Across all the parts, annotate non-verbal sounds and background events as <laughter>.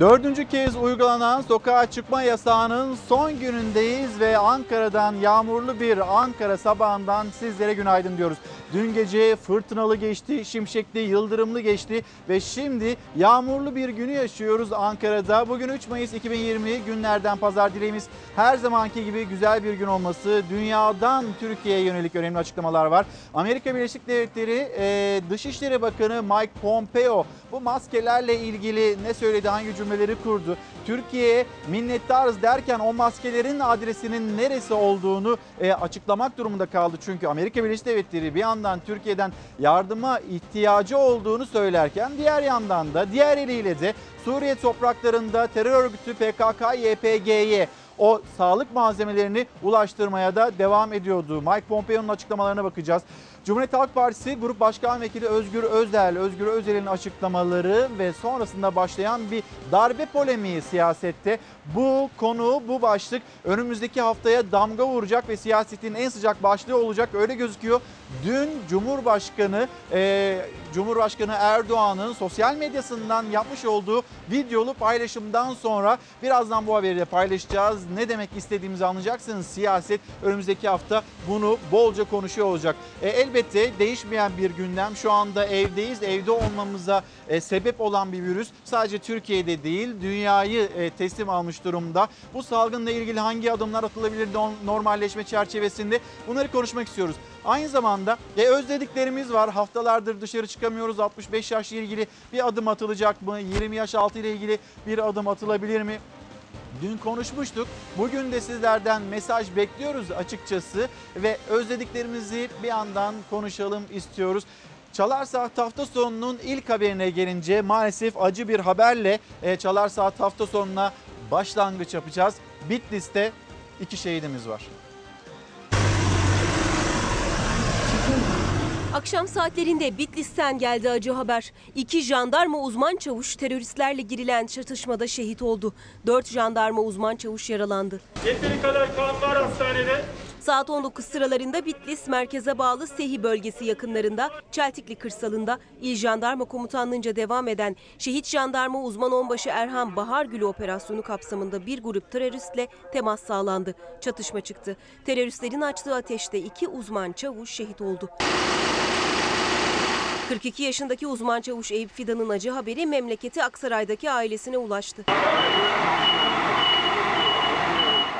Dördüncü kez uygulanan sokağa çıkma yasağının son günündeyiz ve Ankara'dan yağmurlu bir Ankara sabahından sizlere günaydın diyoruz. Dün gece fırtınalı geçti, şimşekli, yıldırımlı geçti ve şimdi yağmurlu bir günü yaşıyoruz Ankara'da. Bugün 3 Mayıs 2020 günlerden pazar dileğimiz her zamanki gibi güzel bir gün olması. Dünyadan Türkiye'ye yönelik önemli açıklamalar var. Amerika Birleşik Devletleri e, Dışişleri Bakanı Mike Pompeo bu maskelerle ilgili ne söyledi, hangi cümleleri kurdu? Türkiye'ye minnettarız derken o maskelerin adresinin neresi olduğunu e, açıklamak durumunda kaldı. Çünkü Amerika Birleşik Devletleri bir yandan Türkiye'den yardıma ihtiyacı olduğunu söylerken diğer yandan da diğer eliyle de Suriye topraklarında terör örgütü PKK-YPG'ye o sağlık malzemelerini ulaştırmaya da devam ediyordu. Mike Pompeo'nun açıklamalarına bakacağız. Cumhuriyet Halk Partisi Grup Başkan Vekili Özgür Özel, Özgür Özel'in açıklamaları ve sonrasında başlayan bir darbe polemiği siyasette. Bu konu, bu başlık önümüzdeki haftaya damga vuracak ve siyasetin en sıcak başlığı olacak öyle gözüküyor. Dün Cumhurbaşkanı e, Cumhurbaşkanı Erdoğan'ın sosyal medyasından yapmış olduğu videolu paylaşımdan sonra birazdan bu haberi de paylaşacağız. Ne demek istediğimizi anlayacaksınız. Siyaset önümüzdeki hafta bunu bolca konuşuyor olacak. E, elbette değişmeyen bir gündem. Şu anda evdeyiz. Evde olmamıza e, sebep olan bir virüs sadece Türkiye'de değil dünyayı e, teslim almış durumda. Bu salgınla ilgili hangi adımlar atılabilir normalleşme çerçevesinde bunları konuşmak istiyoruz. Aynı zamanda e, özlediklerimiz var. Haftalardır dışarı çıkamıyoruz. 65 yaşla ilgili bir adım atılacak mı? 20 yaş altı ile ilgili bir adım atılabilir mi? Dün konuşmuştuk. Bugün de sizlerden mesaj bekliyoruz açıkçası ve özlediklerimizi bir yandan konuşalım istiyoruz. Çalar Saat hafta sonunun ilk haberine gelince maalesef acı bir haberle e, Çalar Saat hafta sonuna başlangıç yapacağız. Bitlis'te iki şehidimiz var. Akşam saatlerinde Bitlis'ten geldi acı haber. İki jandarma uzman çavuş teröristlerle girilen çatışmada şehit oldu. Dört jandarma uzman çavuş yaralandı. Yeteri kadar kan var hastanede. Saat 19 sıralarında Bitlis merkeze bağlı Sehi bölgesi yakınlarında Çeltikli kırsalında İl Jandarma Komutanlığı'nca devam eden şehit jandarma uzman onbaşı Erhan Bahargül operasyonu kapsamında bir grup teröristle temas sağlandı. Çatışma çıktı. Teröristlerin açtığı ateşte iki uzman çavuş şehit oldu. 42 yaşındaki uzman çavuş Eyüp Fidan'ın acı haberi memleketi Aksaray'daki ailesine ulaştı.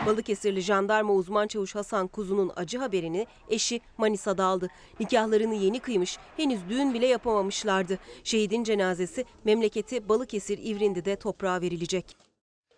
Balıkesirli jandarma uzman çavuş Hasan Kuzu'nun acı haberini eşi Manisa'da aldı. Nikahlarını yeni kıymış, henüz düğün bile yapamamışlardı. Şehidin cenazesi memleketi Balıkesir İvrindi'de toprağa verilecek.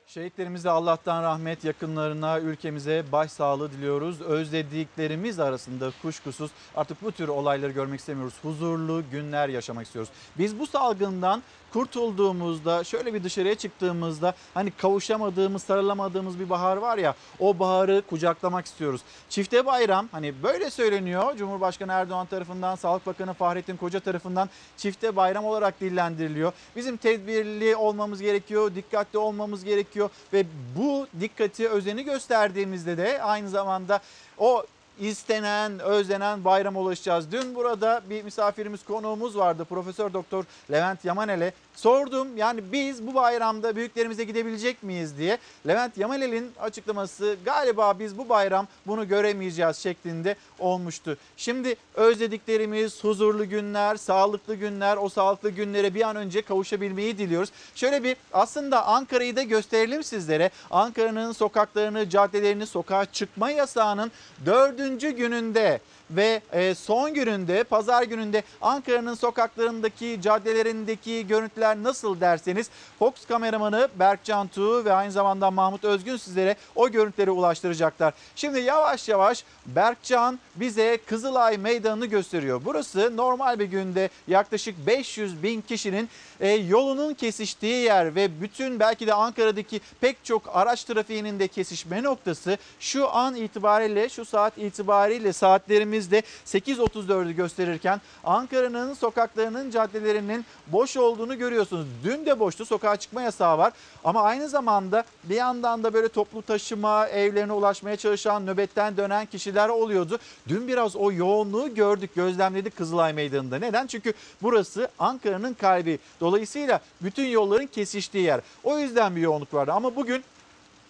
Şehitlerimize Allah'tan rahmet, yakınlarına, ülkemize başsağlığı diliyoruz. Özlediklerimiz arasında kuşkusuz artık bu tür olayları görmek istemiyoruz. Huzurlu günler yaşamak istiyoruz. Biz bu salgından kurtulduğumuzda, şöyle bir dışarıya çıktığımızda hani kavuşamadığımız, sarılamadığımız bir bahar var ya o baharı kucaklamak istiyoruz. Çifte bayram hani böyle söyleniyor Cumhurbaşkanı Erdoğan tarafından, Sağlık Bakanı Fahrettin Koca tarafından çifte bayram olarak dillendiriliyor. Bizim tedbirli olmamız gerekiyor, dikkatli olmamız gerekiyor ve bu dikkati, özeni gösterdiğimizde de aynı zamanda o istenen, özlenen bayrama ulaşacağız. Dün burada bir misafirimiz, konuğumuz vardı. Profesör Doktor Levent Yamanel'e sordum. Yani biz bu bayramda büyüklerimize gidebilecek miyiz diye. Levent Yamanel'in açıklaması galiba biz bu bayram bunu göremeyeceğiz şeklinde olmuştu. Şimdi özlediklerimiz, huzurlu günler, sağlıklı günler, o sağlıklı günlere bir an önce kavuşabilmeyi diliyoruz. Şöyle bir aslında Ankara'yı da gösterelim sizlere. Ankara'nın sokaklarını, caddelerini, sokağa çıkma yasağının dördüncü gününde ve e, son gününde pazar gününde Ankara'nın sokaklarındaki caddelerindeki görüntüler nasıl derseniz Fox kameramanı Berkcan Tuğ ve aynı zamanda Mahmut Özgün sizlere o görüntüleri ulaştıracaklar. Şimdi yavaş yavaş Berkcan bize Kızılay Meydanı'nı gösteriyor. Burası normal bir günde yaklaşık 500 bin kişinin e, yolunun kesiştiği yer ve bütün belki de Ankara'daki pek çok araç trafiğinin de kesişme noktası şu an itibariyle şu saat itibariyle saatlerimiz Saatimizde 8.34'ü gösterirken Ankara'nın sokaklarının caddelerinin boş olduğunu görüyorsunuz. Dün de boştu sokağa çıkma yasağı var ama aynı zamanda bir yandan da böyle toplu taşıma evlerine ulaşmaya çalışan nöbetten dönen kişiler oluyordu. Dün biraz o yoğunluğu gördük gözlemledik Kızılay Meydanı'nda. Neden? Çünkü burası Ankara'nın kalbi. Dolayısıyla bütün yolların kesiştiği yer. O yüzden bir yoğunluk vardı ama bugün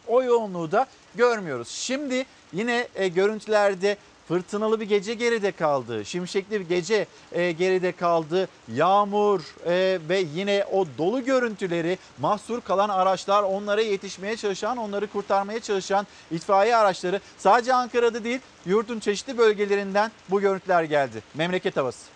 o yoğunluğu da görmüyoruz. Şimdi yine e, görüntülerde fırtınalı bir gece geride kaldı. Şimşekli bir gece e, geride kaldı. Yağmur e, ve yine o dolu görüntüleri mahsur kalan araçlar onlara yetişmeye çalışan, onları kurtarmaya çalışan itfaiye araçları sadece Ankara'da değil yurdun çeşitli bölgelerinden bu görüntüler geldi. Memleket havası.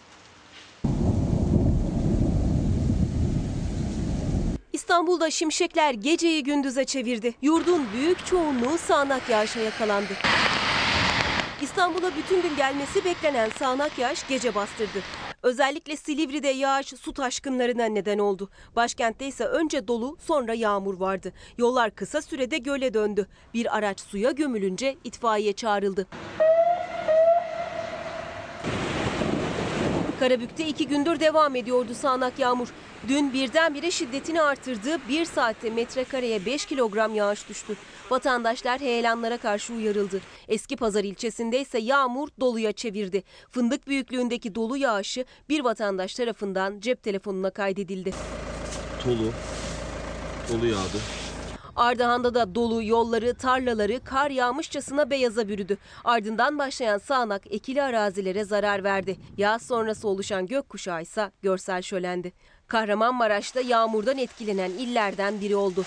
İstanbul'da şimşekler geceyi gündüze çevirdi. Yurdun büyük çoğunluğu sağanak yağışa yakalandı. İstanbul'a bütün gün gelmesi beklenen sağanak yağış gece bastırdı. Özellikle Silivri'de yağış su taşkınlarına neden oldu. Başkentte ise önce dolu sonra yağmur vardı. Yollar kısa sürede göle döndü. Bir araç suya gömülünce itfaiye çağrıldı. Karabük'te iki gündür devam ediyordu sağanak yağmur. Dün birdenbire şiddetini artırdı. Bir saatte metrekareye 5 kilogram yağış düştü. Vatandaşlar heyelanlara karşı uyarıldı. Eski Pazar ilçesinde ise yağmur doluya çevirdi. Fındık büyüklüğündeki dolu yağışı bir vatandaş tarafından cep telefonuna kaydedildi. Tolu. Tolu yağdı. Ardahan'da da dolu yolları, tarlaları kar yağmışçasına beyaza bürüdü. Ardından başlayan sağanak ekili arazilere zarar verdi. Yağış sonrası oluşan gökkuşağı ise görsel şölendi. Kahramanmaraş'ta yağmurdan etkilenen illerden biri oldu.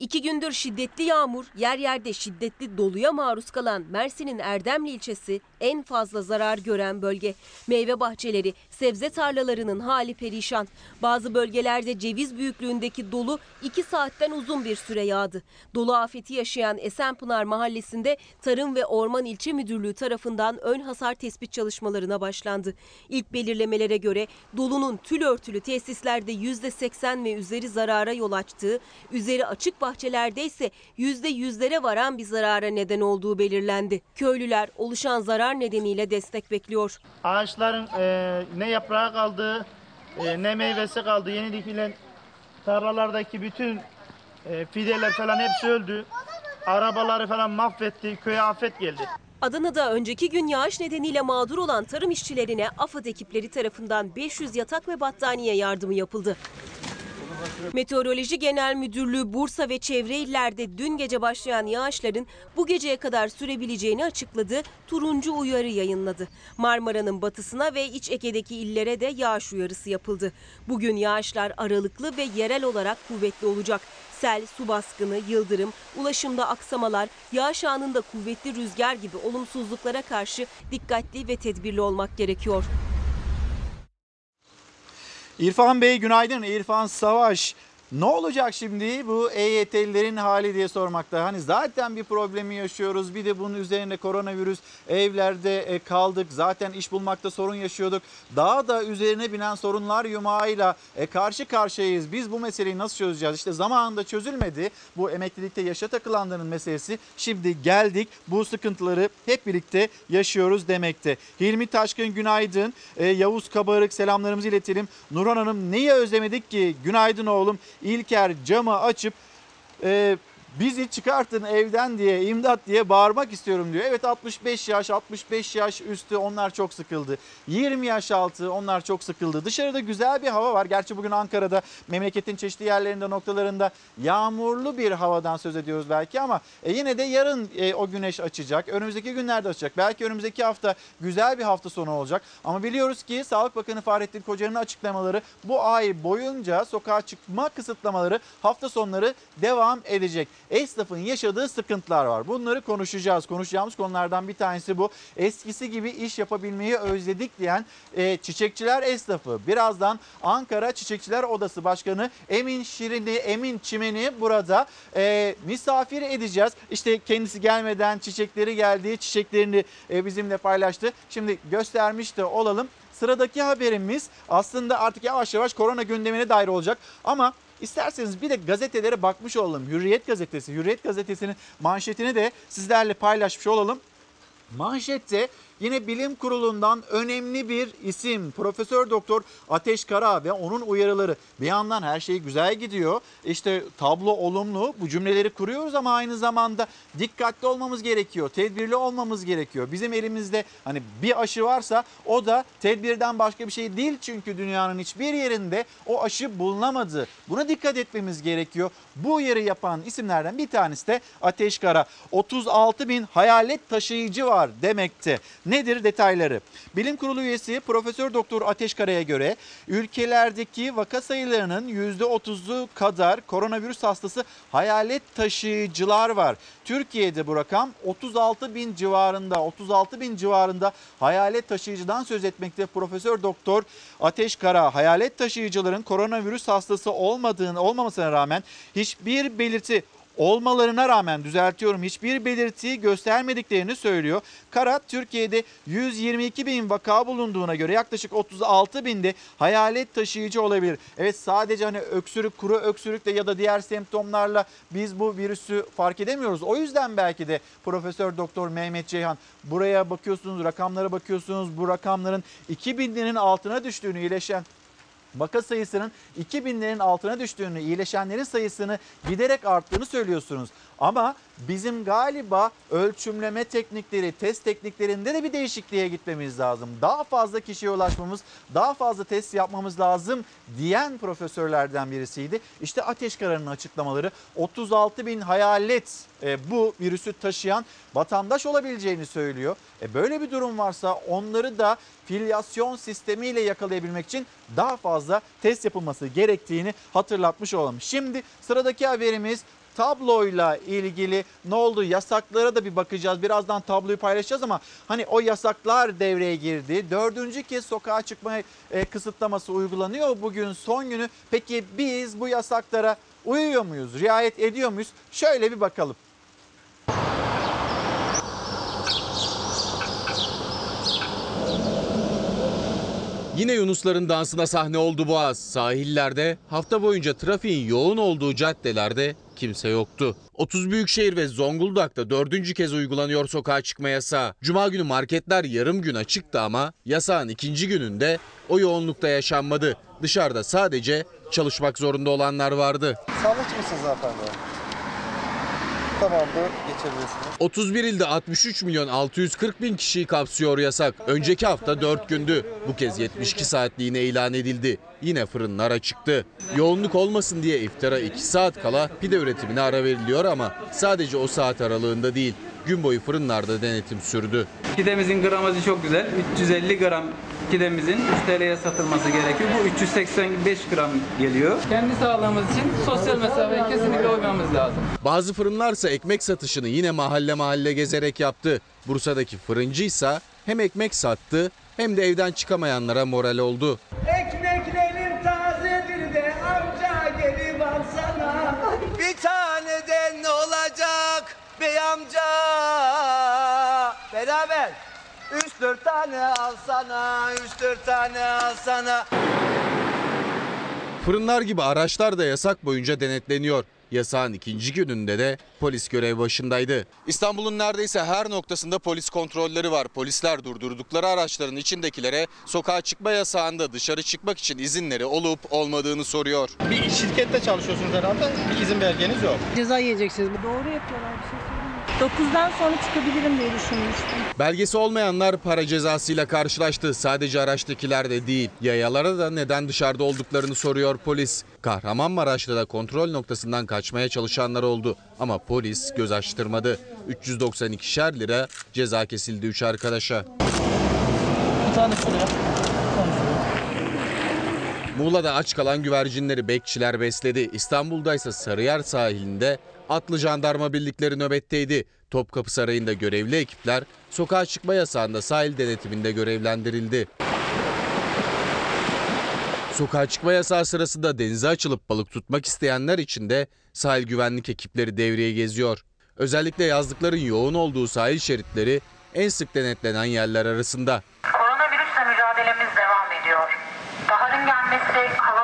İki gündür şiddetli yağmur, yer yerde şiddetli doluya maruz kalan Mersin'in Erdemli ilçesi en fazla zarar gören bölge. Meyve bahçeleri, sebze tarlalarının hali perişan. Bazı bölgelerde ceviz büyüklüğündeki dolu 2 saatten uzun bir süre yağdı. Dolu afeti yaşayan Esenpınar mahallesinde Tarım ve Orman İlçe Müdürlüğü tarafından ön hasar tespit çalışmalarına başlandı. İlk belirlemelere göre dolunun tül örtülü tesislerde %80 ve üzeri zarara yol açtığı, üzeri açık bahçelerde ise %100'lere varan bir zarara neden olduğu belirlendi. Köylüler oluşan zarar nedeniyle destek bekliyor. Ağaçların e, ne yaprağı kaldı, e, ne meyvesi kaldı. Yeni dikilen tarlalardaki bütün e, fideler falan hepsi öldü. Arabaları falan mahvetti. Köye afet geldi. Adana'da önceki gün yağış nedeniyle mağdur olan tarım işçilerine AFAD ekipleri tarafından 500 yatak ve battaniye yardımı yapıldı. Meteoroloji Genel Müdürlüğü Bursa ve çevre illerde dün gece başlayan yağışların bu geceye kadar sürebileceğini açıkladı. Turuncu uyarı yayınladı. Marmara'nın batısına ve İç Ege'deki illere de yağış uyarısı yapıldı. Bugün yağışlar aralıklı ve yerel olarak kuvvetli olacak. Sel, su baskını, yıldırım, ulaşımda aksamalar, yağış anında kuvvetli rüzgar gibi olumsuzluklara karşı dikkatli ve tedbirli olmak gerekiyor. İrfan Bey günaydın. İrfan Savaş. Ne olacak şimdi bu EYT'lilerin hali diye sormakta. Hani zaten bir problemi yaşıyoruz. Bir de bunun üzerine koronavirüs evlerde e, kaldık. Zaten iş bulmakta sorun yaşıyorduk. Daha da üzerine binen sorunlar yumağıyla e, karşı karşıyayız. Biz bu meseleyi nasıl çözeceğiz? İşte zamanında çözülmedi. Bu emeklilikte yaşa takılanların meselesi. Şimdi geldik bu sıkıntıları hep birlikte yaşıyoruz demekte. Hilmi Taşkın günaydın. E, Yavuz Kabarık selamlarımızı iletelim. Nurhan Hanım neyi özlemedik ki? Günaydın oğlum. İlker camı açıp e, bizi çıkartın evden diye imdat diye bağırmak istiyorum diyor. Evet 65 yaş 65 yaş üstü onlar çok sıkıldı. 20 yaş altı onlar çok sıkıldı. Dışarıda güzel bir hava var. Gerçi bugün Ankara'da memleketin çeşitli yerlerinde noktalarında yağmurlu bir havadan söz ediyoruz belki ama e, yine de yarın e, o güneş açacak. Önümüzdeki günlerde açacak. Belki önümüzdeki hafta güzel bir hafta sonu olacak. Ama biliyoruz ki Sağlık Bakanı Fahrettin Koca'nın açıklamaları bu ay boyunca sokağa çıkma kısıtlamaları hafta sonları devam edecek esnafın yaşadığı sıkıntılar var. Bunları konuşacağız. Konuşacağımız konulardan bir tanesi bu. Eskisi gibi iş yapabilmeyi özledik diyen e, çiçekçiler esnafı. Birazdan Ankara Çiçekçiler Odası Başkanı Emin Şirin'i, Emin Çimen'i burada e, misafir edeceğiz. İşte kendisi gelmeden çiçekleri geldiği çiçeklerini e, bizimle paylaştı. Şimdi göstermiş de olalım. Sıradaki haberimiz aslında artık yavaş yavaş korona gündemine dair olacak ama İsterseniz bir de gazetelere bakmış olalım. Hürriyet gazetesi, Hürriyet gazetesinin manşetini de sizlerle paylaşmış olalım. Manşette yine bilim kurulundan önemli bir isim Profesör Doktor Ateş Kara ve onun uyarıları. Bir yandan her şey güzel gidiyor. İşte tablo olumlu. Bu cümleleri kuruyoruz ama aynı zamanda dikkatli olmamız gerekiyor. Tedbirli olmamız gerekiyor. Bizim elimizde hani bir aşı varsa o da tedbirden başka bir şey değil çünkü dünyanın hiçbir yerinde o aşı bulunamadı. Buna dikkat etmemiz gerekiyor. Bu uyarı yapan isimlerden bir tanesi de Ateş Kara. 36 bin hayalet taşıyıcı var demekte. Nedir detayları? Bilim Kurulu üyesi Profesör Doktor Ateş Kara'ya göre ülkelerdeki vaka sayılarının %30'u kadar koronavirüs hastası hayalet taşıyıcılar var. Türkiye'de bu rakam 36 bin civarında 36 bin civarında hayalet taşıyıcıdan söz etmekte Profesör Doktor Ateş Kara. Hayalet taşıyıcıların koronavirüs hastası olmadığını olmamasına rağmen hiçbir belirti olmalarına rağmen düzeltiyorum hiçbir belirti göstermediklerini söylüyor. Kara Türkiye'de 122 bin vaka bulunduğuna göre yaklaşık 36 binde hayalet taşıyıcı olabilir. Evet sadece hani öksürük, kuru öksürükle ya da diğer semptomlarla biz bu virüsü fark edemiyoruz. O yüzden belki de Profesör Doktor Mehmet Ceyhan buraya bakıyorsunuz, rakamlara bakıyorsunuz. Bu rakamların 2000'lerin altına düştüğünü iyileşen vaka sayısının 2000'lerin altına düştüğünü, iyileşenlerin sayısını giderek arttığını söylüyorsunuz. Ama bizim galiba ölçümleme teknikleri, test tekniklerinde de bir değişikliğe gitmemiz lazım. Daha fazla kişiye ulaşmamız, daha fazla test yapmamız lazım diyen profesörlerden birisiydi. İşte Ateşkara'nın açıklamaları 36 bin hayalet e, bu virüsü taşıyan vatandaş olabileceğini söylüyor. E, böyle bir durum varsa onları da filyasyon sistemiyle yakalayabilmek için daha fazla test yapılması gerektiğini hatırlatmış olalım. Şimdi sıradaki haberimiz tabloyla ilgili ne oldu yasaklara da bir bakacağız. Birazdan tabloyu paylaşacağız ama hani o yasaklar devreye girdi. Dördüncü kez sokağa çıkma e, kısıtlaması uygulanıyor bugün son günü. Peki biz bu yasaklara uyuyor muyuz, riayet ediyor muyuz? Şöyle bir bakalım. Yine Yunusların dansına sahne oldu Boğaz. Sahillerde hafta boyunca trafiğin yoğun olduğu caddelerde kimse yoktu. 30 büyükşehir ve Zonguldak'ta dördüncü kez uygulanıyor sokağa çıkma yasağı. Cuma günü marketler yarım gün açıktı ama yasağın ikinci gününde o yoğunlukta yaşanmadı. Dışarıda sadece çalışmak zorunda olanlar vardı. Sağlıkçı mısınız hanımefendi? Tamamdır, geçebilirsiniz. 31 ilde 63 milyon 640 bin kişiyi kapsıyor yasak. Önceki hafta 4 gündü. Bu kez 72 saatliğine ilan edildi. Yine fırınlar açıktı. Yoğunluk olmasın diye iftara 2 saat kala pide üretimine ara veriliyor ama sadece o saat aralığında değil. Gün boyu fırınlarda denetim sürdü. Pidemizin gramajı çok güzel. 350 gram pidemizin 3 TL'ye satılması gerekiyor. Bu 385 gram geliyor. Kendi sağlığımız için sosyal mesafeye kesinlikle uymamız lazım. Bazı fırınlarsa ekmek satışını yine mahalle mahalle gezerek yaptı. Bursa'daki fırıncıysa hem ekmek sattı hem de evden çıkamayanlara moral oldu. Ekmeklerin tazedir de amca gelip alsana. Bir taneden ne olacak bey amca? Beraber. Üç dört tane alsana, üç dört tane alsana. Fırınlar gibi araçlar da yasak boyunca denetleniyor. Yasağın ikinci gününde de polis görev başındaydı. İstanbul'un neredeyse her noktasında polis kontrolleri var. Polisler durdurdukları araçların içindekilere sokağa çıkma yasağında dışarı çıkmak için izinleri olup olmadığını soruyor. Bir şirkette çalışıyorsunuz herhalde, bir izin belgeniz yok. Ceza yiyeceksiniz. Doğru yapıyorlar bir şey. 9'dan sonra çıkabilirim diye düşünmüştüm. Belgesi olmayanlar para cezasıyla karşılaştı. Sadece araçtakiler de değil. Yayalara da neden dışarıda olduklarını soruyor polis. Kahramanmaraş'ta da kontrol noktasından kaçmaya çalışanlar oldu. Ama polis göz açtırmadı. 392'şer lira ceza kesildi 3 arkadaşa. Bir tane şuraya. Muğla'da aç kalan güvercinleri bekçiler besledi. İstanbul'da ise Sarıyer sahilinde atlı jandarma birlikleri nöbetteydi. Topkapı Sarayı'nda görevli ekipler sokağa çıkma yasağında sahil denetiminde görevlendirildi. Sokağa çıkma yasağı sırasında denize açılıp balık tutmak isteyenler için de sahil güvenlik ekipleri devreye geziyor. Özellikle yazlıkların yoğun olduğu sahil şeritleri en sık denetlenen yerler arasında. Koronavirüsle mücadelemiz devam ediyor. Baharın gelmesi, havaların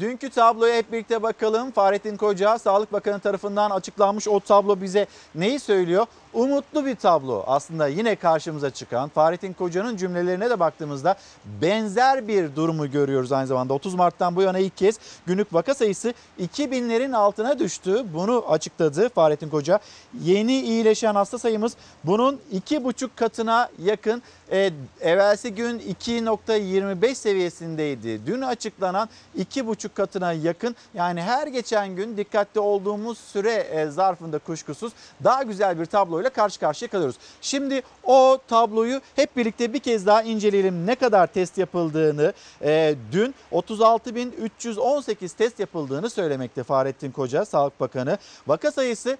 dünkü tabloya hep birlikte bakalım. Fahrettin Koca, Sağlık Bakanı tarafından açıklanmış o tablo bize neyi söylüyor? Umutlu bir tablo aslında yine karşımıza çıkan. Fahrettin Koca'nın cümlelerine de baktığımızda benzer bir durumu görüyoruz aynı zamanda. 30 Mart'tan bu yana ilk kez günlük vaka sayısı 2000'lerin altına düştü. Bunu açıkladı Fahrettin Koca. Yeni iyileşen hasta sayımız bunun 2,5 katına yakın. E, evvelsi gün 2.25 seviyesindeydi. Dün açıklanan 2,5 katına yakın. Yani her geçen gün dikkatli olduğumuz süre e, zarfında kuşkusuz daha güzel bir tabloyla karşı karşıya kalıyoruz. Şimdi o tabloyu hep birlikte bir kez daha inceleyelim. Ne kadar test yapıldığını e, dün 36.318 test yapıldığını söylemekte Fahrettin Koca Sağlık Bakanı. Vaka sayısı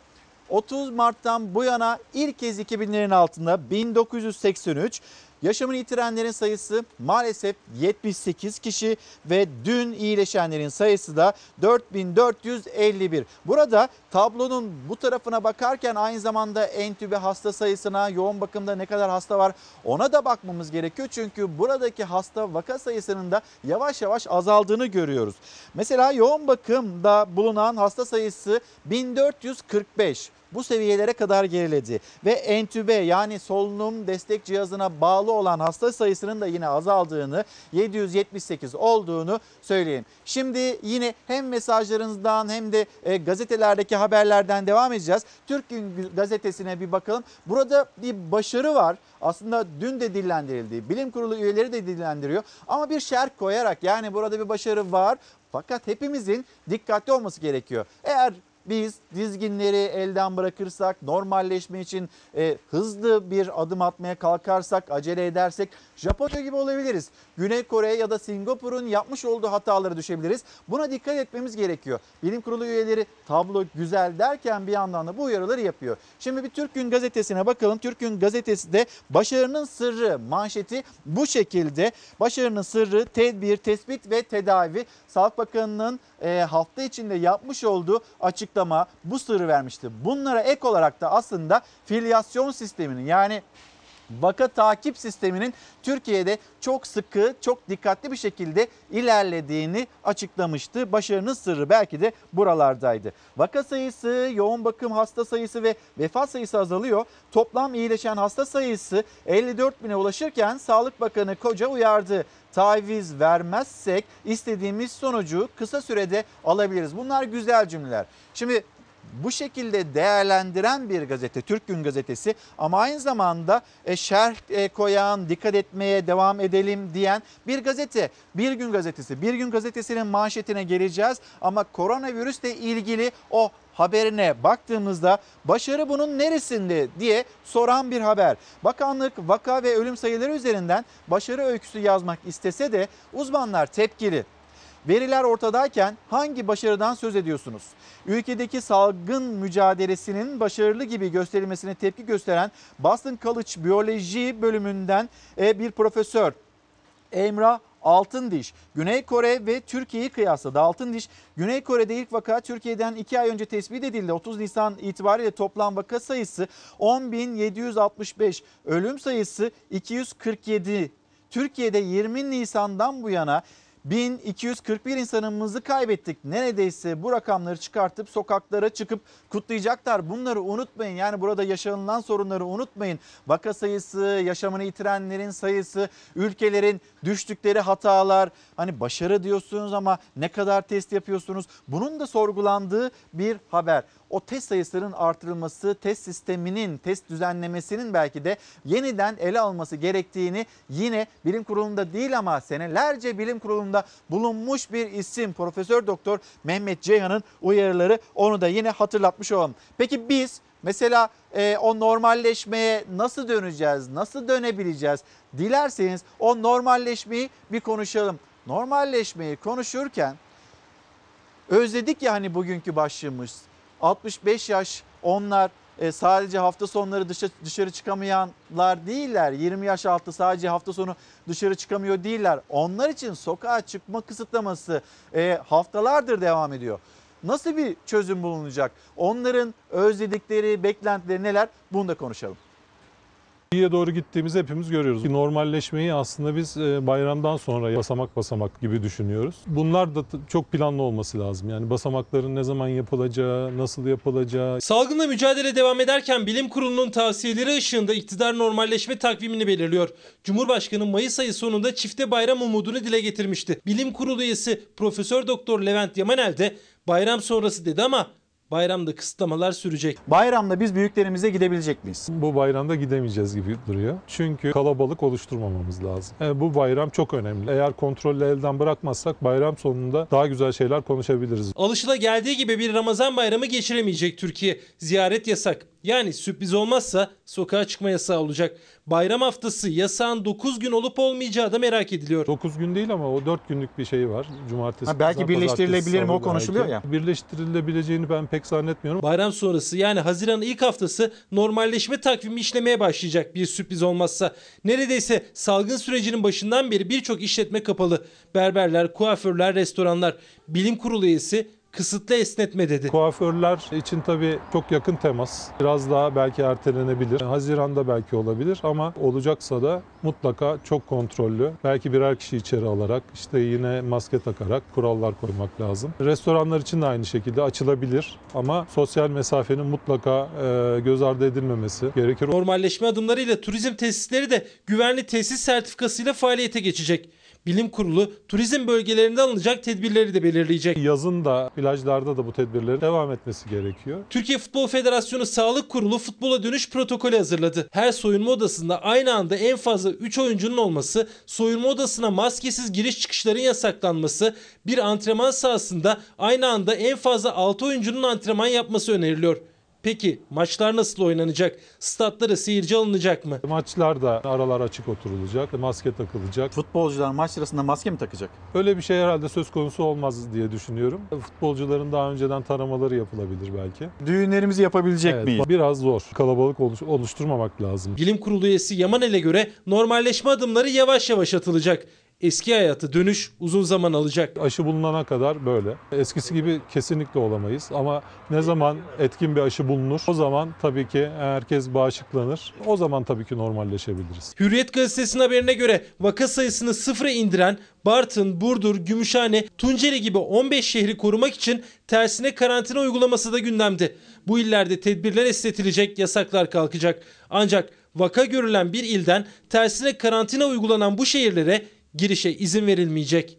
30 Mart'tan bu yana ilk kez 2000'lerin altında 1983. Yaşamını yitirenlerin sayısı maalesef 78 kişi ve dün iyileşenlerin sayısı da 4451. Burada tablonun bu tarafına bakarken aynı zamanda entübe hasta sayısına, yoğun bakımda ne kadar hasta var ona da bakmamız gerekiyor. Çünkü buradaki hasta vaka sayısının da yavaş yavaş azaldığını görüyoruz. Mesela yoğun bakımda bulunan hasta sayısı 1445 bu seviyelere kadar geriledi ve entübe yani solunum destek cihazına bağlı olan hasta sayısının da yine azaldığını 778 olduğunu söyleyeyim. Şimdi yine hem mesajlarınızdan hem de e, gazetelerdeki haberlerden devam edeceğiz. Türk Gün gazetesine bir bakalım. Burada bir başarı var. Aslında dün de dillendirildi. Bilim kurulu üyeleri de dillendiriyor. Ama bir şerh koyarak yani burada bir başarı var. Fakat hepimizin dikkatli olması gerekiyor. Eğer biz dizginleri elden bırakırsak, normalleşme için e, hızlı bir adım atmaya kalkarsak, acele edersek Japonya gibi olabiliriz. Güney Kore ya da Singapur'un yapmış olduğu hatalara düşebiliriz. Buna dikkat etmemiz gerekiyor. Bilim kurulu üyeleri tablo güzel derken bir yandan da bu uyarıları yapıyor. Şimdi bir Türk Gün gazetesine bakalım. Türk Gün gazetesi de başarının sırrı manşeti bu şekilde. Başarının sırrı tedbir, tespit ve tedavi. Sağlık Bakanı'nın e, hafta içinde yapmış olduğu açıklama bu sırrı vermişti. Bunlara ek olarak da aslında filyasyon sisteminin yani vaka takip sisteminin Türkiye'de çok sıkı, çok dikkatli bir şekilde ilerlediğini açıklamıştı. Başarının sırrı belki de buralardaydı. Vaka sayısı, yoğun bakım hasta sayısı ve vefat sayısı azalıyor. Toplam iyileşen hasta sayısı 54 bine ulaşırken Sağlık Bakanı Koca uyardı. Taviz vermezsek istediğimiz sonucu kısa sürede alabiliriz. Bunlar güzel cümleler. Şimdi bu şekilde değerlendiren bir gazete Türk Gün Gazetesi ama aynı zamanda e, şerh e, koyan, dikkat etmeye devam edelim diyen bir gazete. Bir Gün Gazetesi. Bir Gün Gazetesi'nin manşetine geleceğiz ama koronavirüsle ilgili o haberine baktığımızda başarı bunun neresinde diye soran bir haber. Bakanlık vaka ve ölüm sayıları üzerinden başarı öyküsü yazmak istese de uzmanlar tepkili. Veriler ortadayken hangi başarıdan söz ediyorsunuz? Ülkedeki salgın mücadelesinin başarılı gibi gösterilmesine tepki gösteren Boston College Biyoloji bölümünden e, bir profesör Emrah Altındiş, Güney Kore ve Türkiye'yi kıyasladı. Altındiş, Güney Kore'de ilk vaka Türkiye'den 2 ay önce tespit edildi. 30 Nisan itibariyle toplam vaka sayısı 10.765, ölüm sayısı 247. Türkiye'de 20 Nisan'dan bu yana 1241 insanımızı kaybettik. Neredeyse bu rakamları çıkartıp sokaklara çıkıp kutlayacaklar. Bunları unutmayın. Yani burada yaşanılan sorunları unutmayın. Vaka sayısı, yaşamını yitirenlerin sayısı, ülkelerin düştükleri hatalar. Hani başarı diyorsunuz ama ne kadar test yapıyorsunuz? Bunun da sorgulandığı bir haber o test sayısının artırılması, test sisteminin, test düzenlemesinin belki de yeniden ele alması gerektiğini yine bilim kurulunda değil ama senelerce bilim kurulunda bulunmuş bir isim Profesör Doktor Mehmet Ceyhan'ın uyarıları onu da yine hatırlatmış olalım. Peki biz Mesela e, o normalleşmeye nasıl döneceğiz, nasıl dönebileceğiz? Dilerseniz o normalleşmeyi bir konuşalım. Normalleşmeyi konuşurken özledik ya hani bugünkü başlığımız. 65 yaş onlar e, sadece hafta sonları dışarı, dışarı çıkamayanlar değiller. 20 yaş altı sadece hafta sonu dışarı çıkamıyor değiller. Onlar için sokağa çıkma kısıtlaması e, haftalardır devam ediyor. Nasıl bir çözüm bulunacak? Onların özledikleri, beklentileri neler? Bunu da konuşalım. İyiye doğru gittiğimizi hepimiz görüyoruz. Normalleşmeyi aslında biz e, bayramdan sonra basamak basamak gibi düşünüyoruz. Bunlar da çok planlı olması lazım. Yani basamakların ne zaman yapılacağı, nasıl yapılacağı, Salgınla mücadele devam ederken bilim kurulunun tavsiyeleri ışığında iktidar normalleşme takvimini belirliyor. Cumhurbaşkanı Mayıs ayı sonunda çifte bayram umudunu dile getirmişti. Bilim kurulu üyesi Profesör Doktor Levent Yamanel de bayram sonrası dedi ama bayramda kısıtlamalar sürecek. Bayramda biz büyüklerimize gidebilecek miyiz? bu bayramda gidemeyeceğiz gibi duruyor. Çünkü kalabalık oluşturmamamız lazım. E, bu bayram çok önemli. Eğer kontrollü elden bırakmazsak bayram sonunda daha güzel şeyler konuşabiliriz. Alışıla geldiği gibi bir Ramazan bayramı geçiremeyecek Türkiye. Ziyaret yasak. Yani sürpriz olmazsa sokağa çıkma yasağı olacak. Bayram haftası yasağın 9 gün olup olmayacağı da merak ediliyor. 9 gün değil ama o 4 günlük bir şey var. Cumartesi, Ha, belki pazar, birleştirilebilir mi? O konuşuluyor belki. ya. Birleştirilebileceğini ben pek zannetmiyorum. Bayram sonrası yani Haziran'ın ilk haftası normalleşme takvimi işlemeye başlayacak bir sürpriz olmazsa. Neredeyse salgın sürecinin başından beri birçok işletme kapalı. Berberler, kuaförler, restoranlar. Bilim kurulu üyesi kısıtlı esnetme dedi. Kuaförler için tabii çok yakın temas. Biraz daha belki ertelenebilir. Haziran'da belki olabilir ama olacaksa da mutlaka çok kontrollü. Belki birer kişi içeri alarak işte yine maske takarak kurallar koymak lazım. Restoranlar için de aynı şekilde açılabilir ama sosyal mesafenin mutlaka e, göz ardı edilmemesi gerekir. Normalleşme adımlarıyla turizm tesisleri de güvenli tesis sertifikasıyla faaliyete geçecek. Bilim kurulu turizm bölgelerinde alınacak tedbirleri de belirleyecek. Yazın da plajlarda da bu tedbirlerin devam etmesi gerekiyor. Türkiye Futbol Federasyonu Sağlık Kurulu futbola dönüş protokolü hazırladı. Her soyunma odasında aynı anda en fazla 3 oyuncunun olması, soyunma odasına maskesiz giriş çıkışların yasaklanması, bir antrenman sahasında aynı anda en fazla 6 oyuncunun antrenman yapması öneriliyor. Peki maçlar nasıl oynanacak? Statlara seyirci alınacak mı? Maçlarda aralar açık oturulacak, maske takılacak. Futbolcular maç sırasında maske mi takacak? Öyle bir şey herhalde söz konusu olmaz diye düşünüyorum. Futbolcuların daha önceden taramaları yapılabilir belki. Düğünlerimizi yapabilecek Evet, miyiz? Biraz zor. Kalabalık oluş- oluşturmamak lazım. Bilim Kurulu üyesi Yamanel'e göre normalleşme adımları yavaş yavaş atılacak. Eski hayatı dönüş uzun zaman alacak. Aşı bulunana kadar böyle. Eskisi gibi kesinlikle olamayız ama ne zaman etkin bir aşı bulunur o zaman tabii ki herkes bağışıklanır. O zaman tabii ki normalleşebiliriz. Hürriyet gazetesinin haberine göre vaka sayısını sıfıra indiren Bartın, Burdur, Gümüşhane, Tunceli gibi 15 şehri korumak için tersine karantina uygulaması da gündemde. Bu illerde tedbirler esnetilecek, yasaklar kalkacak. Ancak vaka görülen bir ilden tersine karantina uygulanan bu şehirlere girişe izin verilmeyecek.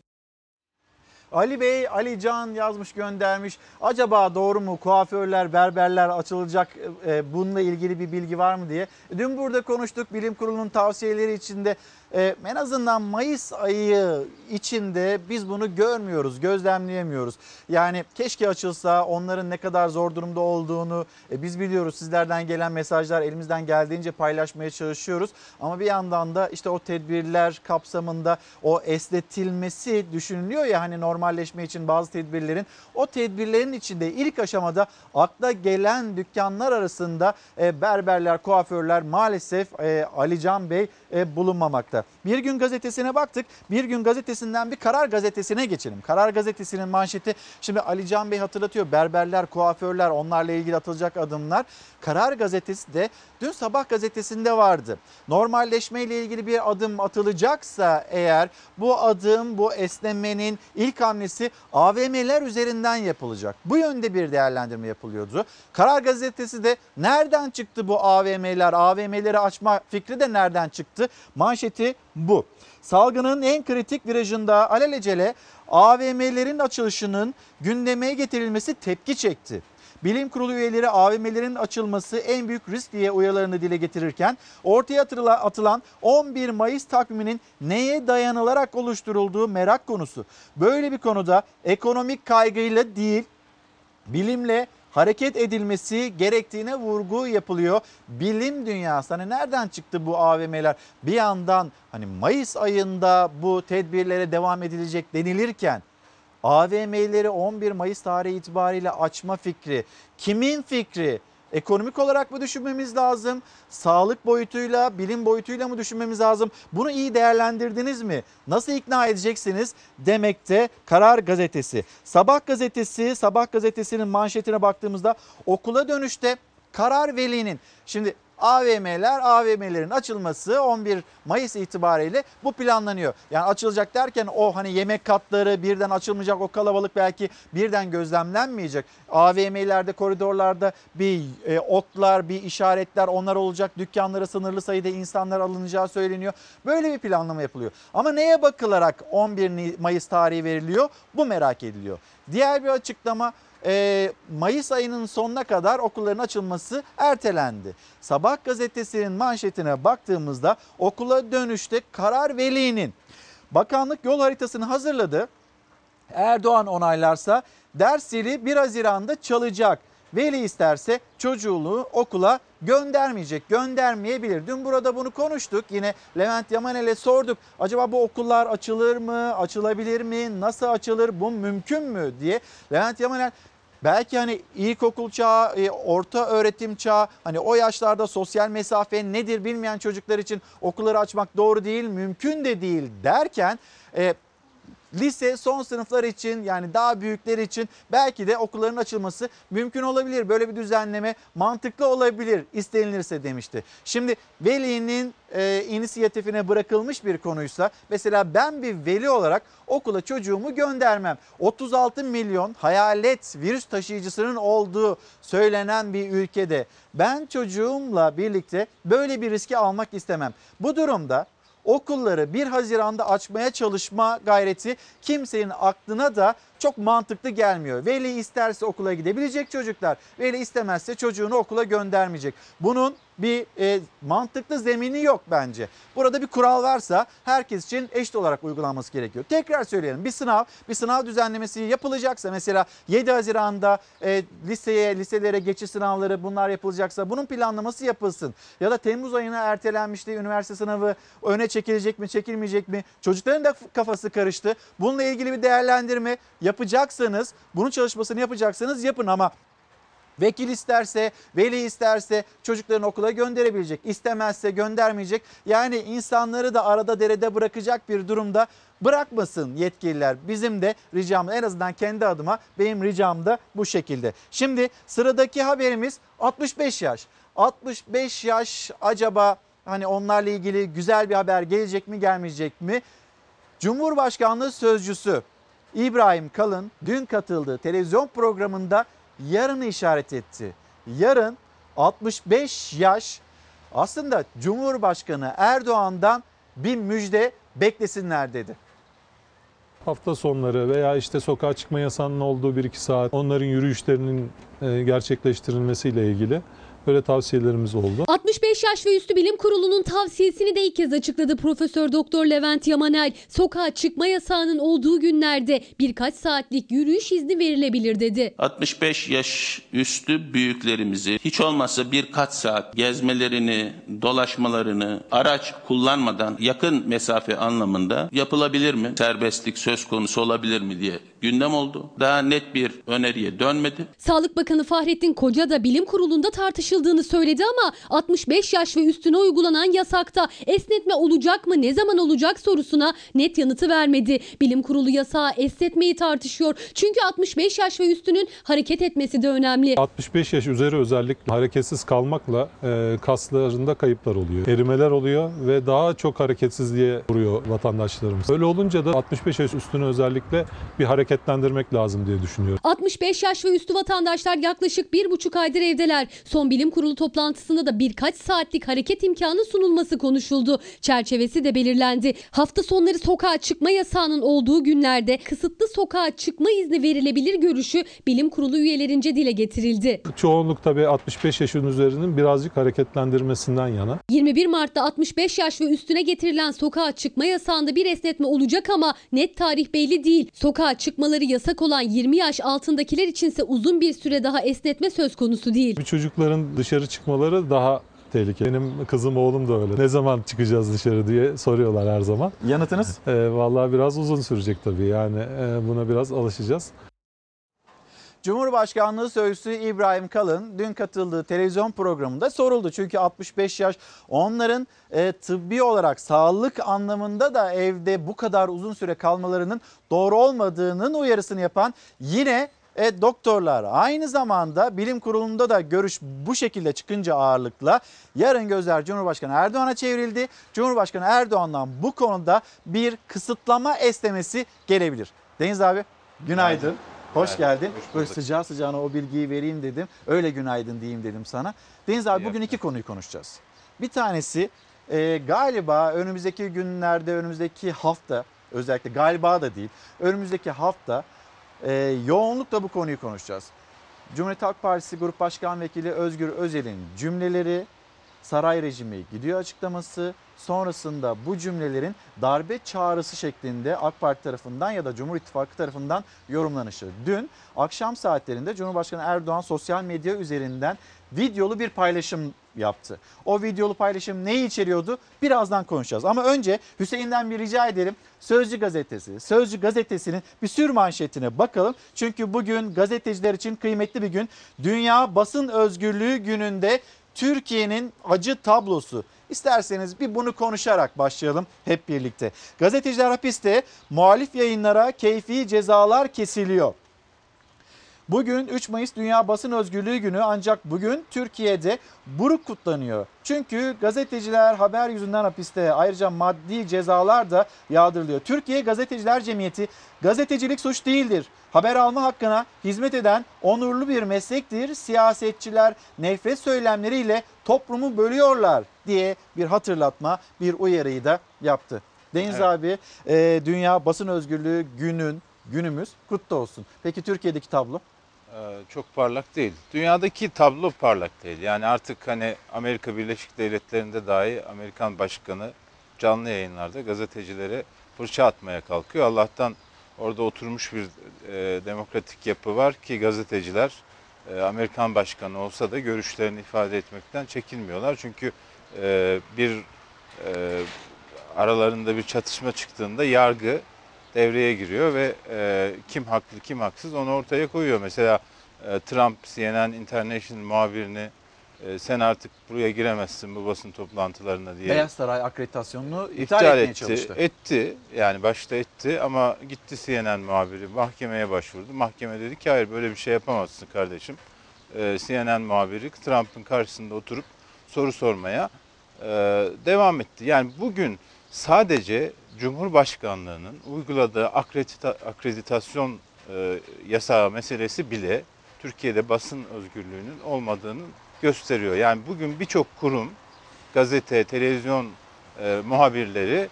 Ali Bey, Ali Can yazmış göndermiş. Acaba doğru mu kuaförler, berberler açılacak e, bununla ilgili bir bilgi var mı diye. Dün burada konuştuk bilim kurulunun tavsiyeleri içinde e, en azından Mayıs ayı içinde biz bunu görmüyoruz, gözlemleyemiyoruz. Yani keşke açılsa onların ne kadar zor durumda olduğunu e, biz biliyoruz. Sizlerden gelen mesajlar elimizden geldiğince paylaşmaya çalışıyoruz. Ama bir yandan da işte o tedbirler kapsamında o esnetilmesi düşünülüyor ya hani normalleşme için bazı tedbirlerin o tedbirlerin içinde ilk aşamada akla gelen dükkanlar arasında e, berberler, kuaförler maalesef e, Ali Can Bey e, bulunmamakta. Bir gün gazetesine baktık. Bir gün gazetesinden bir karar gazetesine geçelim. Karar gazetesinin manşeti şimdi Ali Can Bey hatırlatıyor. Berberler, kuaförler onlarla ilgili atılacak adımlar. Karar gazetesi de dün sabah gazetesinde vardı. Normalleşme ile ilgili bir adım atılacaksa eğer bu adım bu esnemenin ilk hamlesi AVM'ler üzerinden yapılacak. Bu yönde bir değerlendirme yapılıyordu. Karar gazetesi de nereden çıktı bu AVM'ler? AVM'leri açma fikri de nereden çıktı? Manşeti bu. Salgının en kritik virajında alelacele AVM'lerin açılışının gündeme getirilmesi tepki çekti. Bilim kurulu üyeleri AVM'lerin açılması en büyük risk diye uyarılarını dile getirirken ortaya atıla- atılan 11 Mayıs takviminin neye dayanılarak oluşturulduğu merak konusu. Böyle bir konuda ekonomik kaygıyla değil bilimle hareket edilmesi gerektiğine vurgu yapılıyor. Bilim dünyası hani nereden çıktı bu AVM'ler? Bir yandan hani Mayıs ayında bu tedbirlere devam edilecek denilirken AVM'leri 11 Mayıs tarihi itibariyle açma fikri kimin fikri? Ekonomik olarak mı düşünmemiz lazım? Sağlık boyutuyla, bilim boyutuyla mı düşünmemiz lazım? Bunu iyi değerlendirdiniz mi? Nasıl ikna edeceksiniz demekte Karar Gazetesi. Sabah gazetesi, Sabah gazetesinin manşetine baktığımızda okula dönüşte karar velinin. Şimdi AVM'ler, AVM'lerin açılması 11 Mayıs itibariyle bu planlanıyor. Yani açılacak derken o hani yemek katları birden açılmayacak, o kalabalık belki birden gözlemlenmeyecek. AVM'lerde, koridorlarda bir e, oklar, bir işaretler onlar olacak. Dükkanlara sınırlı sayıda insanlar alınacağı söyleniyor. Böyle bir planlama yapılıyor. Ama neye bakılarak 11 Mayıs tarihi veriliyor? Bu merak ediliyor. Diğer bir açıklama Mayıs ayının sonuna kadar okulların açılması ertelendi. Sabah gazetesinin manşetine baktığımızda okula dönüşte karar velinin. Bakanlık yol haritasını hazırladı. Erdoğan onaylarsa ders zili 1 Haziran'da çalacak. Veli isterse çocuğunu okula göndermeyecek, göndermeyebilir. Dün burada bunu konuştuk. Yine Levent Yamanel'e sorduk. Acaba bu okullar açılır mı, açılabilir mi, nasıl açılır, bu mümkün mü diye. Levent Yamanel belki hani ilkokul çağı, e, orta öğretim çağı, hani o yaşlarda sosyal mesafe nedir bilmeyen çocuklar için okulları açmak doğru değil, mümkün de değil derken... E, lise son sınıflar için yani daha büyükler için belki de okulların açılması mümkün olabilir. Böyle bir düzenleme mantıklı olabilir istenilirse demişti. Şimdi velinin e, inisiyatifine bırakılmış bir konuysa mesela ben bir veli olarak okula çocuğumu göndermem. 36 milyon hayalet virüs taşıyıcısının olduğu söylenen bir ülkede ben çocuğumla birlikte böyle bir riski almak istemem. Bu durumda okulları 1 Haziran'da açmaya çalışma gayreti kimsenin aklına da çok mantıklı gelmiyor. Veli isterse okula gidebilecek çocuklar, veli istemezse çocuğunu okula göndermeyecek. Bunun bir e, mantıklı zemini yok bence. Burada bir kural varsa herkes için eşit olarak uygulanması gerekiyor. Tekrar söyleyelim bir sınav, bir sınav düzenlemesi yapılacaksa mesela 7 Haziran'da e, liseye, liselere geçiş sınavları bunlar yapılacaksa bunun planlaması yapılsın. Ya da Temmuz ayına ertelenmişti üniversite sınavı öne çekilecek mi çekilmeyecek mi? Çocukların da kafası karıştı. Bununla ilgili bir değerlendirme yapacaksanız, bunun çalışmasını yapacaksanız yapın ama Vekil isterse, veli isterse çocuklarını okula gönderebilecek. İstemezse göndermeyecek. Yani insanları da arada derede bırakacak bir durumda bırakmasın yetkililer. Bizim de ricamız en azından kendi adıma benim ricam da bu şekilde. Şimdi sıradaki haberimiz 65 yaş. 65 yaş acaba hani onlarla ilgili güzel bir haber gelecek mi gelmeyecek mi? Cumhurbaşkanlığı sözcüsü İbrahim Kalın dün katıldığı televizyon programında yarını işaret etti. Yarın 65 yaş aslında Cumhurbaşkanı Erdoğan'dan bir müjde beklesinler dedi. Hafta sonları veya işte sokağa çıkma yasağının olduğu 1-2 saat onların yürüyüşlerinin e, gerçekleştirilmesiyle ilgili böyle tavsiyelerimiz oldu. 65 yaş ve üstü bilim kurulunun tavsiyesini de ilk kez açıkladı Profesör Doktor Levent Yamanel. Sokağa çıkma yasağının olduğu günlerde birkaç saatlik yürüyüş izni verilebilir dedi. 65 yaş üstü büyüklerimizi hiç olmazsa birkaç saat gezmelerini, dolaşmalarını araç kullanmadan yakın mesafe anlamında yapılabilir mi? Serbestlik söz konusu olabilir mi diye gündem oldu. Daha net bir öneriye dönmedi. Sağlık Bakanı Fahrettin Koca da bilim kurulunda tartışıldığını söyledi ama 65 yaş ve üstüne uygulanan yasakta esnetme olacak mı ne zaman olacak sorusuna net yanıtı vermedi. Bilim kurulu yasağı esnetmeyi tartışıyor. Çünkü 65 yaş ve üstünün hareket etmesi de önemli. 65 yaş üzeri özellikle hareketsiz kalmakla e, kaslarında kayıplar oluyor. Erimeler oluyor ve daha çok hareketsizliğe vuruyor vatandaşlarımız. Öyle olunca da 65 yaş üstünü özellikle bir hareketlendirmek lazım diye düşünüyorum. 65 yaş ve üstü vatandaşlar yaklaşık bir buçuk aydır evdeler. Son bilim kurulu toplantısında da birkaç saatlik hareket imkanı sunulması konuşuldu. Çerçevesi de belirlendi. Hafta sonları sokağa çıkma yasağının olduğu günlerde kısıtlı sokağa çıkma izni verilebilir görüşü bilim kurulu üyelerince dile getirildi. Çoğunluk tabii 65 yaşın üzerinin birazcık hareketlendirmesinden yana. 21 Mart'ta 65 yaş ve üstüne getirilen sokağa çıkma yasağında bir esnetme olacak ama net tarih belli değil. Sokağa çıkmaları yasak olan 20 yaş altındakiler içinse uzun bir süre daha esnetme söz konusu değil. Çocukların dışarı çıkmaları daha tehlikeli. Benim kızım oğlum da öyle. Ne zaman çıkacağız dışarı diye soruyorlar her zaman. Yanıtınız? Ee, vallahi biraz uzun sürecek tabii. Yani e, buna biraz alışacağız. Cumhurbaşkanlığı Sözcüsü İbrahim Kalın dün katıldığı televizyon programında soruldu. Çünkü 65 yaş onların e, tıbbi olarak sağlık anlamında da evde bu kadar uzun süre kalmalarının doğru olmadığının uyarısını yapan yine E, doktorlar aynı zamanda bilim kurulunda da görüş bu şekilde çıkınca ağırlıkla yarın gözler Cumhurbaşkanı Erdoğan'a çevrildi. Cumhurbaşkanı Erdoğan'dan bu konuda bir kısıtlama esnemesi gelebilir. Deniz abi günaydın. Hoş geldin. Böyle sıcağı sıcağına o bilgiyi vereyim dedim. Öyle günaydın diyeyim dedim sana. Deniz abi bugün iki konuyu konuşacağız. Bir tanesi e, galiba önümüzdeki günlerde, önümüzdeki hafta özellikle galiba da değil, önümüzdeki hafta e, yoğunlukla bu konuyu konuşacağız. Cumhuriyet Halk Partisi Grup Başkan Vekili Özgür Özel'in cümleleri, saray rejimi gidiyor açıklaması, sonrasında bu cümlelerin darbe çağrısı şeklinde AK Parti tarafından ya da Cumhur İttifakı tarafından yorumlanışı. Dün akşam saatlerinde Cumhurbaşkanı Erdoğan sosyal medya üzerinden videolu bir paylaşım yaptı. O videolu paylaşım neyi içeriyordu? Birazdan konuşacağız. Ama önce Hüseyin'den bir rica edelim. Sözcü gazetesi, Sözcü gazetesinin bir sür manşetine bakalım. Çünkü bugün gazeteciler için kıymetli bir gün. Dünya Basın Özgürlüğü gününde Türkiye'nin acı tablosu. İsterseniz bir bunu konuşarak başlayalım hep birlikte. Gazeteciler hapiste, muhalif yayınlara keyfi cezalar kesiliyor. Bugün 3 Mayıs Dünya Basın Özgürlüğü Günü ancak bugün Türkiye'de buruk kutlanıyor. Çünkü gazeteciler haber yüzünden hapiste ayrıca maddi cezalar da yağdırılıyor. Türkiye Gazeteciler Cemiyeti gazetecilik suç değildir. Haber alma hakkına hizmet eden onurlu bir meslektir. Siyasetçiler nefret söylemleriyle toplumu bölüyorlar diye bir hatırlatma, bir uyarıyı da yaptı. Deniz Evet. abi, e, Dünya Basın Özgürlüğü günün günümüz kutlu olsun. Peki Türkiye'deki tablo? Ee, çok parlak değil. Dünyadaki tablo parlak değil. Yani artık hani Amerika Birleşik Devletleri'nde dahi Amerikan Başkanı canlı yayınlarda gazetecilere fırça atmaya kalkıyor. Allah'tan orada oturmuş bir e, demokratik yapı var ki gazeteciler e, Amerikan Başkanı olsa da görüşlerini ifade etmekten çekinmiyorlar. Çünkü e, bir e, aralarında bir çatışma çıktığında yargı devreye giriyor ve e, kim haklı kim haksız onu ortaya koyuyor. Mesela e, Trump CNN International muhabirini e, sen artık buraya giremezsin bu basın toplantılarına diye Beyaz Saray akreditasyonunu iptal, iptal etmeye etti. çalıştı. Etti yani başta etti ama gitti CNN muhabiri mahkemeye başvurdu. Mahkeme dedi ki hayır böyle bir şey yapamazsın kardeşim. E, CNN muhabiri Trump'ın karşısında oturup soru sormaya e, devam etti. Yani bugün sadece Cumhurbaşkanlığının uyguladığı akredita- akreditasyon e, yasağı meselesi bile Türkiye'de basın özgürlüğünün olmadığını gösteriyor. Yani bugün birçok kurum, gazete, televizyon e, muhabirleri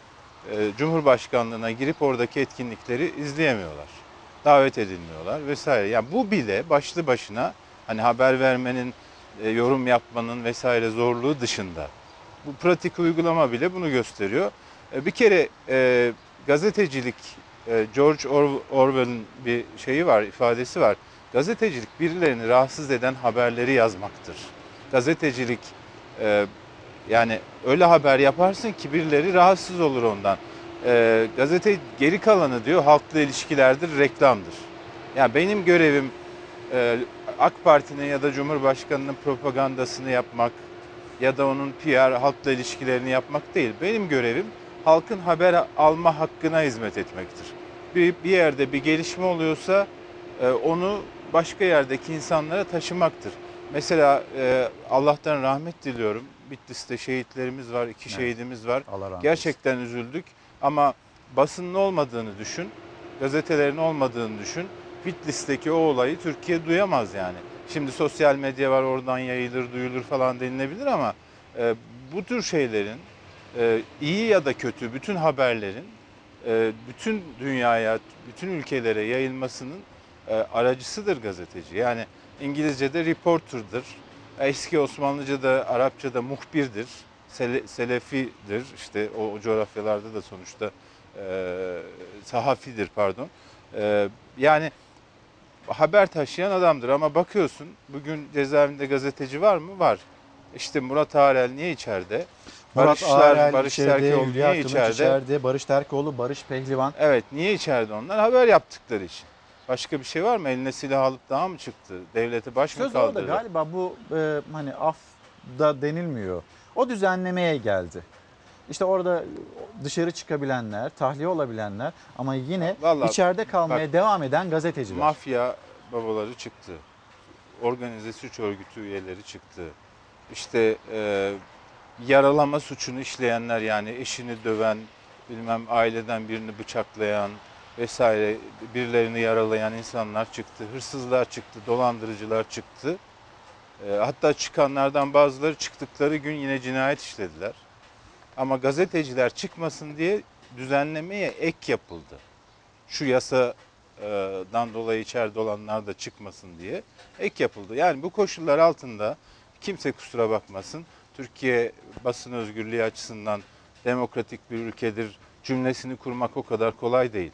e, Cumhurbaşkanlığına girip oradaki etkinlikleri izleyemiyorlar. Davet edilmiyorlar vesaire. Yani bu bile başlı başına hani haber vermenin, e, yorum yapmanın vesaire zorluğu dışında. Bu pratik uygulama bile bunu gösteriyor. E, Bir kere e, gazetecilik, e, George Or- Orwell'ın bir şeyi var, ifadesi var. Gazetecilik birilerini rahatsız eden haberleri yazmaktır. Gazetecilik e, yani öyle haber yaparsın ki birileri rahatsız olur ondan. E, gazete geri kalanı diyor halkla ilişkilerdir, reklamdır. Yani benim görevim e, AK Parti'nin ya da Cumhurbaşkanı'nın propagandasını yapmak ya da onun PR, halkla ilişkilerini yapmak değil. Benim görevim halkın haber alma hakkına hizmet etmektir. Bir, bir yerde bir gelişme oluyorsa e, onu başka yerdeki insanlara taşımaktır. Mesela e, Allah'tan rahmet diliyorum. Bitlis'te şehitlerimiz var, iki şehidimiz var. Allah rahmet Gerçekten üzüldük ama basının olmadığını düşün, gazetelerin olmadığını düşün. Bitlis'teki o olayı Türkiye duyamaz yani. Şimdi sosyal medya var oradan yayılır, duyulur falan denilebilir ama e, bu tür şeylerin iyi ya da kötü bütün haberlerin e, bütün dünyaya, bütün ülkelere yayılmasının e, aracısıdır gazeteci. Yani İngilizce'de reporter'dır. Eski Osmanlıca'da, Arapça'da muhbirdir. Sele, selefidir. İşte o, o coğrafyalarda da sonuçta e, sahafidir pardon. E, yani haber taşıyan adamdır ama bakıyorsun bugün cezaevinde gazeteci var mı? Var. İşte Murat Arel niye içeride? Murat Barışlar, Arel Barış içeride, Terkoğlu Hülya niye Kılıç içeride? içeride, Barış Terkoğlu, Barış Pehlivan. Evet niye içeride onlar? Haber yaptıkları için. Başka bir şey var mı? Eline silah alıp daha mı çıktı? Devlete baş mı Söz orada kaldırdı? galiba bu e, hani af da denilmiyor. O düzenlemeye geldi. İşte orada dışarı çıkabilenler, tahliye olabilenler ama yine Vallahi içeride kalmaya bak, devam eden gazeteciler. Mafya babaları çıktı. Organize suç örgütü üyeleri çıktı. İşte e, yaralama suçunu işleyenler yani eşini döven, bilmem aileden birini bıçaklayan vesaire birilerini yaralayan insanlar çıktı. Hırsızlar çıktı, dolandırıcılar çıktı. E, hatta çıkanlardan bazıları çıktıkları gün yine cinayet işlediler. Ama gazeteciler çıkmasın diye düzenlemeye ek yapıldı. Şu yasadan dolayı içeride olanlar da çıkmasın diye ek yapıldı. Yani bu koşullar altında kimse kusura bakmasın. Türkiye basın özgürlüğü açısından demokratik bir ülkedir cümlesini kurmak o kadar kolay değil.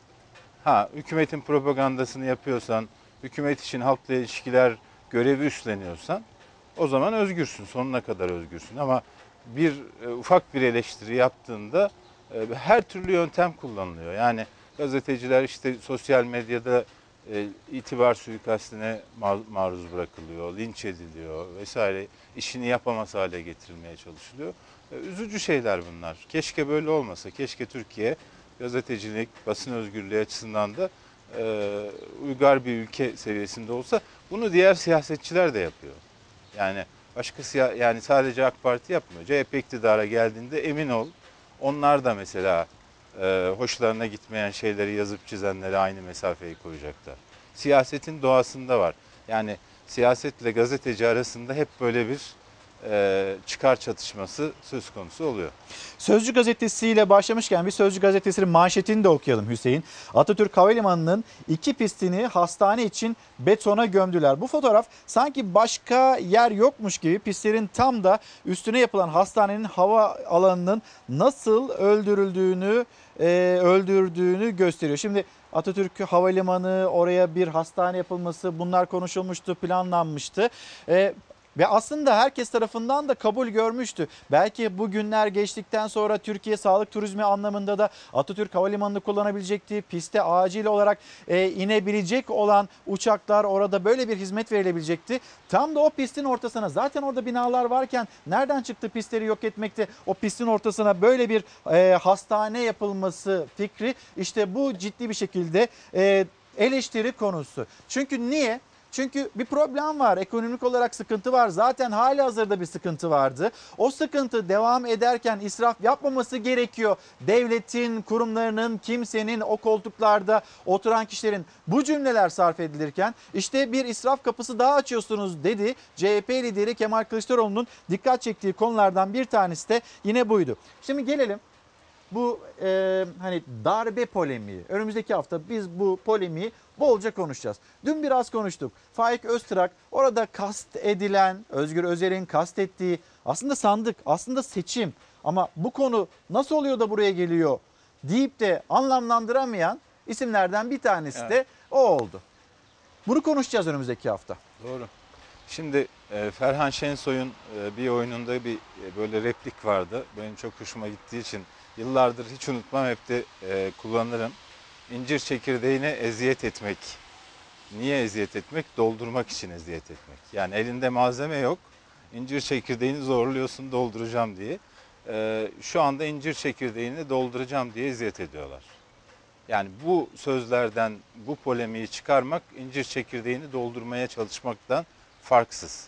Ha hükümetin propagandasını yapıyorsan, hükümet için halkla ilişkiler görevi üstleniyorsan o zaman özgürsün, sonuna kadar özgürsün. Ama bir e, ufak bir eleştiri yaptığında e, her türlü yöntem kullanılıyor. Yani gazeteciler işte sosyal medyada e, itibar suikastine ma- maruz bırakılıyor, linç ediliyor vesaire. işini yapamaz hale getirilmeye çalışılıyor. E, üzücü şeyler bunlar. Keşke böyle olmasa. Keşke Türkiye gazetecilik, basın özgürlüğü açısından da e, uygar bir ülke seviyesinde olsa. Bunu diğer siyasetçiler de yapıyor. Yani başka siya yani sadece AK Parti yapmıyor. CHP iktidara geldiğinde emin ol onlar da mesela e, hoşlarına gitmeyen şeyleri yazıp çizenlere aynı mesafeyi koyacaklar. Siyasetin doğasında var. Yani siyasetle gazeteci arasında hep böyle bir çıkar çatışması söz konusu oluyor. Sözcü gazetesiyle başlamışken bir Sözcü gazetesinin manşetini de okuyalım Hüseyin. Atatürk Havalimanı'nın iki pistini hastane için betona gömdüler. Bu fotoğraf sanki başka yer yokmuş gibi pistlerin tam da üstüne yapılan hastanenin hava alanının nasıl öldürüldüğünü e, öldürdüğünü gösteriyor. Şimdi Atatürk Havalimanı oraya bir hastane yapılması bunlar konuşulmuştu, planlanmıştı. E, ve aslında herkes tarafından da kabul görmüştü. Belki bu günler geçtikten sonra Türkiye sağlık turizmi anlamında da Atatürk Havalimanı'nı kullanabilecekti. Piste acil olarak e, inebilecek olan uçaklar orada böyle bir hizmet verilebilecekti. Tam da o pistin ortasına zaten orada binalar varken nereden çıktı pistleri yok etmekte? O pistin ortasına böyle bir e, hastane yapılması fikri işte bu ciddi bir şekilde e, eleştiri konusu. Çünkü niye? Çünkü bir problem var. Ekonomik olarak sıkıntı var. Zaten hali hazırda bir sıkıntı vardı. O sıkıntı devam ederken israf yapmaması gerekiyor. Devletin, kurumlarının, kimsenin, o koltuklarda oturan kişilerin bu cümleler sarf edilirken işte bir israf kapısı daha açıyorsunuz dedi. CHP lideri Kemal Kılıçdaroğlu'nun dikkat çektiği konulardan bir tanesi de yine buydu. Şimdi gelelim bu e, hani darbe polemiği. Önümüzdeki hafta biz bu polemiği bolca konuşacağız. Dün biraz konuştuk. Faik Öztrak orada kast edilen, Özgür Özel'in kastettiği aslında sandık, aslında seçim. Ama bu konu nasıl oluyor da buraya geliyor deyip de anlamlandıramayan isimlerden bir tanesi de Evet. o oldu. Bunu konuşacağız önümüzdeki hafta. Doğru. Şimdi e, Ferhan Şensoy'un e, bir oyununda bir e, böyle replik vardı. Benim çok hoşuma gittiği için yıllardır hiç unutmam hep de e, kullanırım. İncir çekirdeğine eziyet etmek. Niye eziyet etmek? Doldurmak için eziyet etmek. Yani elinde malzeme yok. İncir çekirdeğini zorluyorsun dolduracağım diye. E, şu anda incir çekirdeğini dolduracağım diye eziyet ediyorlar. Yani bu sözlerden bu polemiği çıkarmak incir çekirdeğini doldurmaya çalışmaktan farksız.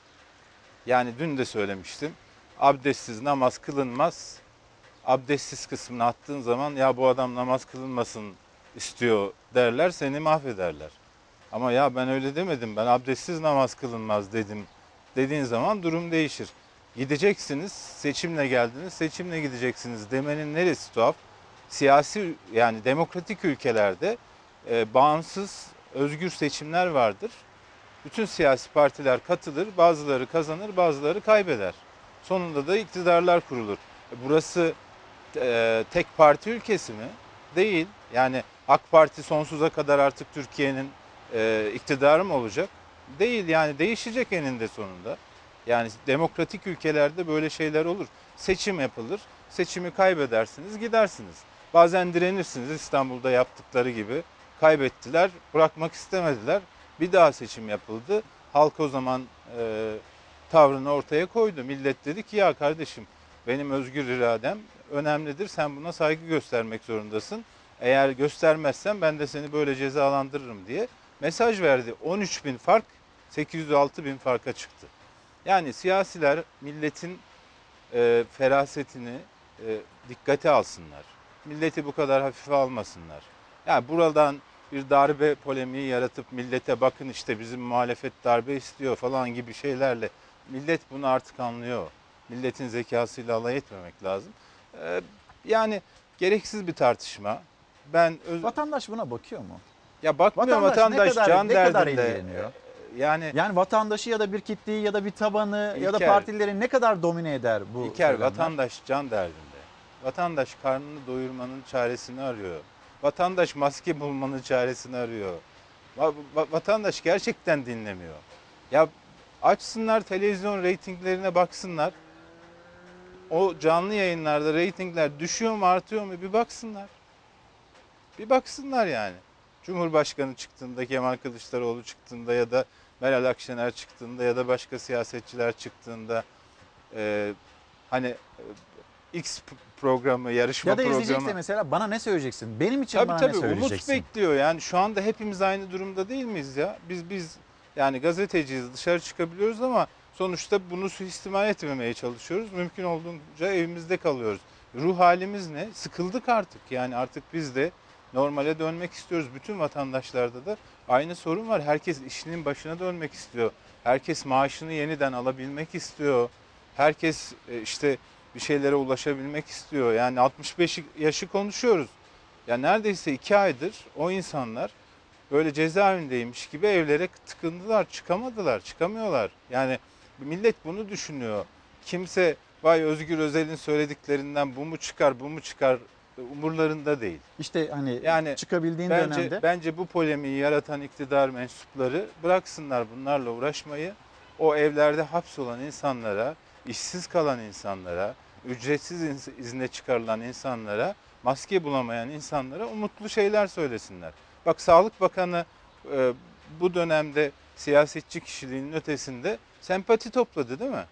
Yani dün de söylemiştim. Abdestsiz namaz kılınmaz. Abdestsiz kısmını attığın zaman ya bu adam namaz kılınmasın istiyor derler seni mahvederler. Ama ya ben öyle demedim ben abdestsiz namaz kılınmaz dedim dediğin zaman durum değişir. Gideceksiniz seçimle geldiniz seçimle gideceksiniz demenin neresi tuhaf? Siyasi yani demokratik ülkelerde e, bağımsız özgür seçimler vardır. Bütün siyasi partiler katılır, bazıları kazanır, bazıları kaybeder. Sonunda da iktidarlar kurulur. E, Burası e, tek parti ülkesi mi? Değil. Yani AK Parti sonsuza kadar artık Türkiye'nin e, iktidarı mı olacak? Değil yani değişecek eninde sonunda. Yani demokratik ülkelerde böyle şeyler olur. Seçim yapılır, seçimi kaybedersiniz, gidersiniz. Bazen direnirsiniz İstanbul'da yaptıkları gibi. Kaybettiler, bırakmak istemediler. Bir daha seçim yapıldı. Halk o zaman e, tavrını ortaya koydu. Millet dedi ki ya kardeşim benim özgür iradem önemlidir. Sen buna saygı göstermek zorundasın. Eğer göstermezsen ben de seni böyle cezalandırırım diye mesaj verdi. 13 bin fark 806 bin farka çıktı. Yani siyasiler milletin e, ferasetini e, dikkate alsınlar. Milleti bu kadar hafife almasınlar. Yani buradan bir darbe polemiği yaratıp millete bakın işte bizim muhalefet darbe istiyor falan gibi şeylerle millet bunu artık anlıyor. Milletin zekasıyla alay etmemek lazım. Ee, yani gereksiz bir tartışma. Ben öz... Vatandaş buna bakıyor mu? ya bakmıyor Vatandaş, vatandaş, ne kadar, can ne kadar derdinde. ilgileniyor? Yani Yani vatandaşı ya da bir kitleyi ya da bir tabanı ya da İlker. partileri ne kadar domine eder bu İlker söylemler? vatandaş can derdinde. Vatandaş karnını doyurmanın çaresini arıyor. Vatandaş maske bulmanın çaresini arıyor. Va- va- vatandaş gerçekten dinlemiyor. Ya açsınlar televizyon reytinglerine baksınlar. O canlı yayınlarda reytingler düşüyor mu artıyor mu bir baksınlar. Bir baksınlar yani. Cumhurbaşkanı çıktığında, Kemal Kılıçdaroğlu çıktığında ya da Meral Akşener çıktığında ya da başka siyasetçiler çıktığında e, hani e, X programı, yarışma Ya da programı. izleyecekse mesela bana ne söyleyeceksin? Benim için Tabii bana tabii ne umut söyleyeceksin? bekliyor. Yani şu anda hepimiz aynı durumda değil miyiz ya? Biz biz yani gazeteciyiz, dışarı çıkabiliyoruz ama sonuçta bunu suistimal etmemeye çalışıyoruz. Mümkün olduğunca evimizde kalıyoruz. Ruh halimiz ne? Sıkıldık artık. Yani artık biz de normale dönmek istiyoruz. Bütün vatandaşlarda da aynı sorun var. Herkes işinin başına dönmek istiyor. Herkes maaşını yeniden alabilmek istiyor. Herkes e, işte bir şeylere ulaşabilmek istiyor. Yani 65 yaşı konuşuyoruz. Ya neredeyse iki aydır o insanlar böyle cezaevindeymiş gibi evlere tıkındılar, çıkamadılar, çıkamıyorlar. Yani millet bunu düşünüyor. Kimse vay Özgür Özel'in söylediklerinden bu mu çıkar, bu mu çıkar umurlarında değil. İşte hani Yani çıkabildiğin bence, dönemde Bence bu polemiği yaratan iktidar mensupları bıraksınlar bunlarla uğraşmayı. O evlerde hapsolan insanlara, işsiz kalan insanlara, ücretsiz izne çıkarılan insanlara, maske bulamayan insanlara umutlu şeyler söylesinler. Bak Sağlık Bakanı bu dönemde siyasetçi kişiliğinin ötesinde sempati topladı değil mi?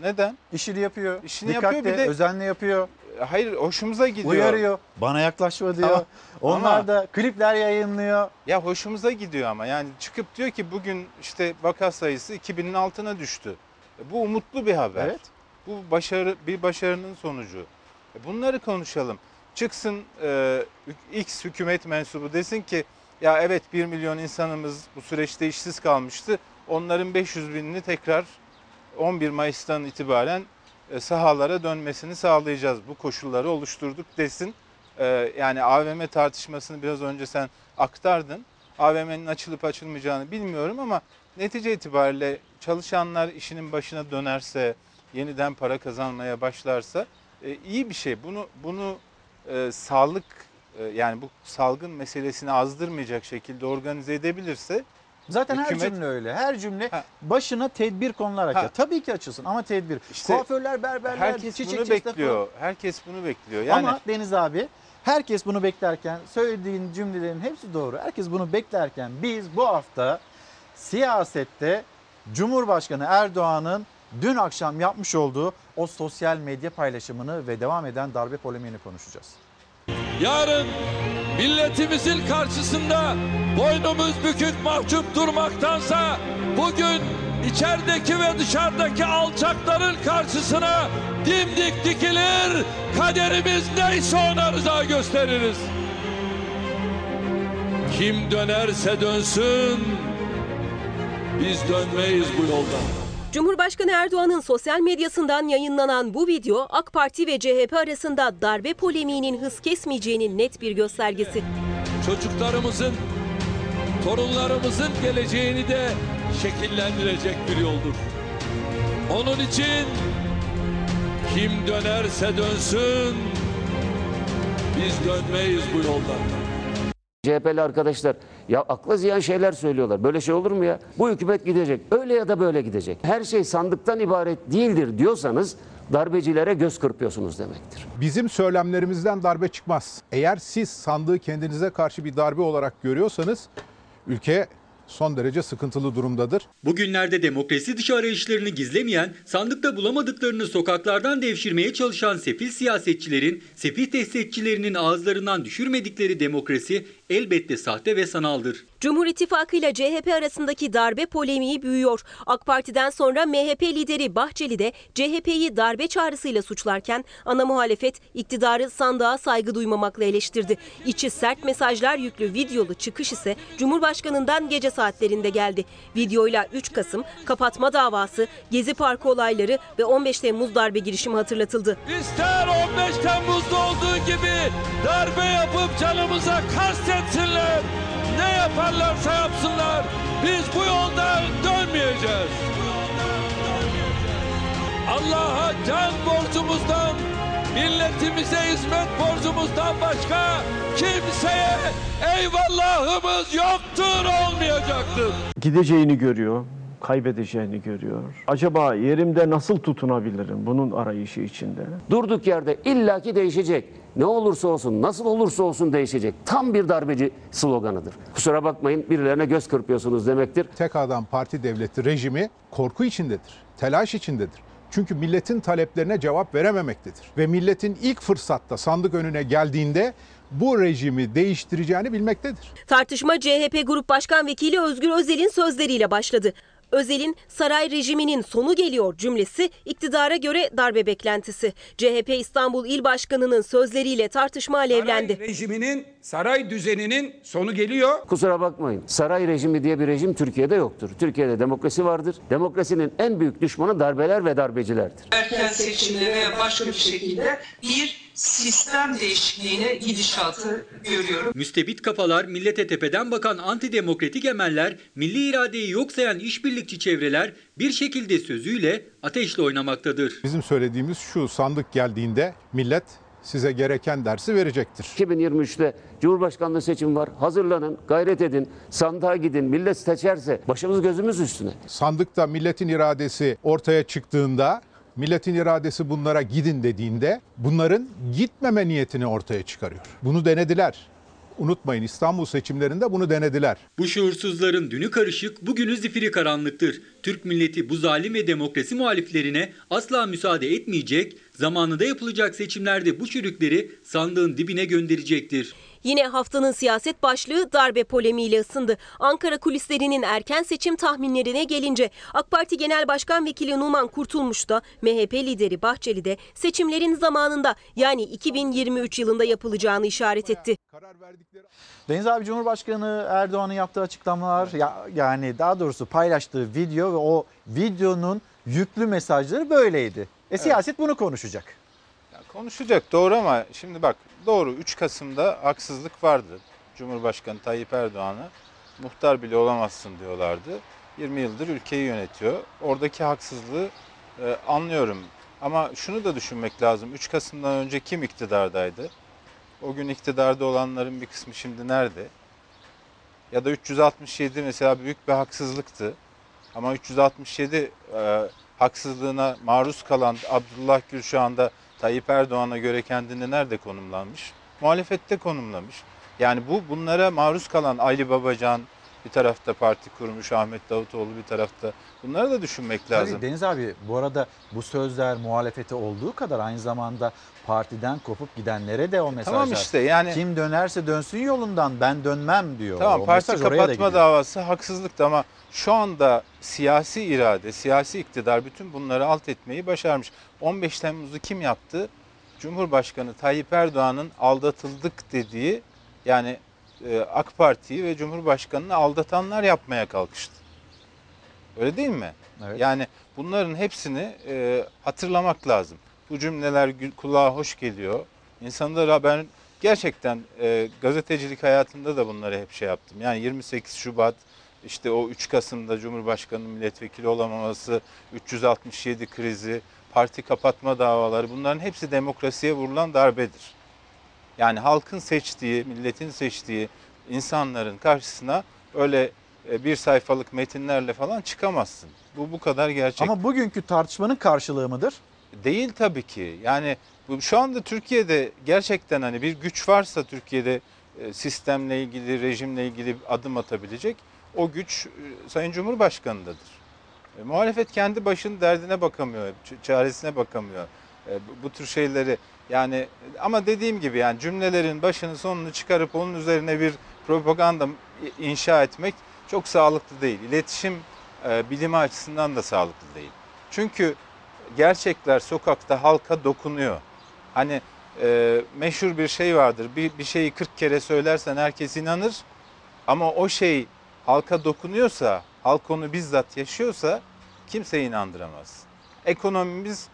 Neden? işini yapıyor. İşini Dikkatle, yapıyor bir de özenle yapıyor. hayır hoşumuza gidiyor. Uyarıyor. Bana yaklaşma diyor. Ama- Onlar ama- da klipler yayınlıyor. Ya hoşumuza gidiyor ama yani çıkıp diyor ki bugün işte vaka sayısı 2000'in altına düştü. E, Bu umutlu bir haber. Evet. Bu başarı bir başarının sonucu. E, Bunları konuşalım. Çıksın e, X hükümet mensubu desin ki ya evet 1 milyon insanımız bu süreçte işsiz kalmıştı. Onların 500 binini tekrar 11 Mayıs'tan itibaren e, sahalara dönmesini sağlayacağız. Bu koşulları oluşturduk desin. E, yani AVM tartışmasını biraz önce sen aktardın. AVM'nin açılıp açılmayacağını bilmiyorum ama netice itibariyle çalışanlar işinin başına dönerse, yeniden para kazanmaya başlarsa e, iyi bir şey. Bunu bunu sağlık yani bu salgın meselesini azdırmayacak şekilde organize edebilirse Zaten her Hükümet- cümle öyle. Her cümle Ha. başına tedbir konularak. Ha. Ya. Tabii ki açılsın ama tedbir. İşte Kuaförler, berberler, herkes çiçekçi bunu bekliyor. Herkes bunu bekliyor. Yani Ama Deniz abi herkes bunu beklerken söylediğin cümlelerin hepsi doğru. Herkes bunu beklerken biz bu hafta siyasette Cumhurbaşkanı Erdoğan'ın dün akşam yapmış olduğu o sosyal medya paylaşımını ve devam eden darbe polemiğini konuşacağız. Yarın milletimizin karşısında boynumuz bükük mahcup durmaktansa bugün içerideki ve dışarıdaki alçakların karşısına dimdik dikilir, kaderimiz neyse ona rıza gösteririz. Kim dönerse dönsün, biz dönmeyiz bu yoldan. Cumhurbaşkanı Erdoğan'ın sosyal medyasından yayınlanan bu video AK Parti ve CHP arasında darbe polemiğinin hız kesmeyeceğinin net bir göstergesi. çocuklarımızın, torunlarımızın geleceğini de şekillendirecek bir yoldur. Onun için kim dönerse dönsün, biz dönmeyiz bu yoldan. CHP'li arkadaşlar ya akla ziyan şeyler söylüyorlar. Böyle şey olur mu ya? Bu hükümet gidecek. Öyle ya da böyle gidecek. Her şey sandıktan ibaret değildir diyorsanız darbecilere göz kırpıyorsunuz demektir. Bizim söylemlerimizden darbe çıkmaz. Eğer siz sandığı kendinize karşı bir darbe olarak görüyorsanız ülke son derece sıkıntılı durumdadır. Bugünlerde demokrasi dışı arayışlarını gizlemeyen, sandıkta bulamadıklarını sokaklardan devşirmeye çalışan sefil siyasetçilerin, sefil destekçilerinin ağızlarından düşürmedikleri demokrasi elbette sahte ve sanaldır. Cumhur İttifakı ile CHP arasındaki darbe polemiği büyüyor. AK Parti'den sonra MHP lideri Bahçeli de CHP'yi darbe çağrısıyla suçlarken ana muhalefet iktidarı sandığa saygı duymamakla eleştirdi. İçi sert mesajlar yüklü videolu çıkış ise Cumhurbaşkanı'ndan gece saatlerinde geldi. Videoyla 3 Kasım, kapatma davası, Gezi Parkı olayları ve 15 Temmuz darbe girişimi hatırlatıldı. İster 15 Temmuz'da olduğu gibi darbe yapıp canımıza kastetsinler. Ne yaparlarsa yapsınlar. Biz bu yoldan dönmeyeceğiz. Allah'a can borcumuzdan, milletimize hizmet borcumuzdan başka kimseye eyvallahımız yoktur, olmayacaktır. gideceğini görüyor, kaybedeceğini görüyor. Acaba yerimde nasıl tutunabilirim bunun arayışı içinde? Durduk yerde illaki değişecek. Ne olursa olsun, nasıl olursa olsun değişecek. Tam bir darbeci sloganıdır. Kusura bakmayın birilerine göz kırpıyorsunuz demektir. Tek adam parti devleti rejimi korku içindedir, telaş içindedir. Çünkü milletin taleplerine cevap verememektedir. Ve milletin ilk fırsatta sandık önüne geldiğinde bu rejimi değiştireceğini bilmektedir. Tartışma CHP Grup Başkan Vekili Özgür Özel'in sözleriyle başladı. Özel'in saray rejiminin sonu geliyor cümlesi iktidara göre darbe beklentisi. CHP İstanbul İl Başkanı'nın sözleriyle tartışma alevlendi. rejiminin, saray düzeninin sonu geliyor. Kusura bakmayın. Saray rejimi diye bir rejim Türkiye'de yoktur. Türkiye'de demokrasi vardır. Demokrasinin en büyük düşmanı darbeler ve darbecilerdir. erken seçimlere veya başka bir şekilde bir sistem değişikliğine gidişatı görüyorum. Müstebit kafalar, millete tepeden bakan antidemokratik emeller, milli iradeyi yok sayan işbirlikçi çevreler bir şekilde sözüyle ateşle oynamaktadır. Bizim söylediğimiz şu sandık geldiğinde millet size gereken dersi verecektir. 2023'te Cumhurbaşkanlığı seçimi var. Hazırlanın, gayret edin, sandığa gidin. Millet seçerse başımız gözümüz üstüne. Sandıkta milletin iradesi ortaya çıktığında, milletin iradesi bunlara gidin dediğinde bunların gitmeme niyetini ortaya çıkarıyor. Bunu denediler. Unutmayın İstanbul seçimlerinde bunu denediler. Bu şuursuzların dünü karışık, bugünü zifiri karanlıktır. Türk milleti bu zalim ve demokrasi muhaliflerine asla müsaade etmeyecek, zamanında yapılacak seçimlerde bu çürükleri sandığın dibine gönderecektir. Yine haftanın siyaset başlığı darbe polemiğiyle ısındı. Ankara kulislerinin erken seçim tahminlerine gelince AK Parti Genel Başkan Vekili Numan Kurtulmuş da MHP lideri Bahçeli de seçimlerin zamanında yani 2023 yılında yapılacağını işaret etti. Deniz abi Cumhurbaşkanı Erdoğan'ın yaptığı açıklamalar ya, yani daha doğrusu paylaştığı video ve o videonun yüklü mesajları böyleydi. E siyaset bunu konuşacak. Konuşacak doğru ama şimdi bak doğru 3 Kasım'da haksızlık vardı. Cumhurbaşkanı Tayyip Erdoğan'a muhtar bile olamazsın diyorlardı. 20 yıldır ülkeyi yönetiyor. Oradaki haksızlığı e, anlıyorum. Ama şunu da düşünmek lazım. 3 Kasım'dan önce kim iktidardaydı? O gün iktidarda olanların bir kısmı şimdi nerede? Ya da 367 mesela büyük bir haksızlıktı. Ama 367 e, haksızlığına maruz kalan Abdullah Gül şu anda Tayyip Erdoğan'a göre kendini nerede konumlanmış? Muhalefette konumlamış. Yani bu bunlara maruz kalan Ali Babacan bir tarafta parti kurmuş, Ahmet Davutoğlu bir tarafta. Bunları da düşünmek lazım. Tabii Deniz abi bu arada bu sözler muhalefete olduğu kadar aynı zamanda partiden kopup gidenlere de o mesajlar. Tamam işte yani- Kim dönerse dönsün yolundan ben dönmem diyor. Tamam O parti da kapatma gidiyor. davası haksızlıktı ama şu anda siyasi irade, siyasi iktidar bütün bunları alt etmeyi başarmış. 15 Temmuz'u kim yaptı? Cumhurbaşkanı Tayyip Erdoğan'ın aldatıldık dediği yani e, AK Parti'yi ve Cumhurbaşkanı'nı aldatanlar yapmaya kalkıştı. Öyle değil mi? Yani bunların hepsini e, hatırlamak lazım. Bu cümleler kulağa hoş geliyor. İnsanlara ben gerçekten e, gazetecilik hayatında da bunları hep şey yaptım. Yani 28 Şubat işte o 3 Kasım'da Cumhurbaşkanı milletvekili olamaması, 367 krizi, parti kapatma davaları bunların hepsi demokrasiye vurulan darbedir. Yani halkın seçtiği, milletin seçtiği insanların karşısına öyle e, bir sayfalık metinlerle falan çıkamazsın. Bu bu kadar gerçek. Ama bugünkü tartışmanın karşılığı mıdır? Değil tabii ki. Yani şu anda Türkiye'de gerçekten hani bir güç varsa Türkiye'de e, sistemle ilgili, rejimle ilgili adım atabilecek o güç e, Sayın Cumhurbaşkanı'ndadır. E, muhalefet kendi başının derdine bakamıyor, çaresine bakamıyor. E, bu, tür şeyleri yani ama dediğim gibi yani cümlelerin başını sonunu çıkarıp onun üzerine bir propaganda inşa etmek çok sağlıklı değil. İletişim e, bilimi açısından da sağlıklı değil. Çünkü gerçekler sokakta halka dokunuyor. Hani e, meşhur bir şey vardır. Bir, bir şeyi 40 kere söylersen herkes inanır. Ama o şey halka dokunuyorsa, halk onu bizzat yaşıyorsa kimse inandıramaz. Ekonomimiz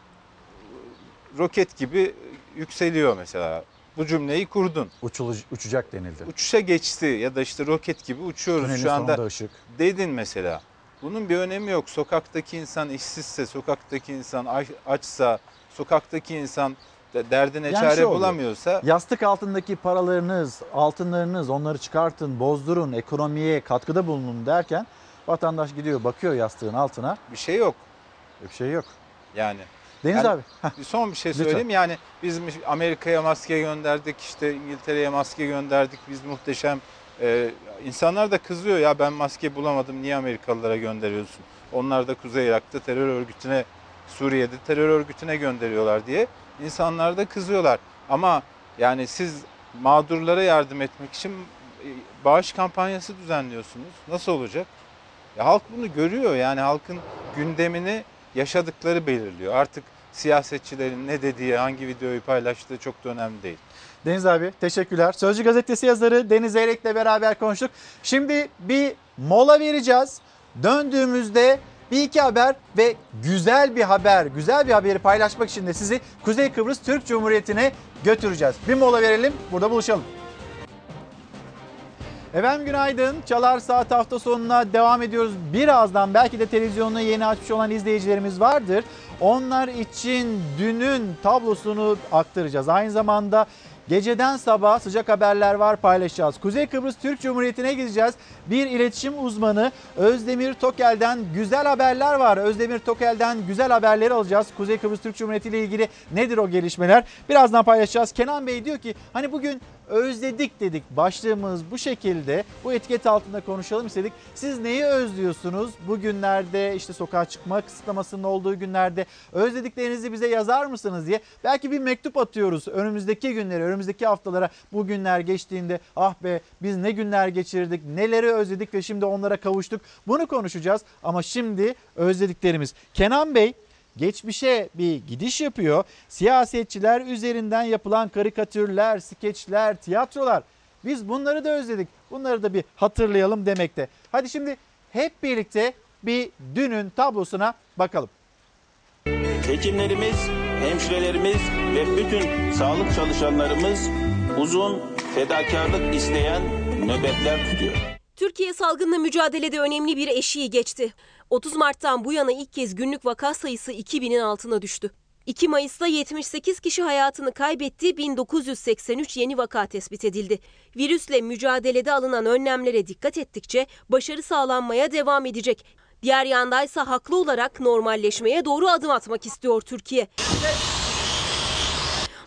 roket gibi yükseliyor mesela. Bu cümleyi kurdun. Uçulu, uçacak denildi. Uçuşa geçti ya da işte roket gibi uçuyoruz Tünelin şu anda. ışık. Dedin mesela. Bunun bir önemi yok. Sokaktaki insan işsizse, sokaktaki insan aç- açsa, sokaktaki insan de- derdine Yani çare şey oluyor, bulamıyorsa Yastık altındaki paralarınız, altınlarınız onları çıkartın, bozdurun, ekonomiye katkıda bulunun derken vatandaş gidiyor bakıyor yastığın altına. bir şey yok. Bir şey yok. Yani. Deniz Yani abi. bir son bir şey Lütfen. söyleyeyim. Yani biz Amerika'ya maske gönderdik, işte İngiltere'ye maske gönderdik. Biz muhteşem e, insanlar da kızıyor ya ben maske bulamadım niye Amerikalılara gönderiyorsun? Onlar da Kuzey Irak'ta terör örgütüne, Suriye'de terör örgütüne gönderiyorlar diye insanlar da kızıyorlar. Ama yani siz mağdurlara yardım etmek için e, bağış kampanyası düzenliyorsunuz. Nasıl olacak? Ya halk bunu görüyor yani halkın gündemini yaşadıkları belirliyor. Artık siyasetçilerin ne dediği, hangi videoyu paylaştığı çok da önemli değil. Deniz abi teşekkürler. Sözcü gazetesi yazarı Deniz Zeyrek'le beraber konuştuk. Şimdi bir mola vereceğiz. Döndüğümüzde bir iki haber ve güzel bir haber, güzel bir haberi paylaşmak için de sizi Kuzey Kıbrıs Türk Cumhuriyeti'ne götüreceğiz. Bir mola verelim, burada buluşalım. Efendim günaydın. Çalar Saat hafta sonuna devam ediyoruz. Birazdan belki de televizyonunu yeni açmış olan izleyicilerimiz vardır. Onlar için dünün tablosunu aktaracağız. Aynı zamanda geceden sabah sıcak haberler var paylaşacağız. Kuzey Kıbrıs Türk Cumhuriyeti'ne gideceğiz. Bir iletişim uzmanı Özdemir Tokel'den güzel haberler var. Özdemir Tokel'den güzel haberleri alacağız. Kuzey Kıbrıs Türk Cumhuriyeti ile ilgili nedir o gelişmeler? Birazdan paylaşacağız. Kenan Bey diyor ki hani bugün özledik dedik. Başlığımız bu şekilde. Bu etiket altında konuşalım istedik. Siz neyi özlüyorsunuz? Bugünlerde işte sokağa çıkma kısıtlamasının olduğu günlerde özlediklerinizi bize yazar mısınız diye. Belki bir mektup atıyoruz önümüzdeki günlere, önümüzdeki haftalara. Bu günler geçtiğinde ah be biz ne günler geçirdik, neleri özledik ve şimdi onlara kavuştuk. Bunu konuşacağız ama şimdi özlediklerimiz. Kenan Bey geçmişe bir gidiş yapıyor. Siyasetçiler üzerinden yapılan karikatürler, skeçler, tiyatrolar. Biz bunları da özledik. Bunları da bir hatırlayalım demekte. Hadi şimdi hep birlikte bir dünün tablosuna bakalım. Hekimlerimiz, hemşirelerimiz ve bütün sağlık çalışanlarımız uzun fedakarlık isteyen nöbetler tutuyor. Türkiye salgınla mücadelede önemli bir eşiği geçti. 30 Mart'tan bu yana ilk kez günlük vaka sayısı 2000'in altına düştü. 2 Mayıs'ta 78 kişi hayatını kaybetti, 1983 yeni vaka tespit edildi. Virüsle mücadelede alınan önlemlere dikkat ettikçe başarı sağlanmaya devam edecek. Diğer yandaysa haklı olarak normalleşmeye doğru adım atmak istiyor Türkiye.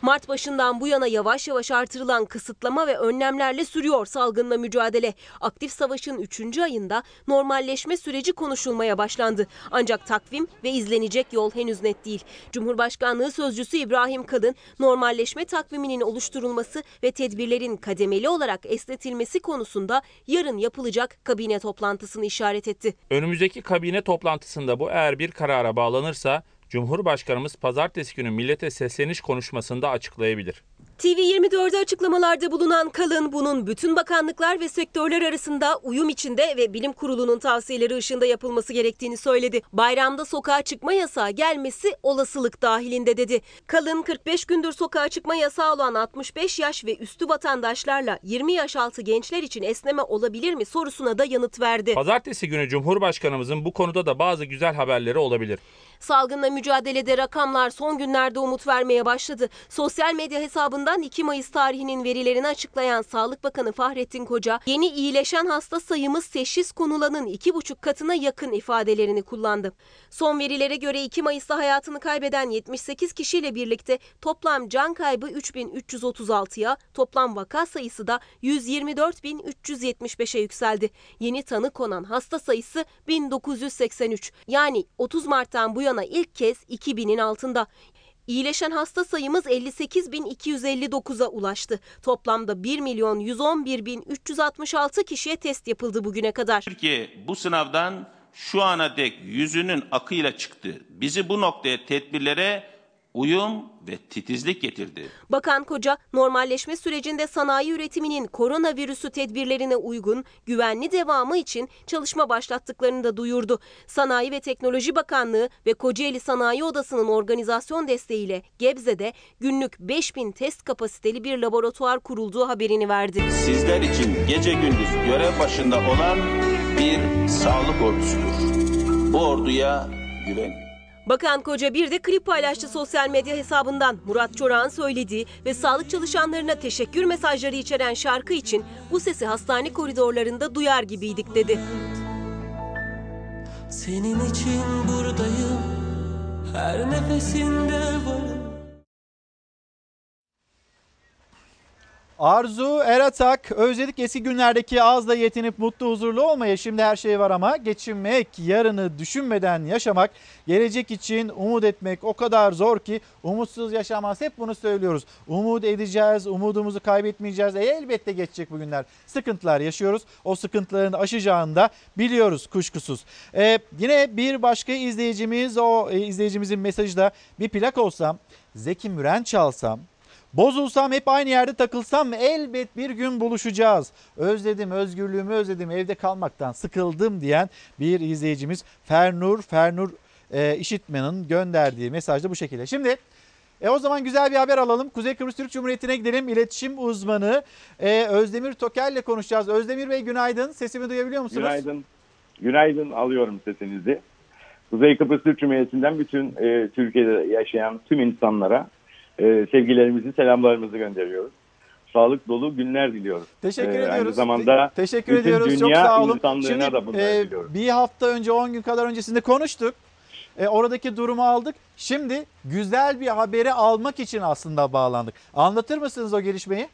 Mart başından bu yana yavaş yavaş artırılan kısıtlama ve önlemlerle sürüyor salgınla mücadele. Aktif savaşın 3. ayında normalleşme süreci konuşulmaya başlandı. Ancak takvim ve izlenecek yol henüz net değil. Cumhurbaşkanlığı sözcüsü İbrahim Kalın, normalleşme takviminin oluşturulması ve tedbirlerin kademeli olarak esnetilmesi konusunda yarın yapılacak kabine toplantısını işaret etti. Önümüzdeki kabine toplantısında bu eğer bir karara bağlanırsa Cumhurbaşkanımız pazartesi günü millete sesleniş konuşmasında açıklayabilir. TV24'de açıklamalarda bulunan Kalın bunun bütün bakanlıklar ve sektörler arasında uyum içinde ve bilim kurulunun tavsiyeleri ışığında yapılması gerektiğini söyledi. Bayramda sokağa çıkma yasağı gelmesi olasılık dahilinde dedi. Kalın 45 gündür sokağa çıkma yasağı olan 65 yaş ve üstü vatandaşlarla 20 yaş altı gençler için esneme olabilir mi sorusuna da yanıt verdi. Pazartesi günü Cumhurbaşkanımızın bu konuda da bazı güzel haberleri olabilir. Salgınla mücadelede rakamlar son günlerde umut vermeye başladı. Sosyal medya hesabından 2 Mayıs tarihinin verilerini açıklayan Sağlık Bakanı Fahrettin Koca, yeni iyileşen hasta sayımız teşhis konulanın 2,5 katına yakın ifadelerini kullandı. Son verilere göre 2 Mayıs'ta hayatını kaybeden 78 kişiyle birlikte toplam can kaybı 3336'ya, toplam vaka sayısı da 124.375'e yükseldi. Yeni tanı konan hasta sayısı 1983. Yani 30 Mart'tan bu yana ilk kez 2000'in altında. İyileşen hasta sayımız 58.259'a ulaştı. Toplamda 1 milyon 111 bin 366 kişiye test yapıldı bugüne kadar. Türkiye bu sınavdan şu ana dek yüzünün akıyla çıktı. Bizi bu noktaya tedbirlere uyum ve titizlik getirdi. Bakan Koca, normalleşme sürecinde sanayi üretiminin koronavirüsü tedbirlerine uygun, güvenli devamı için çalışma başlattıklarını da duyurdu. Sanayi ve Teknoloji Bakanlığı ve Kocaeli Sanayi Odası'nın organizasyon desteğiyle Gebze'de günlük 5000 test kapasiteli bir laboratuvar kurulduğu haberini verdi. Sizler için gece gündüz görev başında olan bir sağlık ordusudur. Bu orduya güven. Bakan Koca bir de klip paylaştı sosyal medya hesabından. Murat Çorak'ın söylediği ve sağlık çalışanlarına teşekkür mesajları içeren şarkı için bu sesi hastane koridorlarında duyar gibiydik dedi. Senin için buradayım Her nefesinde varım Arzu Eratak, özledik eski günlerdeki az da yetinip mutlu huzurlu olmaya şimdi her şey var ama geçinmek, yarını düşünmeden yaşamak, gelecek için umut etmek o kadar zor ki umutsuz yaşamaz. Hep bunu söylüyoruz. Umut edeceğiz, umudumuzu kaybetmeyeceğiz. E, elbette geçecek bu günler. Sıkıntılar yaşıyoruz. O sıkıntıların aşacağını da biliyoruz kuşkusuz. E, yine bir başka izleyicimiz, o e, izleyicimizin mesajı da bir plak olsam, Zeki Müren çalsam, Bozulsam hep aynı yerde takılsam elbet bir gün buluşacağız. Özledim özgürlüğümü özledim evde kalmaktan sıkıldım diyen bir izleyicimiz Fernur Fernur e, İşitmen'in gönderdiği mesajda bu şekilde. Şimdi e o zaman güzel bir haber alalım. Kuzey Kıbrıs Türk Cumhuriyeti'ne gidelim. İletişim uzmanı e, Özdemir Tokel ile konuşacağız. Özdemir Bey günaydın. Sesimi duyabiliyor musunuz? Günaydın. Günaydın alıyorum sesinizi. Kuzey Kıbrıs Türk Cumhuriyeti'nden bütün e, Türkiye'de yaşayan tüm insanlara e, sevgilerimizi, selamlarımızı gönderiyoruz. Sağlık dolu günler diliyoruz. Teşekkür E, ediyoruz. Aynı zamanda Teşekkür bütün ediyoruz. dünya Çok sağ olun. insanlığına Şimdi da bunları e, diliyoruz. bir hafta önce 10 gün kadar öncesinde konuştuk. E, oradaki durumu aldık. Şimdi güzel bir haberi almak için aslında bağlandık. Anlatır mısınız o gelişmeyi?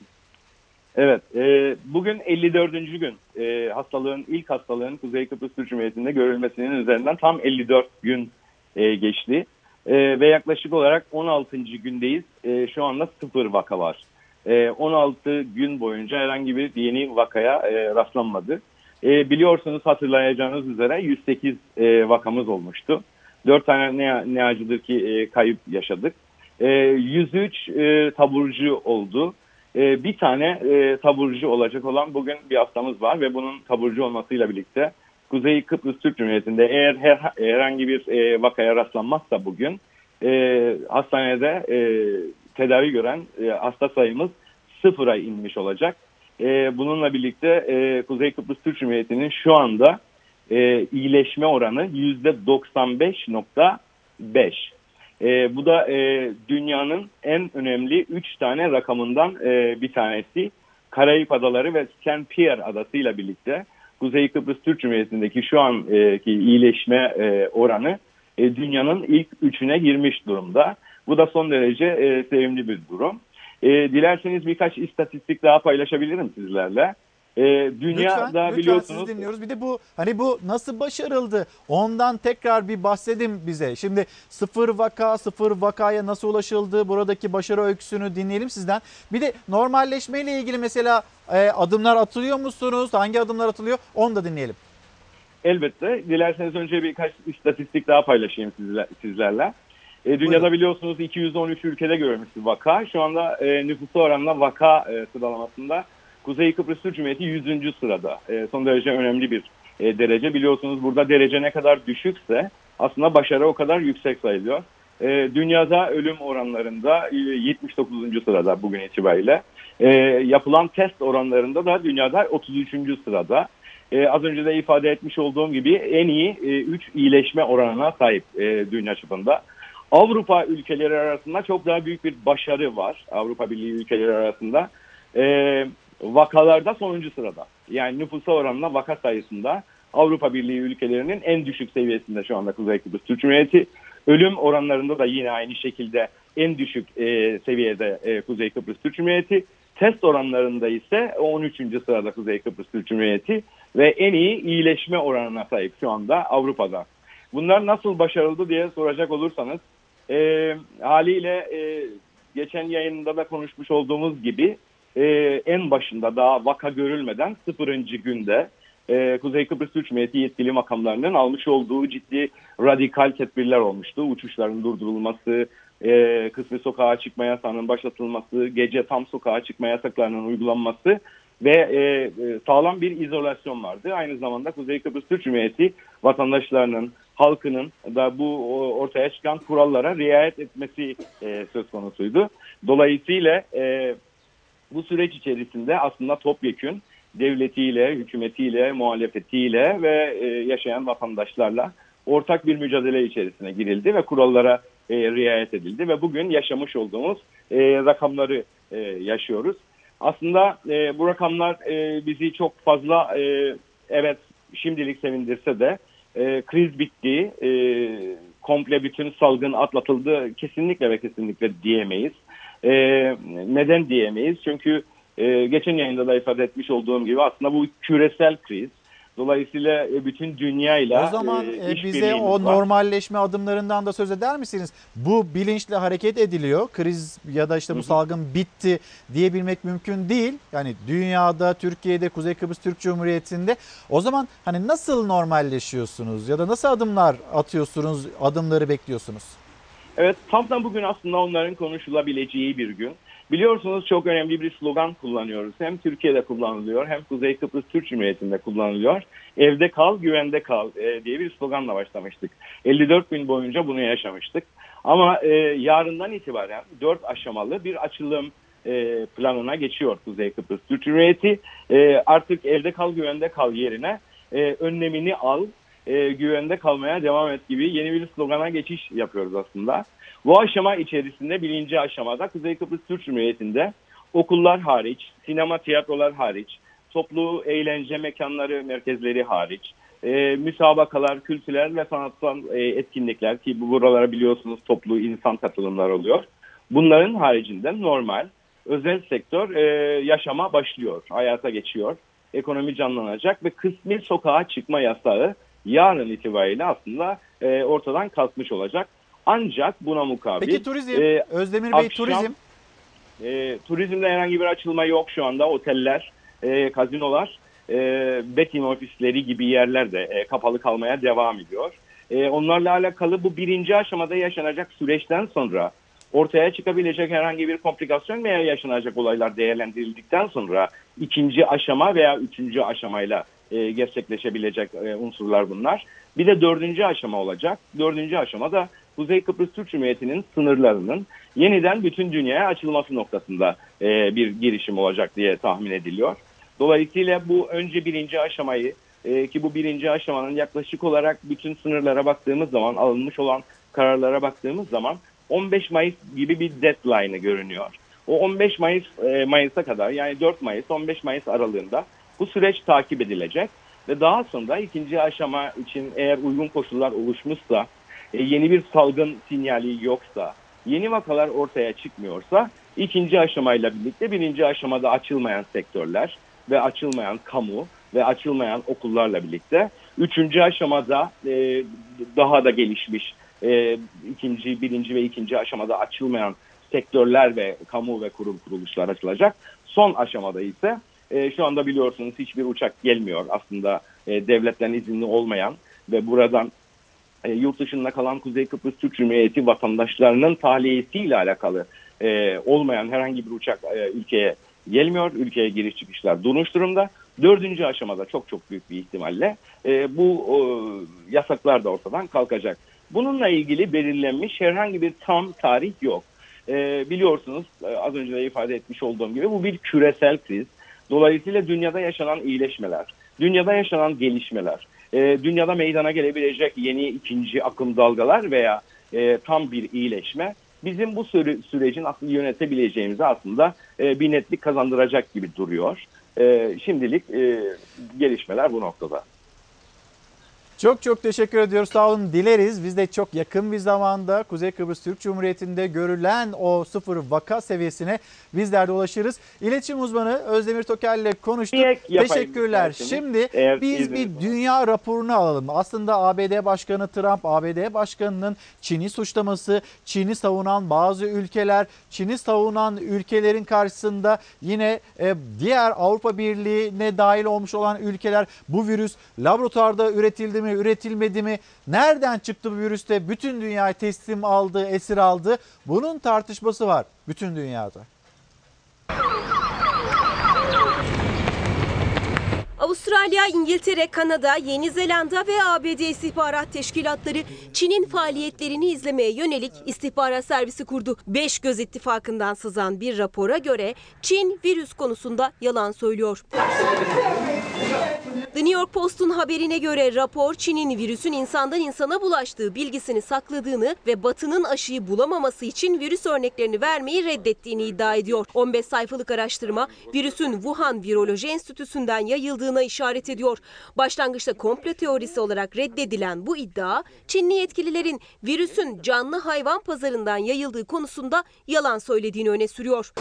Evet, e, bugün 54. gün e, hastalığın, ilk hastalığın Kuzey Kıbrıs Türk Cumhuriyeti'nde görülmesinin üzerinden tam 54 gün e, geçti. E, ve yaklaşık olarak 16. gündeyiz. E, şu anda sıfır vaka var. E, 16 gün boyunca herhangi bir yeni vakaya e, rastlanmadı. E, biliyorsunuz hatırlayacağınız üzere 108 e, vakamız olmuştu. 4 tane ne, ne acıdır ki e, kayıp yaşadık. E, 103 e, taburcu oldu. E, bir tane e, taburcu olacak olan bugün bir hastamız var ve bunun taburcu olmasıyla birlikte Kuzey Kıbrıs Türk Cumhuriyeti'nde eğer her, herhangi bir e, vakaya rastlanmazsa bugün e, hastanede e, tedavi gören e, hasta sayımız sıfıra inmiş olacak. E, bununla birlikte e, Kuzey Kıbrıs Türk Cumhuriyeti'nin şu anda e, iyileşme oranı %95.5. E, bu da e, dünyanın en önemli 3 tane rakamından e, bir tanesi. Karayip Adaları ve St. Pierre Adası ile birlikte Kuzey Kıbrıs Türk Cumhuriyeti'ndeki şu anki iyileşme e, oranı e, dünyanın ilk üçüne girmiş durumda. Bu da son derece e, sevimli bir durum. Dilerseniz birkaç istatistik daha paylaşabilirim sizlerle. E, dünyada lütfen, lütfen biliyorsunuz sizi dinliyoruz. Bir de bu hani bu nasıl başarıldı? Ondan tekrar bir bahsedin bize. Şimdi sıfır vaka, sıfır vakaya nasıl ulaşıldı? Buradaki başarı öyküsünü dinleyelim sizden. Bir de normalleşmeyle ilgili mesela e, adımlar atılıyor musunuz? Hangi adımlar atılıyor? Onu da dinleyelim. Elbette. Dilerseniz önce birkaç istatistik daha paylaşayım sizler, sizlerle. E, dünyada biliyorsunuz 213 ülkede görülmüş bir vaka. Şu anda e, nüfusu oranla vaka e, sıralamasında Kuzey Kıbrıs Türk Cumhuriyeti 100. sırada. E, son derece önemli bir e, derece. Biliyorsunuz burada derece ne kadar düşükse aslında başarı o kadar yüksek sayılıyor. E, dünyada ölüm oranlarında e, 79. sırada bugün itibariyle. E, yapılan test oranlarında da dünyada 33. sırada. E, az önce de ifade etmiş olduğum gibi en iyi 3 e, iyileşme oranına sahip e, dünya çapında. Avrupa ülkeleri arasında çok daha büyük bir başarı var Avrupa Birliği ülkeleri arasında. E, vakalarda sonuncu sırada. Yani nüfusa oranla vaka sayısında Avrupa Birliği ülkelerinin en düşük seviyesinde şu anda Kuzey Kıbrıs Türk Cumhuriyeti. Ölüm oranlarında da yine aynı şekilde en düşük e, seviyede e, Kuzey Kıbrıs Türk Cumhuriyeti. Test oranlarında ise 13. sırada Kuzey Kıbrıs Türk Cumhuriyeti ve en iyi iyileşme oranına sahip şu anda Avrupa'da. Bunlar nasıl başarıldı diye soracak olursanız E, haliyle e, geçen yayında da konuşmuş olduğumuz gibi e, en başında daha vaka görülmeden sıfırıncı günde e, Kuzey Kıbrıs Türk Cumhuriyeti yetkili makamlarının almış olduğu ciddi radikal tedbirler olmuştu. Uçuşların durdurulması, e, kısmi sokağa çıkma yasağının başlatılması, gece tam sokağa çıkma yasaklarının uygulanması ve e, e, sağlam bir izolasyon vardı. Aynı zamanda Kuzey Kıbrıs Türk Cumhuriyeti vatandaşlarının, halkının da bu ortaya çıkan kurallara riayet etmesi e, söz konusuydu. Dolayısıyla e, bu süreç içerisinde aslında topyekün devletiyle, hükümetiyle, muhalefetiyle ve e, yaşayan vatandaşlarla ortak bir mücadele içerisine girildi ve kurallara e, riayet edildi ve bugün yaşamış olduğumuz e, rakamları e, yaşıyoruz. Aslında e, bu rakamlar e, bizi çok fazla e, evet şimdilik sevindirse de e, kriz bitti, e, komple bütün salgın atlatıldı kesinlikle ve kesinlikle diyemeyiz. E, neden diyemeyiz? Çünkü e, geçen yayında da ifade etmiş olduğum gibi aslında bu küresel kriz. Dolayısıyla e, bütün dünyayla O zaman e, e, bize o var. normalleşme adımlarından da söz eder misiniz? Bu bilinçle hareket ediliyor. Kriz ya da işte bu salgın bitti diyebilmek mümkün değil. Yani dünyada, Türkiye'de, Kuzey Kıbrıs Türk Cumhuriyeti'nde. O zaman hani nasıl normalleşiyorsunuz ya da nasıl adımlar atıyorsunuz, adımları bekliyorsunuz? Evet tam da bugün aslında onların konuşulabileceği bir gün. Biliyorsunuz çok önemli bir slogan kullanıyoruz. Hem Türkiye'de kullanılıyor hem Kuzey Kıbrıs Türk Cumhuriyeti'nde kullanılıyor. Evde kal, güvende kal e, diye bir sloganla başlamıştık. 54 gün boyunca bunu yaşamıştık. Ama e, yarından itibaren 4 aşamalı bir açılım e, planına geçiyor Kuzey Kıbrıs Türk Cumhuriyeti. E, artık evde kal, güvende kal yerine e, önlemini al, e, güvende kalmaya devam et gibi yeni bir slogana geçiş yapıyoruz aslında. Bu aşama içerisinde birinci aşamada Kuzey Kıbrıs Türk Cumhuriyeti'nde okullar hariç, sinema tiyatrolar hariç, toplu eğlence mekanları, merkezleri hariç, e, müsabakalar, kültürel ve sanatsal e, etkinlikler ki bu buralara biliyorsunuz toplu insan katılımlar oluyor. Bunların haricinde normal özel sektör e, yaşama başlıyor, hayata geçiyor. Ekonomi canlanacak ve kısmi sokağa çıkma yasağı yarın itibariyle aslında e, ortadan kalkmış olacak. Ancak buna mukabil... Peki turizm, e, Özdemir Bey akşam- turizm. e, turizmde herhangi bir açılma yok şu anda. Oteller, e, kazinolar, e, betting ofisleri gibi yerler de e, kapalı kalmaya devam ediyor. E, onlarla alakalı bu birinci aşamada yaşanacak süreçten sonra ortaya çıkabilecek herhangi bir komplikasyon veya yaşanacak olaylar değerlendirildikten sonra ikinci aşama veya üçüncü aşamayla e, gerçekleşebilecek e, unsurlar bunlar. Bir de dördüncü aşama olacak. Dördüncü aşama da Kuzey Kıbrıs Türk Cumhuriyeti'nin sınırlarının yeniden bütün dünyaya açılması noktasında e, bir girişim olacak diye tahmin ediliyor. Dolayısıyla bu önce birinci aşamayı ki bu birinci aşamanın yaklaşık olarak bütün sınırlara baktığımız zaman alınmış olan kararlara baktığımız zaman 15 Mayıs gibi bir deadline'ı görünüyor. O 15 Mayıs Mayıs'a kadar yani 4 Mayıs 15 Mayıs aralığında bu süreç takip edilecek ve daha sonra ikinci aşama için eğer uygun koşullar oluşmuşsa e, yeni bir salgın sinyali yoksa yeni vakalar ortaya çıkmıyorsa ikinci aşamayla birlikte birinci aşamada açılmayan sektörler ve açılmayan kamu ve açılmayan okullarla birlikte üçüncü aşamada e, daha da gelişmiş e, ikinci, birinci ve ikinci aşamada açılmayan sektörler ve kamu ve kurum kuruluşlar açılacak. Son aşamada ise e, şu anda biliyorsunuz hiçbir uçak gelmiyor aslında e, devletten izinli olmayan ve buradan e, yurt dışında kalan Kuzey Kıbrıs Türk Cumhuriyeti vatandaşlarının tahliyesiyle alakalı e, olmayan herhangi bir uçak e, ülkeye gelmiyor. Ülkeye giriş çıkışlar durmuş durumda. Dördüncü aşamada çok çok büyük bir ihtimalle e, bu e, yasaklar da ortadan kalkacak. Bununla ilgili belirlenmiş herhangi bir tam tarih yok. E, biliyorsunuz e, az önce de ifade etmiş olduğum gibi bu bir küresel kriz. Dolayısıyla dünyada yaşanan iyileşmeler, dünyada yaşanan gelişmeler, e, dünyada meydana gelebilecek yeni ikinci akım dalgalar veya e, tam bir iyileşme bizim bu süre, sürecin aslında yönetebileceğimizi aslında e, bir netlik kazandıracak gibi duruyor. E, şimdilik e, gelişmeler bu noktada. Çok çok teşekkür ediyoruz. Sağ olun. Dileriz biz de çok yakın bir zamanda Kuzey Kıbrıs Türk Cumhuriyeti'nde görülen o sıfır vaka seviyesine bizler de ulaşırız. İletişim uzmanı Özdemir Tokel ile konuştuk. Yapayım Teşekkürler. isterseniz. Şimdi Eğer biz bir dünya raporunu alalım. Aslında ABD Başkanı Trump, ABD Başkanı'nın Çin'i suçlaması, Çin'i savunan bazı ülkeler, Çin'i savunan ülkelerin karşısında yine e, diğer Avrupa Birliği'ne dahil olmuş olan ülkeler bu virüs laboratuvarda üretildi mi, üretilmedi mi? Nereden çıktı bu virüste? Bütün dünyayı teslim aldı, esir aldı. Bunun tartışması var bütün dünyada. Avustralya, İngiltere, Kanada, Yeni Zelanda ve ABD istihbarat teşkilatları Çin'in faaliyetlerini izlemeye yönelik istihbarat servisi kurdu. Beş göz ittifakından sızan bir rapora göre Çin virüs konusunda yalan söylüyor. The New York Post'un haberine göre rapor Çin'in virüsün insandan insana bulaştığı bilgisini sakladığını ve Batı'nın aşıyı bulamaması için virüs örneklerini vermeyi reddettiğini iddia ediyor. 15 sayfalık araştırma virüsün Wuhan Viroloji Enstitüsü'nden yayıldığına işaret ediyor. Başlangıçta komplo teorisi olarak reddedilen bu iddia Çinli yetkililerin virüsün canlı hayvan pazarından yayıldığı konusunda yalan söylediğini öne sürüyor.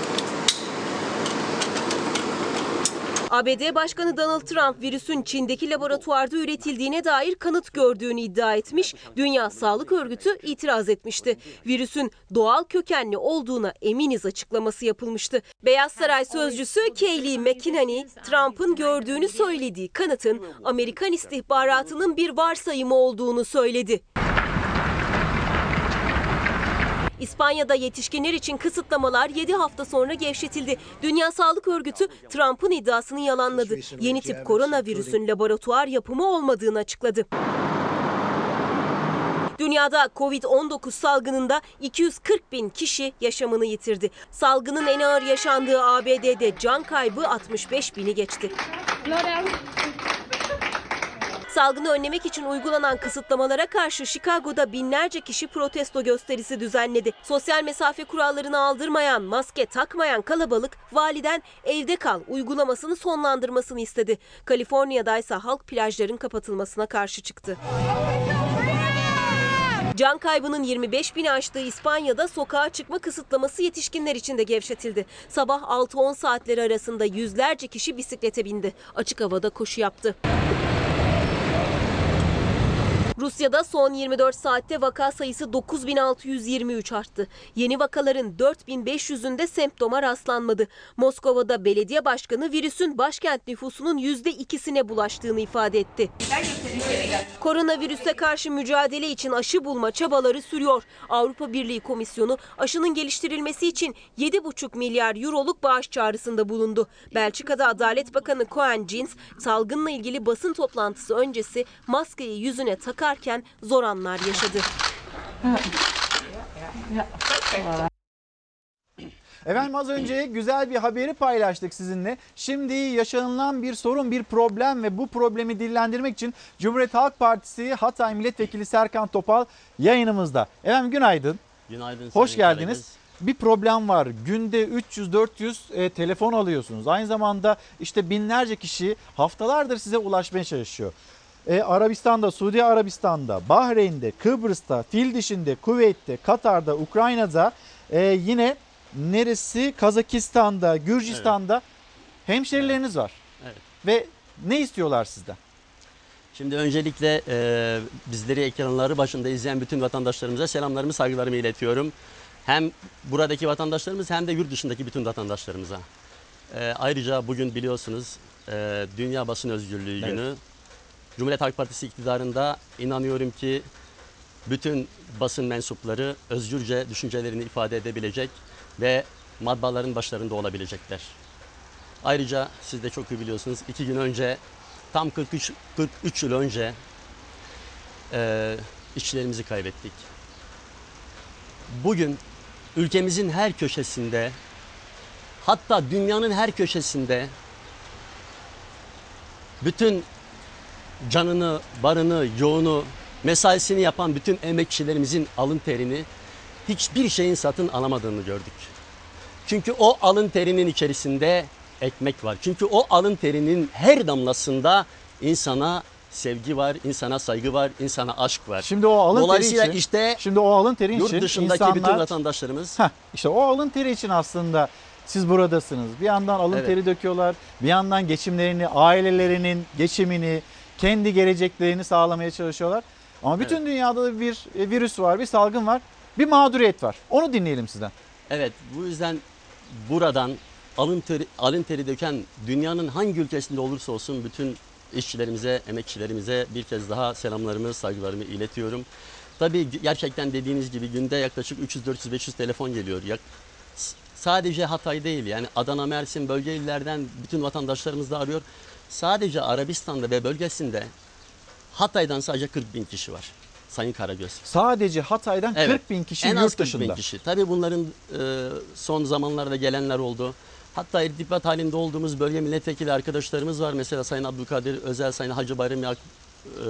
ABD Başkanı Donald Trump virüsün Çin'deki laboratuvarda üretildiğine dair kanıt gördüğünü iddia etmiş. Dünya Sağlık Örgütü itiraz etmişti. Virüsün doğal kökenli olduğuna eminiz açıklaması yapılmıştı. Beyaz Saray sözcüsü Kayleigh McEnany, Trump'ın gördüğünü söylediği kanıtın Amerikan istihbaratının bir varsayımı olduğunu söyledi. İspanya'da yetişkinler için kısıtlamalar 7 hafta sonra gevşetildi. Dünya Sağlık Örgütü Trump'ın iddiasını yalanladı. Yeni tip koronavirüsün laboratuvar yapımı olmadığını açıkladı. Dünyada Covid-19 salgınında 240 bin kişi yaşamını yitirdi. Salgının en ağır yaşandığı ABD'de can kaybı 65 bini geçti. Salgını önlemek için uygulanan kısıtlamalara karşı Chicago'da binlerce kişi protesto gösterisi düzenledi. Sosyal mesafe kurallarını aldırmayan, maske takmayan kalabalık validen evde kal uygulamasını sonlandırmasını istedi. Kaliforniya'da ise halk plajların kapatılmasına karşı çıktı. Can kaybının 25 bini aştığı İspanya'da sokağa çıkma kısıtlaması yetişkinler için de gevşetildi. Sabah 6-10 saatleri arasında yüzlerce kişi bisiklete bindi. Açık havada koşu yaptı. Rusya'da son 24 saatte vaka sayısı 9623 arttı. Yeni vakaların 4500'ünde semptoma rastlanmadı. Moskova'da belediye başkanı virüsün başkent nüfusunun %2'sine bulaştığını ifade etti. Koronavirüse karşı mücadele için aşı bulma çabaları sürüyor. Avrupa Birliği Komisyonu aşının geliştirilmesi için 7,5 milyar euroluk bağış çağrısında bulundu. Belçika'da Adalet Bakanı Cohen Jins salgınla ilgili basın toplantısı öncesi maskeyi yüzüne takarken zor anlar yaşadı. Efendim az önce güzel bir haberi paylaştık sizinle. Şimdi yaşanılan bir sorun, bir problem ve bu problemi dillendirmek için Cumhuriyet Halk Partisi Hatay Milletvekili Serkan Topal yayınımızda. Efendim günaydın. Günaydın. Hoş geldiniz. Karagöz. Bir problem var. Günde 300-400 e, telefon alıyorsunuz. Aynı zamanda işte binlerce kişi haftalardır size ulaşmaya çalışıyor. E, Arabistan'da, Suudi Arabistan'da, Bahreyn'de, Kıbrıs'ta, Fildiş'inde, Kuveyt'te, Katar'da, Ukrayna'da e, yine neresi? Kazakistan'da, Gürcistan'da hemşerileriniz var. Evet. Ve ne istiyorlar sizden? Şimdi öncelikle e, bizleri ekranları başında izleyen bütün vatandaşlarımıza selamlarımı, saygılarımı iletiyorum. Hem buradaki vatandaşlarımız hem de yurt dışındaki bütün vatandaşlarımıza. E, ayrıca bugün biliyorsunuz e, Dünya Basın Özgürlüğü Evet. Günü. Cumhuriyet Halk Partisi iktidarında inanıyorum ki bütün basın mensupları özgürce düşüncelerini ifade edebilecek ve matbaaların başlarında olabilecekler. Ayrıca siz de çok iyi biliyorsunuz iki gün önce tam 43, 43 yıl önce e, işçilerimizi kaybettik. Bugün ülkemizin her köşesinde hatta dünyanın her köşesinde bütün canını, barını, yoğunu, mesaisini yapan bütün emekçilerimizin alın terini hiçbir şeyin satın alamadığını gördük. Çünkü o alın terinin içerisinde ekmek var. Çünkü o alın terinin her damlasında insana sevgi var, insana saygı var, insana aşk var. Şimdi o alın teri için, işte şimdi o alın teri yurt için dışındaki insanlar, bütün vatandaşlarımız Heh, işte o alın teri için aslında siz buradasınız. Bir yandan alın Evet. teri döküyorlar, bir yandan geçimlerini, ailelerinin geçimini, kendi geleceklerini sağlamaya çalışıyorlar. Ama bütün dünyada da bir e, virüs var, bir salgın var, bir mağduriyet var. Onu dinleyelim sizden. Evet bu yüzden buradan alın teri, alın teri döken dünyanın hangi ülkesinde olursa olsun bütün işçilerimize, emekçilerimize bir kez daha selamlarımı, saygılarımı iletiyorum. Tabii gerçekten dediğiniz gibi günde yaklaşık 300, 400, 500 telefon geliyor. Yak- sadece Hatay değil yani Adana, Mersin, bölge illerden bütün vatandaşlarımız da arıyor. Sadece Arabistan'da ve bölgesinde Hatay'dan sadece 40 bin kişi var. Sayın Karagöz. Sadece Hatay'dan Evet. 40 bin kişi en az yurt 40 bin dışında. kişi. Tabii bunların e, son zamanlarda gelenler oldu. Hatta irtibat halinde olduğumuz bölge milletvekili arkadaşlarımız var. Mesela Sayın Abdülkadir Özel, Sayın Hacı Bayram Yak, e,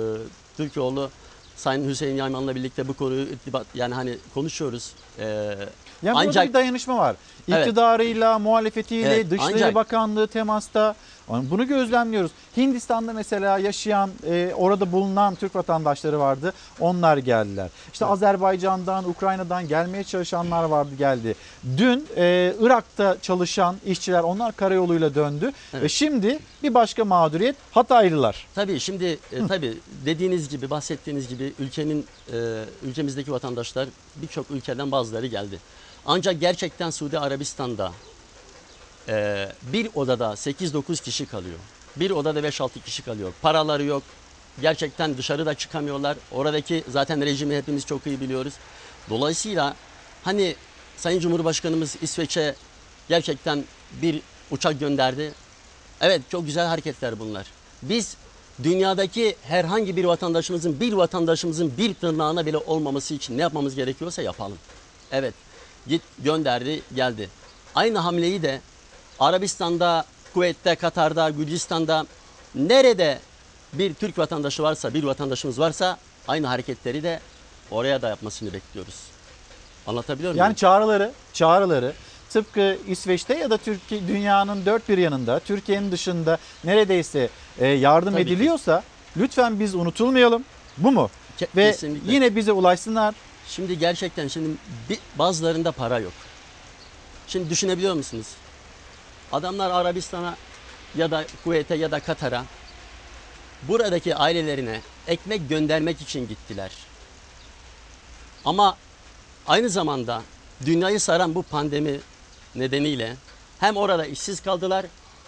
Türkoğlu, Sayın Hüseyin Yayman'la birlikte bu konuyu irtibat yani hani konuşuyoruz. E, Yani burada bir dayanışma var. Evet. İktidarıyla, muhalefetiyle, Evet, Dışişleri ancak- Bakanlığı temasta. Bunu gözlemliyoruz. Hindistan'da mesela yaşayan, e, orada bulunan Türk vatandaşları vardı. Onlar geldiler. İşte Azerbaycan'dan, Ukrayna'dan gelmeye çalışanlar vardı geldi. Dün e, Irak'ta çalışan işçiler onlar karayoluyla döndü. Ve şimdi bir başka mağduriyet Hataylılar. Tabii şimdi e, tabii dediğiniz gibi bahsettiğiniz gibi ülkenin e, ülkemizdeki vatandaşlar birçok ülkeden bazıları geldi. Ancak gerçekten Suudi Arabistan'da e, bir odada 8-9 kişi kalıyor. Bir odada 5-6 kişi kalıyor. Paraları yok. Gerçekten dışarıda çıkamıyorlar. Oradaki zaten rejimi hepimiz çok iyi biliyoruz. Dolayısıyla hani Sayın Cumhurbaşkanımız İsveç'e gerçekten bir uçak gönderdi. Evet çok güzel hareketler bunlar. Biz dünyadaki herhangi bir vatandaşımızın bir vatandaşımızın bir tırnağına bile olmaması için ne yapmamız gerekiyorsa yapalım. Evet git gönderdi geldi. Aynı hamleyi de Arabistan'da, Kuveyt'te, Katar'da, Gürcistan'da nerede bir Türk vatandaşı varsa, bir vatandaşımız varsa aynı hareketleri de oraya da yapmasını bekliyoruz. Anlatabiliyor muyum? Yani çağrıları, çağrıları tıpkı İsveç'te ya da Türkiye dünyanın dört bir yanında, Türkiye'nin dışında neredeyse e, yardım Tabii ki. ediliyorsa lütfen biz unutulmayalım. Bu mu? Ke- Ve kesinlikle. yine bize ulaşsınlar. Şimdi gerçekten şimdi bazılarında para yok. Şimdi düşünebiliyor musunuz? Adamlar Arabistan'a ya da Kuveyt'e ya da Katar'a buradaki ailelerine ekmek göndermek için gittiler. Ama aynı zamanda dünyayı saran bu pandemi nedeniyle hem orada işsiz kaldılar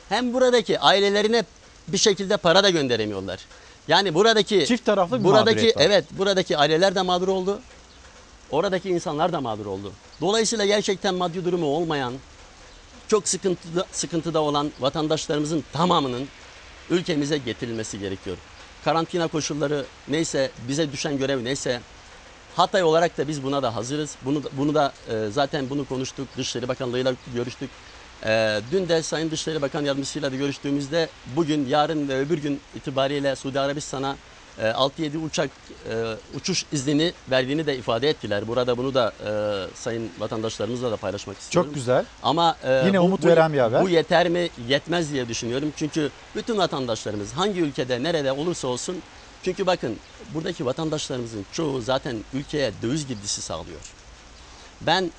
hem buradaki ailelerine bir şekilde para da gönderemiyorlar. Yani buradaki Çift taraflı bir buradaki var. evet buradaki aileler de mağdur oldu. Oradaki insanlar da mağdur oldu. Dolayısıyla gerçekten maddi durumu olmayan, çok sıkıntıda, sıkıntıda olan vatandaşlarımızın tamamının ülkemize getirilmesi gerekiyor. Karantina koşulları neyse, bize düşen görev neyse, Hatay olarak da biz buna da hazırız. Bunu da, bunu da e, zaten bunu konuştuk. Dışişleri Bakanlığı'yla görüştük. E, dün de Sayın Dışişleri Bakan Yardımcısıyla da görüştüğümüzde bugün, yarın ve öbür gün itibariyle Suudi Arabistan'a e, 6-7 uçak e, uçuş iznini verdiğini de ifade ettiler. Burada bunu da e, sayın vatandaşlarımızla da paylaşmak istiyorum. Çok güzel. Ama e, Yine umut veren bir haber. Bu yeter mi? Yetmez diye düşünüyorum. Çünkü bütün vatandaşlarımız hangi ülkede, nerede olursa olsun çünkü bakın buradaki vatandaşlarımızın çoğu zaten ülkeye döviz girdisi sağlıyor. Ben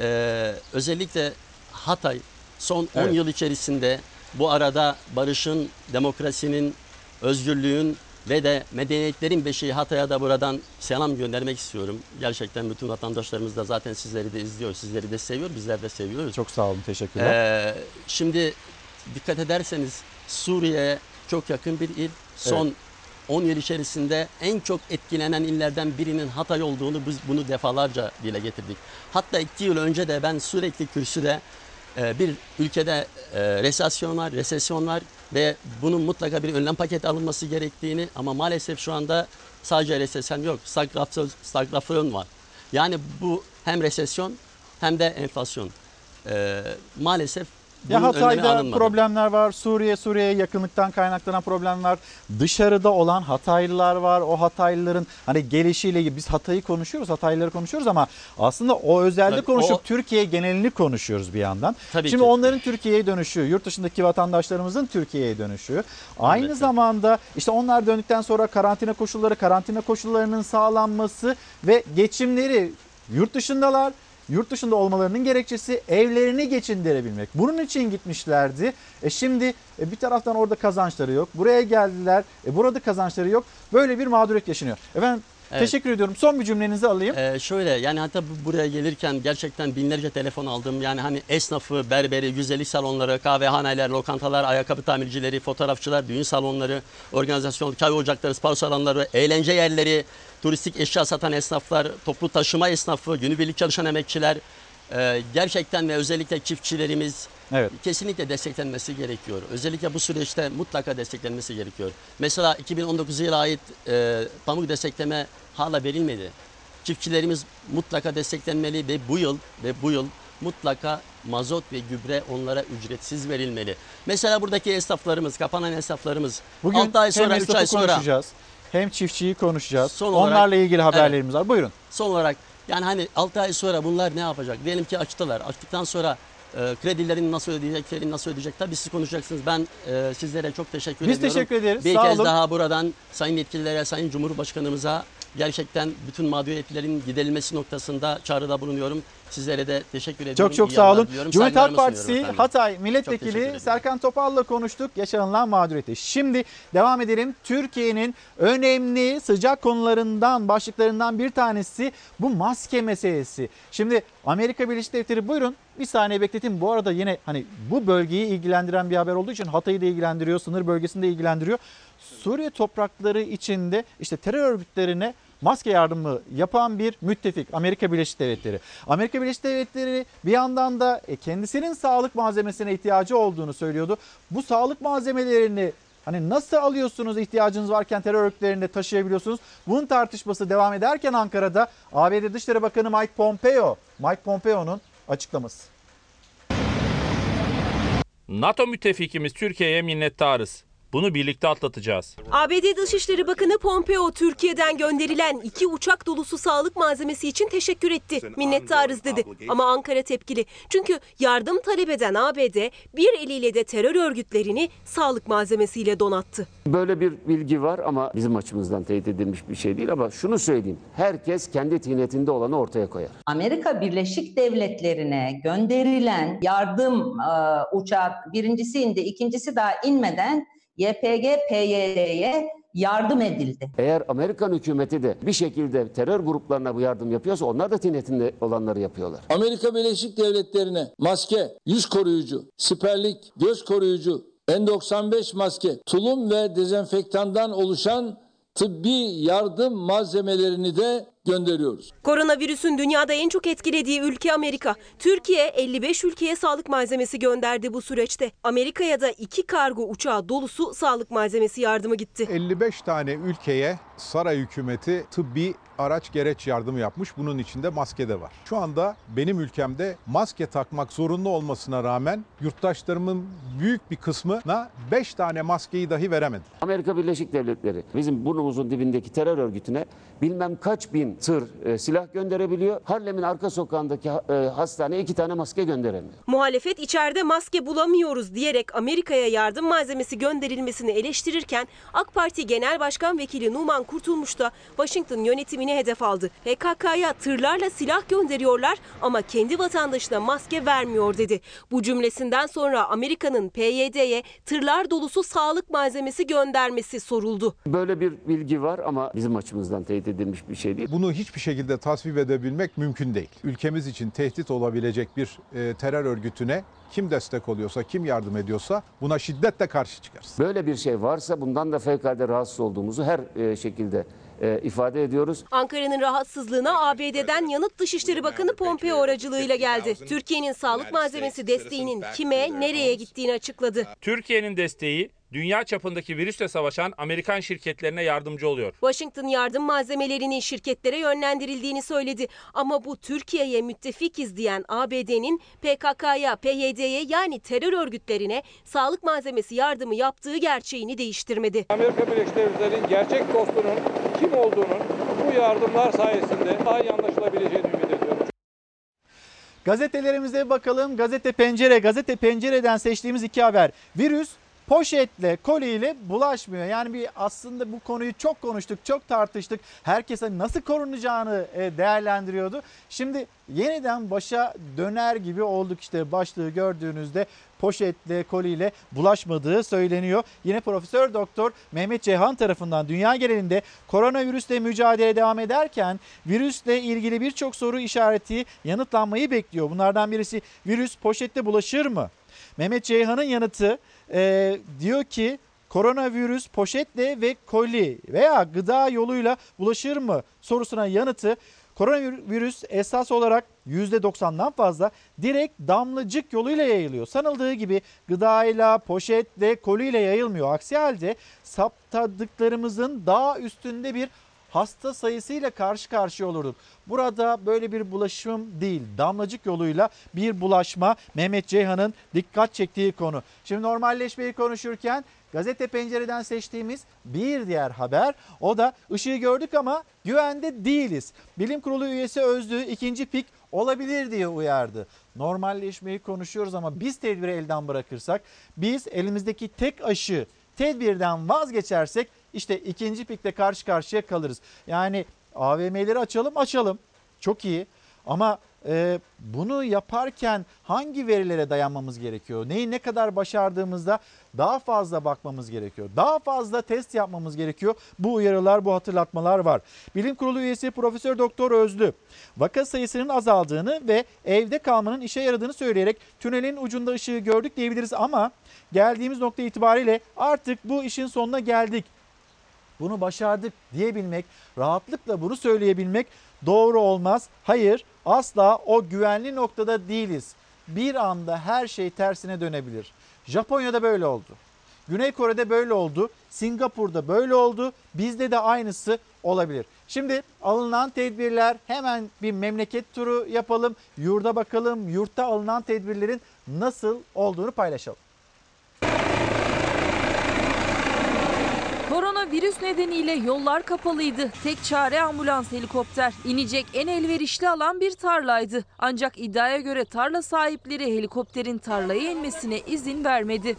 e, özellikle Hatay son 10 Evet. yıl içerisinde bu arada barışın, demokrasinin, özgürlüğün ve de medeniyetlerin beşiği Hatay'a da buradan selam göndermek istiyorum. Gerçekten bütün vatandaşlarımız da zaten sizleri de izliyor, sizleri de seviyor, bizler de seviyoruz. Çok sağ olun, teşekkürler. Ee, şimdi dikkat ederseniz Suriye'ye çok yakın bir il. Son Evet. 10 yıl içerisinde en çok etkilenen illerden birinin Hatay olduğunu biz bunu defalarca dile getirdik. Hatta iki yıl önce de ben sürekli kürsüde e, bir ülkede e, resesyon var, resesyon var ve bunun mutlaka bir önlem paketi alınması gerektiğini ama maalesef şu anda sadece resesyon yok, stagflasyon, stagflasyon var. Yani bu hem resesyon hem de enflasyon. E, maalesef bunun önlemi Hatay'da problemler var. Suriye, Suriye'ye yakınlıktan kaynaklanan problemler. Dışarıda olan Hataylılar var. O Hataylıların hani gelişiyle ilgili biz Hatay'ı konuşuyoruz, Hataylıları konuşuyoruz ama aslında o özelde Tabii, konuşup o- Türkiye genelini konuşuyoruz bir yandan. Tabii Şimdi ki. onların Türkiye'ye dönüşü, yurt dışındaki vatandaşlarımızın Türkiye'ye dönüşü. Aynı zamanda işte onlar döndükten sonra karantina koşulları, karantina koşullarının sağlanması ve geçimleri yurt dışındalar. Yurt dışında olmalarının gerekçesi evlerini geçindirebilmek. Bunun için gitmişlerdi. E şimdi e, bir taraftan orada kazançları yok. Buraya geldiler. E burada kazançları yok. Böyle bir mağduriyet yaşanıyor. Efendim Evet. teşekkür ediyorum. Son bir cümlenizi alayım. Ee, şöyle yani hatta bu- buraya gelirken gerçekten binlerce telefon aldım. Yani hani esnafı, berberi, güzellik salonları, kahvehaneler, lokantalar, ayakkabı tamircileri, fotoğrafçılar, düğün salonları, organizasyon, kahve ocakları, spor salonları, eğlence yerleri, turistik eşya satan esnaflar, toplu taşıma esnafı, günübirlik çalışan emekçiler, e, gerçekten ve özellikle çiftçilerimiz Evet. kesinlikle desteklenmesi gerekiyor. Özellikle bu süreçte mutlaka desteklenmesi gerekiyor. Mesela 2019 yıla ait e, pamuk destekleme hala verilmedi. Çiftçilerimiz mutlaka desteklenmeli ve bu yıl ve bu yıl mutlaka mazot ve gübre onlara ücretsiz verilmeli. Mesela buradaki esnaflarımız, kapanan esnaflarımız Bugün 6 ay sonra 3 esnafı ay sonra. Hem çiftçiyi konuşacağız. Son olarak- Onlarla ilgili haberlerimiz var. Buyurun. Son olarak yani hani 6 ay sonra bunlar ne yapacak? Diyelim ki açtılar. Açtıktan sonra e, kredilerini nasıl ödeyeceklerini nasıl ödeyecek? Tabii siz konuşacaksınız. Ben e, sizlere çok teşekkür Biz ediyorum. teşekkür ederiz. Bir Sağ kez olun. daha buradan sayın yetkililere, sayın Cumhurbaşkanımıza gerçekten bütün mağduriyetlerin giderilmesi noktasında çağrıda bulunuyorum. Sizlere de teşekkür ediyorum. Çok çok İyi sağ olun. diliyorum. Cumhuriyet Halk Partisi. Hatay Milletvekili. Serkan Topal'la konuştuk yaşanılan mağduriyeti. Şimdi devam edelim. Türkiye'nin önemli sıcak konularından, başlıklarından bir tanesi bu maske meselesi. Şimdi Amerika Birleşik Devletleri buyurun bir saniye bekletin. Bu arada yine hani bu bölgeyi ilgilendiren bir haber olduğu için Hatay'ı da ilgilendiriyor, sınır bölgesini de ilgilendiriyor. Suriye toprakları içinde işte terör örgütlerine maske yardımı yapan bir müttefik Amerika Birleşik Devletleri. Amerika Birleşik Devletleri bir yandan da e, kendisinin sağlık malzemesine ihtiyacı olduğunu söylüyordu. Bu sağlık malzemelerini hani nasıl alıyorsunuz ihtiyacınız varken terör örgütlerinde taşıyabiliyorsunuz? Bunun tartışması devam ederken Ankara'da ABD Dışişleri Bakanı Mike Pompeo, Mike Pompeo'nun açıklaması. NATO müttefikimiz Türkiye'ye minnettarız. Bunu birlikte atlatacağız. ABD Dışişleri Bakanı Pompeo Türkiye'den gönderilen iki uçak dolusu sağlık malzemesi için teşekkür etti. Minnettarız dedi. Ama Ankara tepkili. Çünkü yardım talep eden ABD bir eliyle de terör örgütlerini sağlık malzemesiyle donattı. Böyle bir bilgi var ama bizim açımızdan teyit edilmiş bir şey değil ama şunu söyleyeyim. Herkes kendi tinetinde olanı ortaya koyar. Amerika Birleşik Devletleri'ne gönderilen yardım e, uçağı birincisi indi, ikincisi daha inmeden YPG PYD'ye yardım edildi. Eğer Amerikan hükümeti de bir şekilde terör gruplarına bu yardım yapıyorsa onlar da tinetinde olanları yapıyorlar. Amerika Birleşik Devletleri'ne maske, yüz koruyucu, siperlik, göz koruyucu, N95 maske, tulum ve dezenfektandan oluşan tıbbi yardım malzemelerini de gönderiyoruz. Koronavirüsün dünyada en çok etkilediği ülke Amerika. Türkiye 55 ülkeye sağlık malzemesi gönderdi bu süreçte. Amerika'ya da iki kargo uçağı dolusu sağlık malzemesi yardımı gitti. 55 tane ülkeye saray hükümeti tıbbi araç gereç yardımı yapmış. Bunun içinde maske de var. Şu anda benim ülkemde maske takmak zorunlu olmasına rağmen yurttaşlarımın büyük bir kısmına 5 tane maskeyi dahi veremedim. Amerika Birleşik Devletleri bizim burnumuzun dibindeki terör örgütüne bilmem kaç bin tır e, silah gönderebiliyor. Harlem'in arka sokağındaki e, hastaneye iki tane maske gönderemiyor. Muhalefet içeride maske bulamıyoruz diyerek Amerika'ya yardım malzemesi gönderilmesini eleştirirken AK Parti Genel Başkan Vekili Numan Kurtulmuş da Washington yönetimini hedef aldı. PKK'ya tırlarla silah gönderiyorlar ama kendi vatandaşına maske vermiyor dedi. Bu cümlesinden sonra Amerika'nın PYD'ye tırlar dolusu sağlık malzemesi göndermesi soruldu. Böyle bir bilgi var ama bizim açımızdan teyit edilmiş bir şey değil. Bunu hiçbir şekilde tasvip edebilmek mümkün değil. Ülkemiz için tehdit olabilecek bir e, terör örgütüne kim destek oluyorsa, kim yardım ediyorsa buna şiddetle karşı çıkarız. Böyle bir şey varsa bundan da fevkalade rahatsız olduğumuzu her e, şekilde e, ifade ediyoruz. Ankara'nın rahatsızlığına ABD'den yanıt Dışişleri Bakanı Pompeo aracılığıyla geldi. Türkiye'nin sağlık malzemesi desteğinin kime, nereye gittiğini açıkladı. Türkiye'nin desteği dünya çapındaki virüsle savaşan Amerikan şirketlerine yardımcı oluyor. Washington yardım malzemelerinin şirketlere yönlendirildiğini söyledi. Ama bu Türkiye'ye müttefikiz diyen ABD'nin PKK'ya, PYD'ye yani terör örgütlerine sağlık malzemesi yardımı yaptığı gerçeğini değiştirmedi. Amerika Birleşik Devletleri'nin gerçek dostunun kim olduğunun bu yardımlar sayesinde daha iyi anlaşılabileceğini ümit ediyorum. Gazetelerimize bakalım. Gazete Pencere, Gazete Pencere'den seçtiğimiz iki haber. Virüs poşetle, koliyle bulaşmıyor. Yani bir aslında bu konuyu çok konuştuk, çok tartıştık. Herkese nasıl korunacağını e, değerlendiriyordu. Şimdi yeniden başa döner gibi olduk işte başlığı gördüğünüzde poşetle, koliyle bulaşmadığı söyleniyor. Yine Profesör Doktor Mehmet Ceyhan tarafından dünya genelinde koronavirüsle mücadele devam ederken virüsle ilgili birçok soru işareti yanıtlanmayı bekliyor. Bunlardan birisi virüs poşette bulaşır mı? Mehmet Ceyhan'ın yanıtı e, diyor ki koronavirüs poşetle ve koli veya gıda yoluyla bulaşır mı sorusuna yanıtı koronavirüs esas olarak %90'dan fazla direkt damlacık yoluyla yayılıyor. Sanıldığı gibi gıdayla, poşetle, koliyle yayılmıyor. Aksi halde saptadıklarımızın daha üstünde bir hasta sayısıyla karşı karşıya olurduk. Burada böyle bir bulaşım değil, damlacık yoluyla bir bulaşma Mehmet Ceyhan'ın dikkat çektiği konu. Şimdi normalleşmeyi konuşurken gazete pencereden seçtiğimiz bir diğer haber o da ışığı gördük ama güvende değiliz. Bilim Kurulu üyesi Özlü ikinci pik olabilir diye uyardı. Normalleşmeyi konuşuyoruz ama biz tedbiri elden bırakırsak biz elimizdeki tek aşı tedbirden vazgeçersek işte ikinci pikle karşı karşıya kalırız. Yani AVM'leri açalım açalım çok iyi ama e, bunu yaparken hangi verilere dayanmamız gerekiyor? Neyi ne kadar başardığımızda daha fazla bakmamız gerekiyor. Daha fazla test yapmamız gerekiyor. Bu uyarılar, bu hatırlatmalar var. Bilim Kurulu üyesi Profesör Doktor Özlü vaka sayısının azaldığını ve evde kalmanın işe yaradığını söyleyerek tünelin ucunda ışığı gördük diyebiliriz ama geldiğimiz nokta itibariyle artık bu işin sonuna geldik bunu başardık diyebilmek, rahatlıkla bunu söyleyebilmek doğru olmaz. Hayır, asla o güvenli noktada değiliz. Bir anda her şey tersine dönebilir. Japonya'da böyle oldu. Güney Kore'de böyle oldu. Singapur'da böyle oldu. Bizde de aynısı olabilir. Şimdi alınan tedbirler hemen bir memleket turu yapalım. Yurda bakalım. Yurtta alınan tedbirlerin nasıl olduğunu paylaşalım. Koronavirüs nedeniyle yollar kapalıydı. Tek çare ambulans helikopter. İnecek en elverişli alan bir tarlaydı. Ancak iddiaya göre tarla sahipleri helikopterin tarlaya inmesine izin vermedi.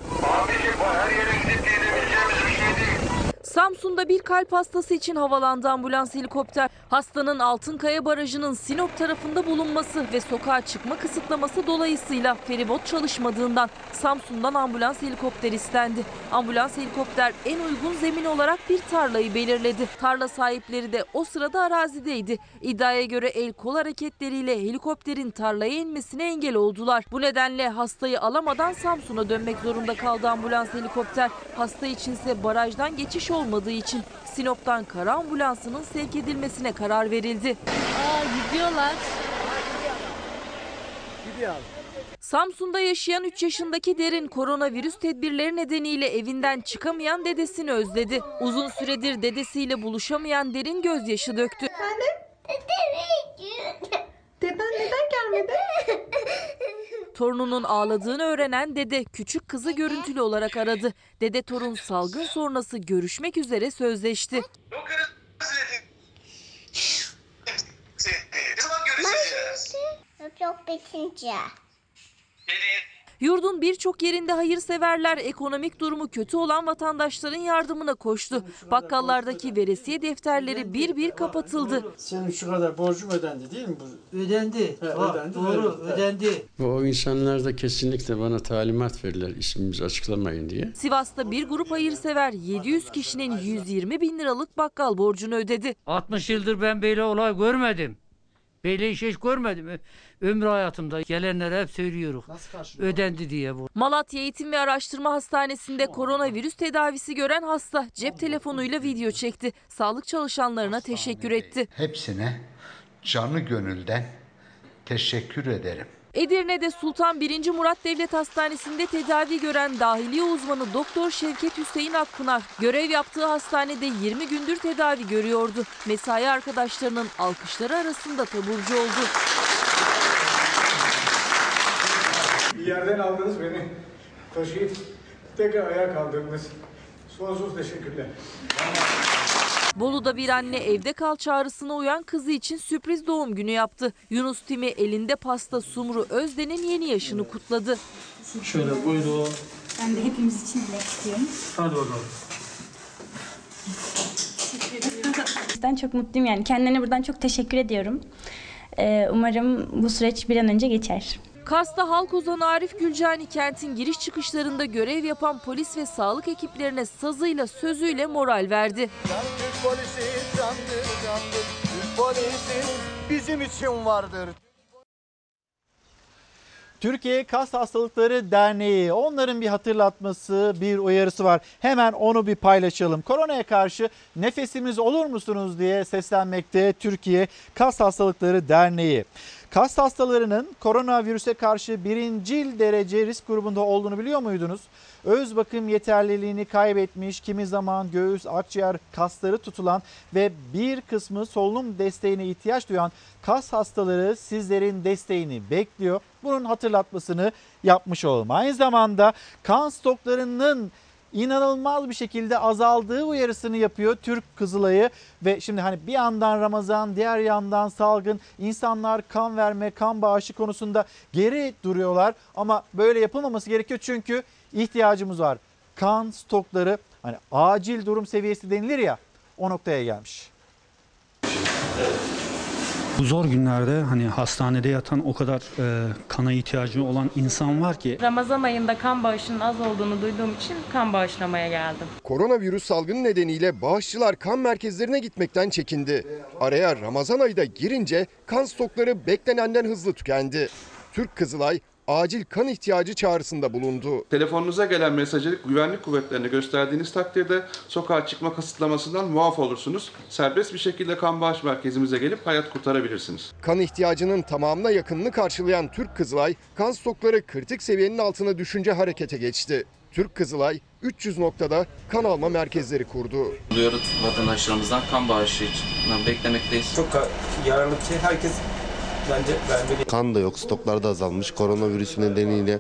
Samsun'da bir kalp hastası için havalandı ambulans helikopter. Hastanın Altınkaya Barajı'nın Sinop tarafında bulunması ve sokağa çıkma kısıtlaması dolayısıyla feribot çalışmadığından Samsun'dan ambulans helikopter istendi. Ambulans helikopter en uygun zemin olarak bir tarlayı belirledi. Tarla sahipleri de o sırada arazideydi. İddiaya göre el kol hareketleriyle helikopterin tarlaya inmesine engel oldular. Bu nedenle hastayı alamadan Samsun'a dönmek zorunda kaldı ambulans helikopter. Hasta içinse barajdan geçiş olmadığı için Sinop'tan kara ambulansının sevk edilmesine karar verildi. Aa gidiyorlar. Samsun'da yaşayan 3 yaşındaki Derin koronavirüs tedbirleri nedeniyle evinden çıkamayan dedesini özledi. Uzun süredir dedesiyle buluşamayan Derin gözyaşı döktü. Deden neden gelmedi? Torununun ağladığını öğrenen dede küçük kızı görüntülü olarak aradı. Dede torun salgın sonrası görüşmek üzere sözleşti. Çok bitince. Yurdun birçok yerinde hayırseverler ekonomik durumu kötü olan vatandaşların yardımına koştu. Bakkallardaki veresiye defterleri bir bir kapatıldı. Senin şu kadar borcum ödendi değil mi? Bu? Ödendi. He, Ha, ödendi, doğru verdim. ödendi. O insanlar da kesinlikle bana talimat verirler ismimizi açıklamayın diye. Sivas'ta bir grup hayırsever 700 kişinin 120 bin liralık bakkal borcunu ödedi. 60 yıldır ben böyle olay görmedim. Böyle iş hiç görmedim. Ömrü hayatımda gelenlere hep söylüyoruz. Ödendi diye bu. Malatya Eğitim ve Araştırma Hastanesi'nde koronavirüs tedavisi gören hasta cep telefonuyla video çekti. Sağlık çalışanlarına teşekkür etti. Hepsine canı gönülden teşekkür ederim. Edirne'de Sultan 1. Murat Devlet Hastanesi'nde tedavi gören dahiliye uzmanı Doktor Şevket Hüseyin Akpınar görev yaptığı hastanede 20 gündür tedavi görüyordu. Mesai arkadaşlarının alkışları arasında taburcu oldu. Bir yerden aldınız beni. Taşıyıp tekrar ayağa kaldırdınız. Sonsuz teşekkürler. Bolu'da bir anne evde kal çağrısına uyan kızı için sürpriz doğum günü yaptı. Yunus Timi elinde pasta Sumru Özden'in yeni yaşını kutladı. Şöyle buyurun. Ben de hepimiz için dilek istiyorum. Hadi bakalım. Ben çok mutluyum yani. Kendilerine buradan çok teşekkür ediyorum. Ee, umarım bu süreç bir an önce geçer. Kars'ta halk ozanı Arif Gülcani kentin giriş çıkışlarında görev yapan polis ve sağlık ekiplerine sazıyla sözüyle moral verdi. Türk polisi candır candır. Türk polisi bizim için vardır. Türkiye Kas Hastalıkları Derneği onların bir hatırlatması, bir uyarısı var. Hemen onu bir paylaşalım. Koronaya karşı nefesimiz olur musunuz diye seslenmekte Türkiye Kas Hastalıkları Derneği. Kas hastalarının koronavirüse karşı birincil derece risk grubunda olduğunu biliyor muydunuz? Öz bakım yeterliliğini kaybetmiş, kimi zaman göğüs, akciğer kasları tutulan ve bir kısmı solunum desteğine ihtiyaç duyan kas hastaları sizlerin desteğini bekliyor. Bunun hatırlatmasını yapmış olalım. Aynı zamanda kan stoklarının inanılmaz bir şekilde azaldığı uyarısını yapıyor Türk Kızılayı ve şimdi hani bir yandan Ramazan diğer yandan salgın insanlar kan verme kan bağışı konusunda geri duruyorlar ama böyle yapılmaması gerekiyor çünkü ihtiyacımız var. Kan stokları hani acil durum seviyesi denilir ya o noktaya gelmiş. Bu zor günlerde hani hastanede yatan o kadar e, kana ihtiyacı olan insan var ki Ramazan ayında kan bağışının az olduğunu duyduğum için kan bağışlamaya geldim. Koronavirüs salgını nedeniyle bağışçılar kan merkezlerine gitmekten çekindi. Araya Ramazan ayı da girince kan stokları beklenenden hızlı tükendi. Türk Kızılay acil kan ihtiyacı çağrısında bulundu. Telefonunuza gelen mesajı güvenlik kuvvetlerine gösterdiğiniz takdirde sokağa çıkma kısıtlamasından muaf olursunuz. Serbest bir şekilde kan bağış merkezimize gelip hayat kurtarabilirsiniz. Kan ihtiyacının tamamına yakınını karşılayan Türk Kızılay, kan stokları kritik seviyenin altına düşünce harekete geçti. Türk Kızılay 300 noktada kan alma merkezleri kurdu. Duyarı vatandaşlarımızdan kan bağışı için beklemekteyiz. Çok yararlı bir şey. Herkes bence vermeli. Kan da yok, stoklar da azalmış. Koronavirüsü nedeniyle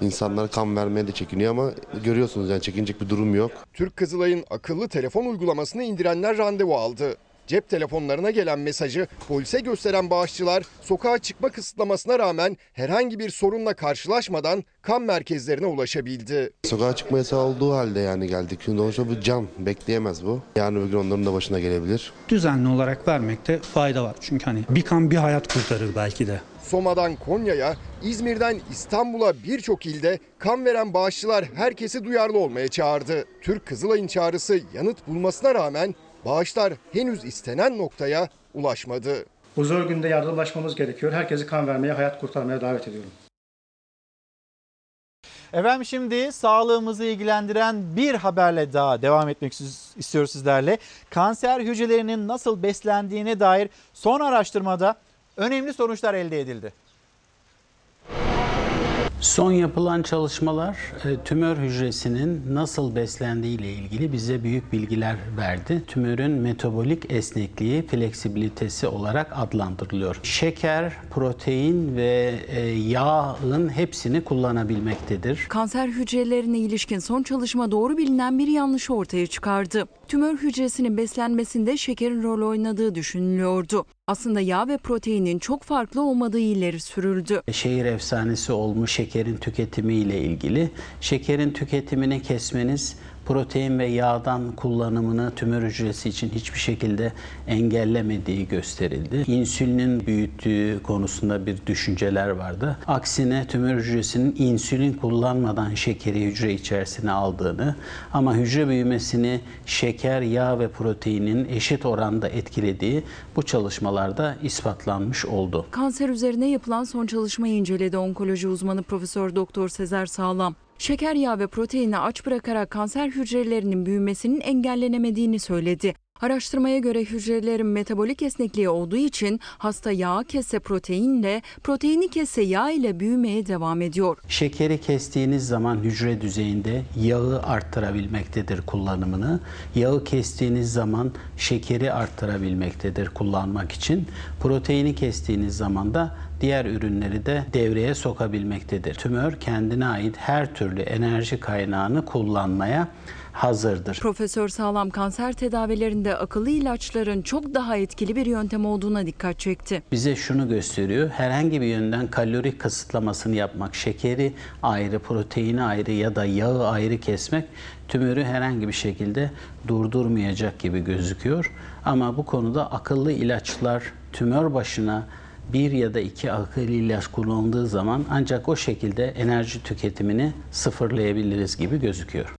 insanlar kan vermeye de çekiniyor ama görüyorsunuz yani çekinecek bir durum yok. Türk Kızılay'ın akıllı telefon uygulamasını indirenler randevu aldı. Cep telefonlarına gelen mesajı polise gösteren bağışçılar sokağa çıkma kısıtlamasına rağmen herhangi bir sorunla karşılaşmadan kan merkezlerine ulaşabildi. Sokağa çıkma yasağı olduğu halde yani geldik. Şimdi sonuçta bu can, bekleyemez bu. Yarın öbür gün onların da başına gelebilir. düzenli olarak vermekte fayda var. Çünkü hani bir kan bir hayat kurtarır belki de. Soma'dan Konya'ya, İzmir'den İstanbul'a birçok ilde kan veren bağışçılar herkesi duyarlı olmaya çağırdı. Türk Kızılay'ın çağrısı yanıt bulmasına rağmen bağışlar henüz istenen noktaya ulaşmadı. Bu zor günde yardımlaşmamız gerekiyor. Herkesi kan vermeye, hayat kurtarmaya davet ediyorum. Efendim şimdi sağlığımızı ilgilendiren bir haberle daha devam etmek istiyoruz sizlerle. Kanser hücrelerinin nasıl beslendiğine dair son araştırmada önemli sonuçlar elde edildi. Son yapılan çalışmalar e, tümör hücresinin nasıl beslendiği ile ilgili bize büyük bilgiler verdi. Tümörün metabolik esnekliği, fleksibilitesi olarak adlandırılıyor. Şeker, protein ve e, yağın hepsini kullanabilmektedir. Kanser hücrelerine ilişkin son çalışma doğru bilinen bir yanlışı ortaya çıkardı. Tümör hücresinin beslenmesinde şekerin rol oynadığı düşünülüyordu. Aslında yağ ve proteinin çok farklı olmadığı ileri sürüldü. Şehir efsanesi olmuş şekerin tüketimi ile ilgili. Şekerin tüketimini kesmeniz protein ve yağdan kullanımını tümör hücresi için hiçbir şekilde engellemediği gösterildi. İnsülinin büyüttüğü konusunda bir düşünceler vardı. Aksine tümör hücresinin insülin kullanmadan şekeri hücre içerisine aldığını ama hücre büyümesini şeker, yağ ve proteinin eşit oranda etkilediği bu çalışmalarda ispatlanmış oldu. Kanser üzerine yapılan son çalışmayı inceledi onkoloji uzmanı Profesör Doktor Sezer Sağlam. Şeker, yağ ve proteini aç bırakarak kanser hücrelerinin büyümesinin engellenemediğini söyledi. Araştırmaya göre hücrelerin metabolik esnekliği olduğu için hasta yağ kesse proteinle, proteini kesse yağ ile büyümeye devam ediyor. Şekeri kestiğiniz zaman hücre düzeyinde yağı arttırabilmektedir kullanımını. Yağı kestiğiniz zaman şekeri arttırabilmektedir kullanmak için. Proteini kestiğiniz zaman da diğer ürünleri de devreye sokabilmektedir. Tümör kendine ait her türlü enerji kaynağını kullanmaya hazırdır. Profesör Sağlam kanser tedavilerinde akıllı ilaçların çok daha etkili bir yöntem olduğuna dikkat çekti. bize şunu gösteriyor. Herhangi bir yönden kalori kısıtlamasını yapmak, şekeri ayrı, proteini ayrı ya da yağı ayrı kesmek tümörü herhangi bir şekilde durdurmayacak gibi gözüküyor. Ama bu konuda akıllı ilaçlar tümör başına bir ya da iki akıllı ilaç kullanıldığı zaman ancak o şekilde enerji tüketimini sıfırlayabiliriz gibi gözüküyor.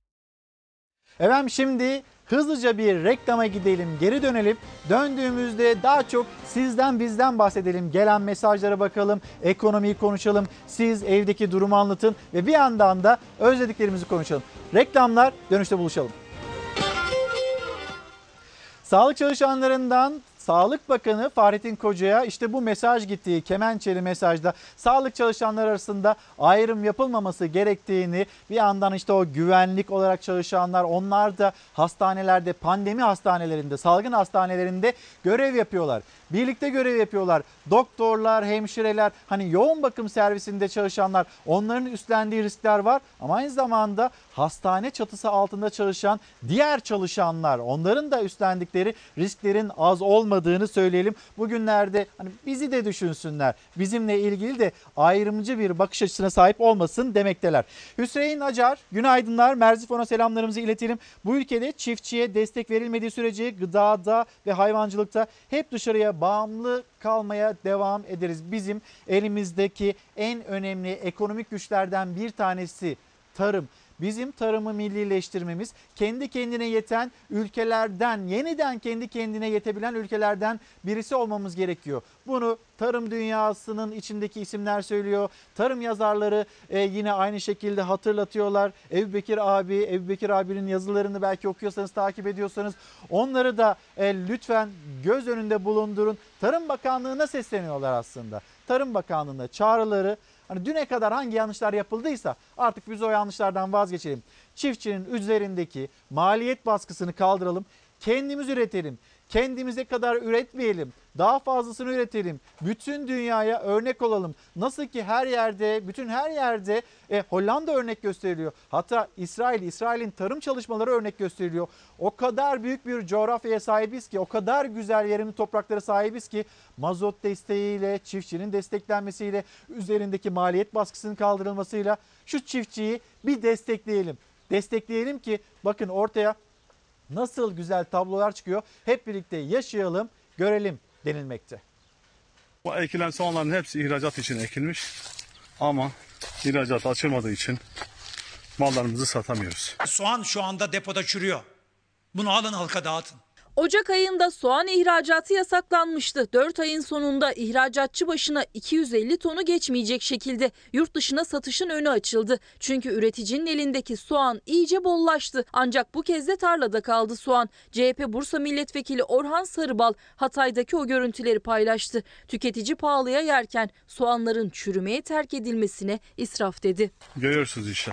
Efendim şimdi hızlıca bir reklama gidelim, geri dönelim. Döndüğümüzde daha çok sizden bizden bahsedelim. Gelen mesajlara bakalım, ekonomiyi konuşalım. Siz evdeki durumu anlatın ve bir yandan da özlediklerimizi konuşalım. Reklamlar dönüşte buluşalım. Sağlık çalışanlarından Sağlık Bakanı Fahrettin Koca'ya işte bu mesaj gittiği kemençeli mesajda sağlık çalışanları arasında ayrım yapılmaması gerektiğini bir yandan işte o güvenlik olarak çalışanlar onlar da hastanelerde pandemi hastanelerinde salgın hastanelerinde görev yapıyorlar. Birlikte görev yapıyorlar. Doktorlar, hemşireler, hani yoğun bakım servisinde çalışanlar onların üstlendiği riskler var ama aynı zamanda hastane çatısı altında çalışan diğer çalışanlar onların da üstlendikleri risklerin az olmadığını söyleyelim. Bugünlerde hani bizi de düşünsünler. Bizimle ilgili de ayrımcı bir bakış açısına sahip olmasın demekteler. Hüseyin Acar, günaydınlar. Merzifon'a selamlarımızı iletelim. Bu ülkede çiftçiye destek verilmediği sürece gıdada ve hayvancılıkta hep dışarıya bağımlı kalmaya devam ederiz. Bizim elimizdeki en önemli ekonomik güçlerden bir tanesi tarım. Bizim tarımı millileştirmemiz, kendi kendine yeten ülkelerden, yeniden kendi kendine yetebilen ülkelerden birisi olmamız gerekiyor. Bunu tarım dünyasının içindeki isimler söylüyor. Tarım yazarları e, yine aynı şekilde hatırlatıyorlar. Ebu Bekir abi, Ebu Bekir abinin yazılarını belki okuyorsanız, takip ediyorsanız onları da e, lütfen göz önünde bulundurun. Tarım Bakanlığı'na sesleniyorlar aslında. Tarım Bakanlığı'na çağrıları Hani düne kadar hangi yanlışlar yapıldıysa artık biz o yanlışlardan vazgeçelim. Çiftçinin üzerindeki maliyet baskısını kaldıralım. Kendimiz üretelim. Kendimize kadar üretmeyelim. Daha fazlasını üretelim. Bütün dünyaya örnek olalım. Nasıl ki her yerde, bütün her yerde e, Hollanda örnek gösteriliyor. Hatta İsrail, İsrail'in tarım çalışmaları örnek gösteriliyor. O kadar büyük bir coğrafyaya sahibiz ki, o kadar güzel verimli topraklara sahibiz ki mazot desteğiyle, çiftçinin desteklenmesiyle, üzerindeki maliyet baskısının kaldırılmasıyla şu çiftçiyi bir destekleyelim. Destekleyelim ki bakın ortaya nasıl güzel tablolar çıkıyor. Hep birlikte yaşayalım, görelim denilmekte. Bu ekilen soğanların hepsi ihracat için ekilmiş. Ama ihracat açılmadığı için mallarımızı satamıyoruz. Soğan şu anda depoda çürüyor. Bunu alın halka dağıtın. Ocak ayında soğan ihracatı yasaklanmıştı. 4 ayın sonunda ihracatçı başına 250 tonu geçmeyecek şekilde yurt dışına satışın önü açıldı. Çünkü üreticinin elindeki soğan iyice bollaştı. Ancak bu kez de tarlada kaldı soğan. CHP Bursa Milletvekili Orhan Sarıbal Hatay'daki o görüntüleri paylaştı. Tüketici pahalıya yerken soğanların çürümeye terk edilmesine israf dedi. Görüyorsunuz işte.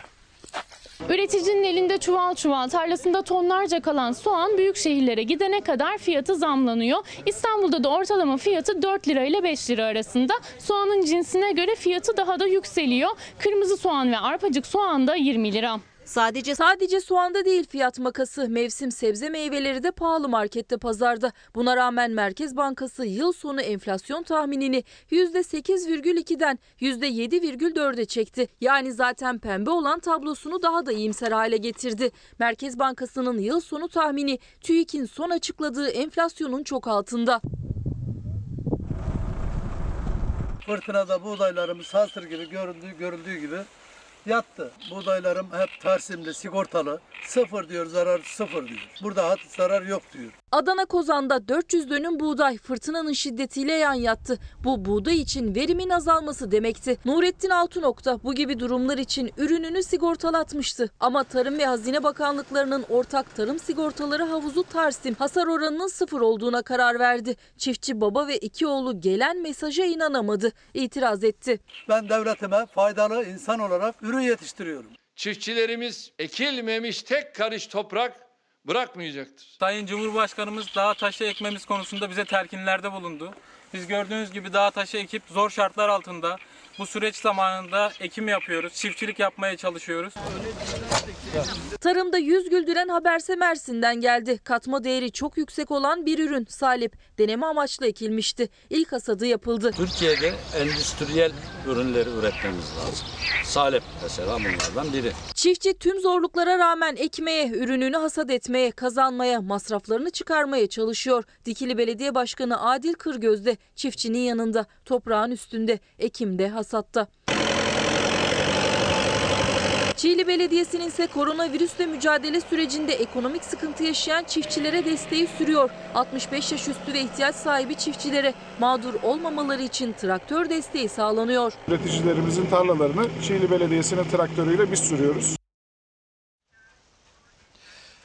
Üreticinin elinde çuval çuval tarlasında tonlarca kalan soğan büyük şehirlere gidene kadar fiyatı zamlanıyor. İstanbul'da da ortalama fiyatı 4 lira ile 5 lira arasında. Soğanın cinsine göre fiyatı daha da yükseliyor. Kırmızı soğan ve arpacık soğan da 20 lira. Sadece sadece soğanda değil fiyat makası. Mevsim sebze meyveleri de pahalı markette pazarda. Buna rağmen Merkez Bankası yıl sonu enflasyon tahminini %8,2'den %7,4'e çekti. Yani zaten pembe olan tablosunu daha da iyimser hale getirdi. Merkez Bankası'nın yıl sonu tahmini TÜİK'in son açıkladığı enflasyonun çok altında. Fırtınada buğdaylarımız hasır gibi görüldüğü, görüldüğü gibi yattı. Buğdaylarım hep tersimli, sigortalı. Sıfır diyor, zarar sıfır diyor. Burada hat zarar yok diyor. Adana Kozan'da 400 dönüm buğday fırtınanın şiddetiyle yan yattı. Bu buğday için verimin azalması demekti. Nurettin Altınok bu gibi durumlar için ürününü sigortalatmıştı. Ama Tarım ve Hazine Bakanlıklarının ortak tarım sigortaları havuzu Tarsim hasar oranının sıfır olduğuna karar verdi. Çiftçi baba ve iki oğlu gelen mesaja inanamadı. İtiraz etti. Ben devletime faydalı insan olarak ürün yetiştiriyorum. Çiftçilerimiz ekilmemiş tek karış toprak bırakmayacaktır. Sayın Cumhurbaşkanımız dağ taşı ekmemiz konusunda bize telkinlerde bulundu. Biz gördüğünüz gibi dağ taşı ekip zor şartlar altında bu süreç zamanında ekim yapıyoruz, çiftçilik yapmaya çalışıyoruz. Tarımda yüz güldüren haberse Mersin'den geldi. Katma değeri çok yüksek olan bir ürün salip. Deneme amaçlı ekilmişti. İlk hasadı yapıldı. Türkiye'de endüstriyel ürünleri üretmemiz lazım. Salep mesela bunlardan biri. Çiftçi tüm zorluklara rağmen ekmeye, ürününü hasat etmeye, kazanmaya, masraflarını çıkarmaya çalışıyor. Dikili Belediye Başkanı Adil Kırgöz de çiftçinin yanında, toprağın üstünde, ekimde, hasatta. Çiğli Belediyesi'nin ise koronavirüsle mücadele sürecinde ekonomik sıkıntı yaşayan çiftçilere desteği sürüyor. 65 yaş üstü ve ihtiyaç sahibi çiftçilere mağdur olmamaları için traktör desteği sağlanıyor. Üreticilerimizin tarlalarını Çiğli Belediyesi'nin traktörüyle biz sürüyoruz.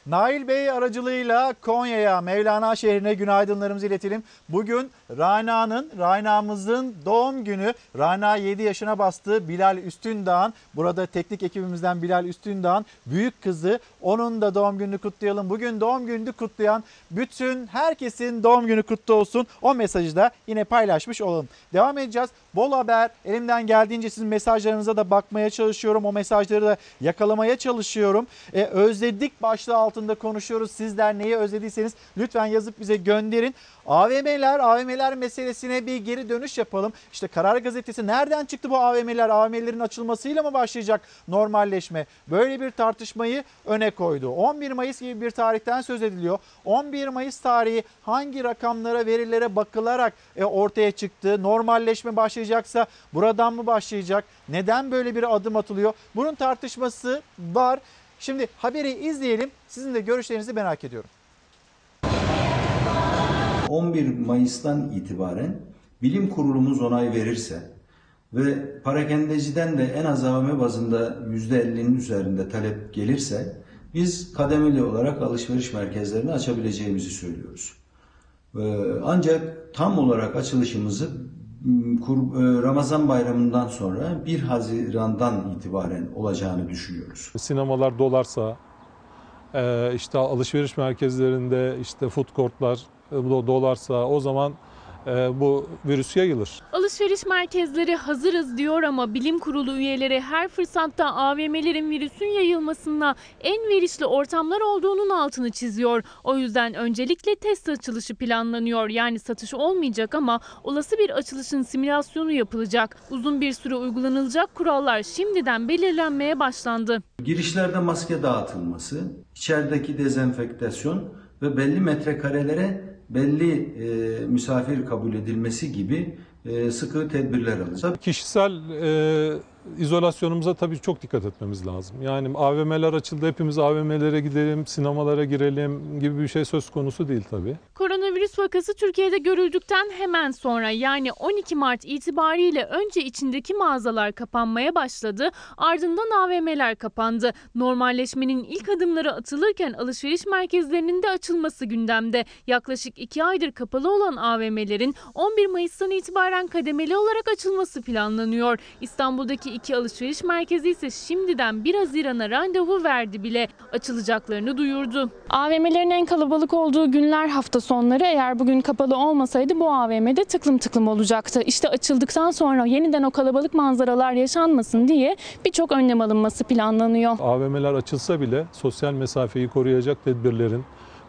Nail Bey aracılığıyla Konya'ya, Mevlana şehrine günaydınlarımızı iletelim. Bugün Rana'nın, Rana'mızın doğum günü. Rana 7 yaşına bastı. Bilal Üstündağ'ın, burada teknik ekibimizden Bilal Üstündağ'ın büyük kızı. Onun da doğum gününü kutlayalım. Bugün doğum gününü kutlayan bütün herkesin doğum günü kutlu olsun. O mesajı da yine paylaşmış olalım. Devam edeceğiz. Bol haber. Elimden geldiğince sizin mesajlarınıza da bakmaya çalışıyorum. O mesajları da yakalamaya çalışıyorum. Ee, özledik başlığı altında konuşuyoruz. Sizler neyi özlediyseniz lütfen yazıp bize gönderin. AVM'ler, AVM'ler meselesine bir geri dönüş yapalım. İşte Karar Gazetesi nereden çıktı bu AVM'ler? AVM'lerin açılmasıyla mı başlayacak normalleşme? Böyle bir tartışmayı öne koydu. 11 Mayıs gibi bir tarihten söz ediliyor. 11 Mayıs tarihi hangi rakamlara, verilere bakılarak e, ortaya çıktı? Normalleşme başlayacaksa buradan mı başlayacak? Neden böyle bir adım atılıyor? Bunun tartışması var. Şimdi haberi izleyelim. Sizin de görüşlerinizi merak ediyorum. 11 Mayıs'tan itibaren bilim kurulumuz onay verirse ve parakendeciden de en az AVM bazında %50'nin üzerinde talep gelirse biz kademeli olarak alışveriş merkezlerini açabileceğimizi söylüyoruz. Ee, Ancak tam olarak açılışımızı Ramazan bayramından sonra 1 Haziran'dan itibaren olacağını düşünüyoruz. Sinemalar dolarsa, e, işte alışveriş merkezlerinde işte food courtlar e, do- dolarsa o zaman e, bu virüs yayılır. Alışveriş merkezleri hazırız diyor ama bilim kurulu üyeleri her fırsatta AVM'lerin virüsün yayılmasına en verişli ortamlar olduğunun altını çiziyor. O yüzden öncelikle test açılışı planlanıyor. Yani satış olmayacak ama olası bir açılışın simülasyonu yapılacak. Uzun bir süre uygulanılacak kurallar şimdiden belirlenmeye başlandı. Girişlerde maske dağıtılması, içerideki dezenfektasyon ve belli metrekarelere belli e, misafir kabul edilmesi gibi e, sıkı tedbirler alacak. Kişisel e, izolasyonumuza tabii çok dikkat etmemiz lazım. Yani AVM'ler açıldı, hepimiz AVM'lere gidelim, sinemalara girelim gibi bir şey söz konusu değil tabii. Koronavirüs vakası Türkiye'de görüldükten hemen sonra yani 12 Mart itibariyle önce içindeki mağazalar kapanmaya başladı. Ardından AVM'ler kapandı. Normalleşmenin ilk adımları atılırken alışveriş merkezlerinin de açılması gündemde. Yaklaşık 2 aydır kapalı olan AVM'lerin 11 Mayıs'tan itibaren kademeli olarak açılması planlanıyor. İstanbul'daki iki alışveriş merkezi ise şimdiden 1 Haziran'a randevu verdi bile. Açılacaklarını duyurdu. AVM'lerin en kalabalık olduğu günler hafta sonları eğer bugün kapalı olmasaydı bu AVM'de tıklım tıklım olacaktı. İşte açıldıktan sonra yeniden o kalabalık manzaralar yaşanmasın diye birçok önlem alınması planlanıyor. AVM'ler açılsa bile sosyal mesafeyi koruyacak tedbirlerin,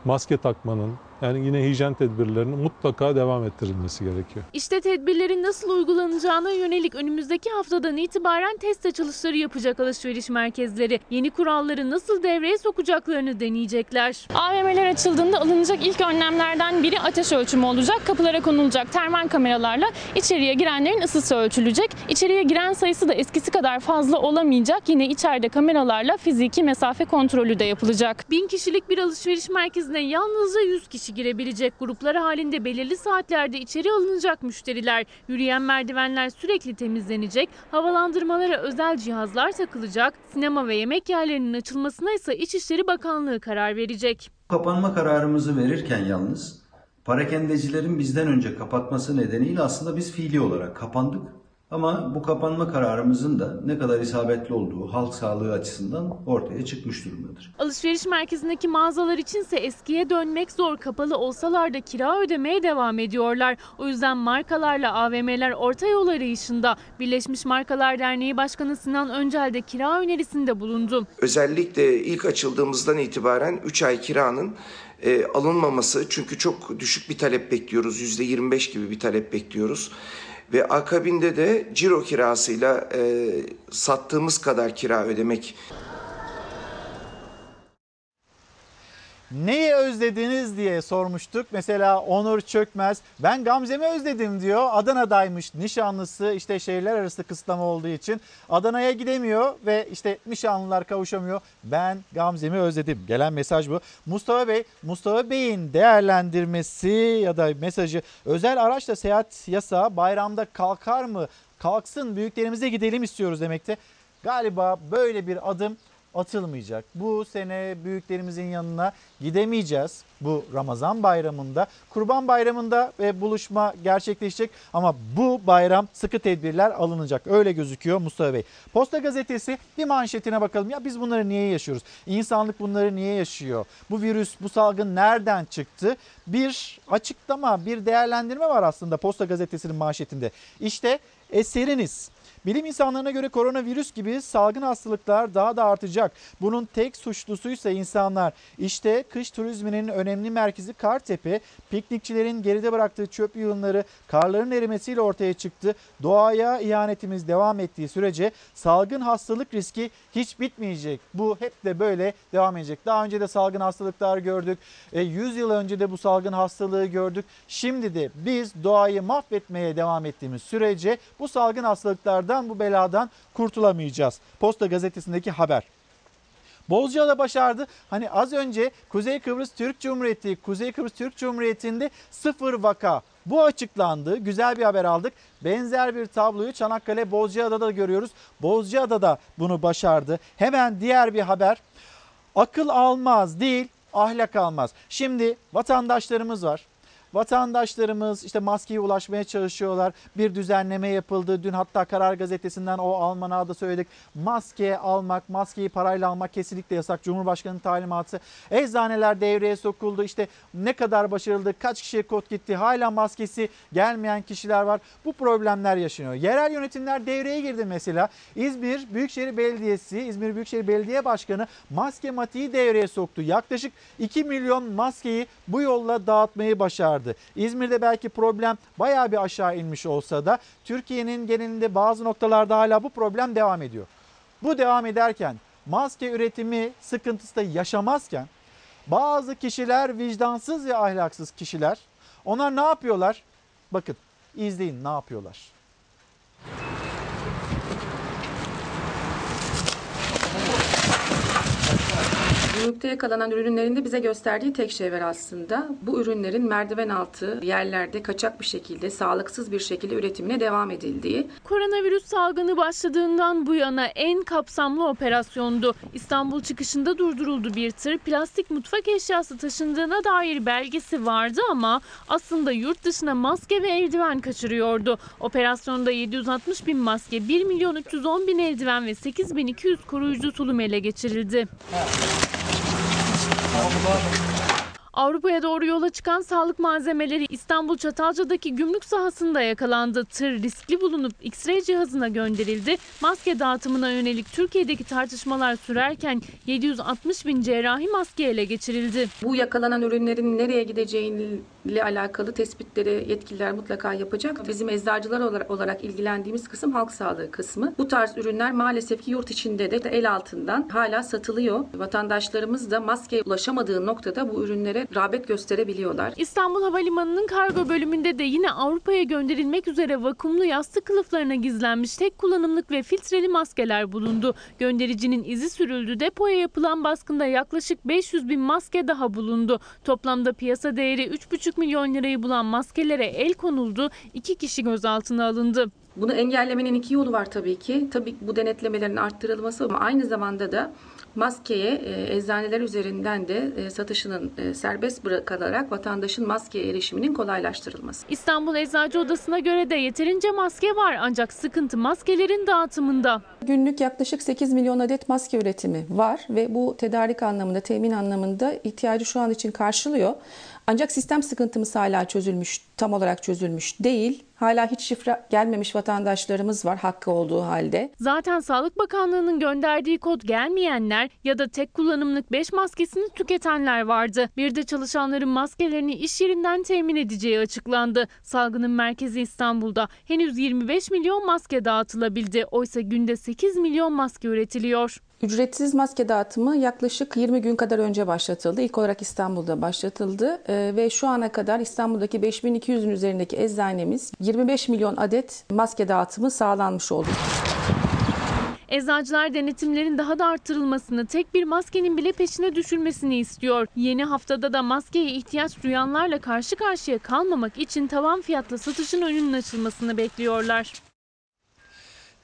maske takmanın, yani yine hijyen tedbirlerinin mutlaka devam ettirilmesi gerekiyor. İşte tedbirlerin nasıl uygulanacağına yönelik önümüzdeki haftadan itibaren test açılışları yapacak alışveriş merkezleri. Yeni kuralları nasıl devreye sokacaklarını deneyecekler. AVM'ler açıldığında alınacak ilk önlemlerden biri ateş ölçümü olacak. Kapılara konulacak termal kameralarla içeriye girenlerin ısısı ölçülecek. İçeriye giren sayısı da eskisi kadar fazla olamayacak. Yine içeride kameralarla fiziki mesafe kontrolü de yapılacak. Bin kişilik bir alışveriş merkezine yalnızca 100 kişi karşı girebilecek gruplar halinde belirli saatlerde içeri alınacak müşteriler. Yürüyen merdivenler sürekli temizlenecek, havalandırmalara özel cihazlar takılacak, sinema ve yemek yerlerinin açılmasına ise İçişleri Bakanlığı karar verecek. Kapanma kararımızı verirken yalnız parakendecilerin bizden önce kapatması nedeniyle aslında biz fiili olarak kapandık. Ama bu kapanma kararımızın da ne kadar isabetli olduğu halk sağlığı açısından ortaya çıkmış durumdadır. Alışveriş merkezindeki mağazalar içinse eskiye dönmek zor. Kapalı olsalar da kira ödemeye devam ediyorlar. O yüzden markalarla AVM'ler orta yol arayışında. Birleşmiş Markalar Derneği Başkanı Sinan Öncel de kira önerisinde bulundu. Özellikle ilk açıldığımızdan itibaren 3 ay kiranın e, alınmaması çünkü çok düşük bir talep bekliyoruz. %25 gibi bir talep bekliyoruz. Ve akabinde de ciro kirasıyla e, sattığımız kadar kira ödemek Neyi özlediniz diye sormuştuk. Mesela Onur Çökmez ben Gamze'mi özledim diyor. Adana'daymış nişanlısı işte şehirler arası kısıtlama olduğu için Adana'ya gidemiyor ve işte nişanlılar kavuşamıyor. Ben Gamze'mi özledim. Gelen mesaj bu. Mustafa Bey, Mustafa Bey'in değerlendirmesi ya da mesajı özel araçla seyahat yasağı bayramda kalkar mı? Kalksın büyüklerimize gidelim istiyoruz demekte. Galiba böyle bir adım atılmayacak. Bu sene büyüklerimizin yanına gidemeyeceğiz bu Ramazan bayramında. Kurban bayramında ve buluşma gerçekleşecek ama bu bayram sıkı tedbirler alınacak. Öyle gözüküyor Mustafa Bey. Posta gazetesi bir manşetine bakalım. Ya biz bunları niye yaşıyoruz? İnsanlık bunları niye yaşıyor? Bu virüs, bu salgın nereden çıktı? Bir açıklama, bir değerlendirme var aslında Posta gazetesinin manşetinde. İşte eseriniz. Bilim insanlarına göre koronavirüs gibi salgın hastalıklar daha da artacak. Bunun tek suçlusuysa insanlar. İşte kış turizminin önemli merkezi Kartepe, piknikçilerin geride bıraktığı çöp yığınları karların erimesiyle ortaya çıktı. Doğaya ihanetimiz devam ettiği sürece salgın hastalık riski hiç bitmeyecek. Bu hep de böyle devam edecek. Daha önce de salgın hastalıklar gördük. E, 100 yıl önce de bu salgın hastalığı gördük. Şimdi de biz doğayı mahvetmeye devam ettiğimiz sürece bu salgın hastalıklardan bu beladan kurtulamayacağız. Posta gazetesindeki haber. Bozcaada başardı. Hani az önce Kuzey Kıbrıs Türk Cumhuriyeti, Kuzey Kıbrıs Türk Cumhuriyeti'nde sıfır vaka. Bu açıklandı. Güzel bir haber aldık. Benzer bir tabloyu Çanakkale Bozcaada'da da görüyoruz. Bozcaada da bunu başardı. Hemen diğer bir haber. Akıl almaz değil, ahlak almaz. Şimdi vatandaşlarımız var. Vatandaşlarımız işte maskeye ulaşmaya çalışıyorlar. Bir düzenleme yapıldı. Dün hatta Karar Gazetesi'nden o almanağı da söyledik. Maske almak, maskeyi parayla almak kesinlikle yasak. Cumhurbaşkanı'nın talimatı. Eczaneler devreye sokuldu. İşte ne kadar başarıldı, kaç kişiye kod gitti. Hala maskesi gelmeyen kişiler var. Bu problemler yaşanıyor. Yerel yönetimler devreye girdi mesela. İzmir Büyükşehir Belediyesi, İzmir Büyükşehir Belediye Başkanı maske matiği devreye soktu. Yaklaşık 2 milyon maskeyi bu yolla dağıtmayı başardı. İzmir'de belki problem bayağı bir aşağı inmiş olsa da Türkiye'nin genelinde bazı noktalarda hala bu problem devam ediyor. Bu devam ederken maske üretimi sıkıntısı da yaşamazken bazı kişiler vicdansız ve ahlaksız kişiler onlar ne yapıyorlar? Bakın izleyin ne yapıyorlar. Gümrükte yakalanan ürünlerin de bize gösterdiği tek şey var aslında. Bu ürünlerin merdiven altı yerlerde kaçak bir şekilde, sağlıksız bir şekilde üretimine devam edildiği. Koronavirüs salgını başladığından bu yana en kapsamlı operasyondu. İstanbul çıkışında durduruldu bir tır. Plastik mutfak eşyası taşındığına dair belgesi vardı ama aslında yurt dışına maske ve eldiven kaçırıyordu. Operasyonda 760 bin maske, 1 milyon 310 bin eldiven ve 8200 koruyucu tulum ele geçirildi. Avrupa'ya doğru yola çıkan sağlık malzemeleri İstanbul Çatalca'daki gümrük sahasında yakalandı. Tır riskli bulunup X-ray cihazına gönderildi. Maske dağıtımına yönelik Türkiye'deki tartışmalar sürerken 760 bin cerrahi maske ele geçirildi. Bu yakalanan ürünlerin nereye gideceğiyle alakalı tespitleri yetkililer mutlaka yapacak. Bizim eczacılar olarak, ilgilendiğimiz kısım halk sağlığı kısmı. Bu tarz ürünler maalesef ki yurt içinde de el altından hala satılıyor. Vatandaşlarımız da maske ulaşamadığı noktada bu ürünlere rağbet gösterebiliyorlar. İstanbul Havalimanı'nın kargo bölümünde de yine Avrupa'ya gönderilmek üzere vakumlu yastık kılıflarına gizlenmiş tek kullanımlık ve filtreli maskeler bulundu. Göndericinin izi sürüldü. Depoya yapılan baskında yaklaşık 500 bin maske daha bulundu. Toplamda piyasa değeri 3,5 milyon lirayı bulan maskelere el konuldu. İki kişi gözaltına alındı. Bunu engellemenin iki yolu var tabii ki. Tabii bu denetlemelerin arttırılması ama aynı zamanda da maskeye e, eczaneler üzerinden de e, satışının e, serbest bırakılarak vatandaşın maskeye erişiminin kolaylaştırılması. İstanbul Eczacı Odası'na göre de yeterince maske var ancak sıkıntı maskelerin dağıtımında. Günlük yaklaşık 8 milyon adet maske üretimi var ve bu tedarik anlamında, temin anlamında ihtiyacı şu an için karşılıyor. Ancak sistem sıkıntımız hala çözülmüş, tam olarak çözülmüş değil. Hala hiç şifre gelmemiş vatandaşlarımız var hakkı olduğu halde. Zaten Sağlık Bakanlığı'nın gönderdiği kod gelmeyenler ya da tek kullanımlık 5 maskesini tüketenler vardı. Bir de çalışanların maskelerini iş yerinden temin edeceği açıklandı. Salgının merkezi İstanbul'da henüz 25 milyon maske dağıtılabildi. Oysa günde 8 milyon maske üretiliyor. Ücretsiz maske dağıtımı yaklaşık 20 gün kadar önce başlatıldı. İlk olarak İstanbul'da başlatıldı Ee, ve şu ana kadar İstanbul'daki 5200'ün üzerindeki eczanemiz 25 milyon adet maske dağıtımı sağlanmış oldu. Eczacılar denetimlerin daha da arttırılmasını, tek bir maskenin bile peşine düşülmesini istiyor. Yeni haftada da maskeye ihtiyaç duyanlarla karşı karşıya kalmamak için tavan fiyatla satışın önünün açılmasını bekliyorlar.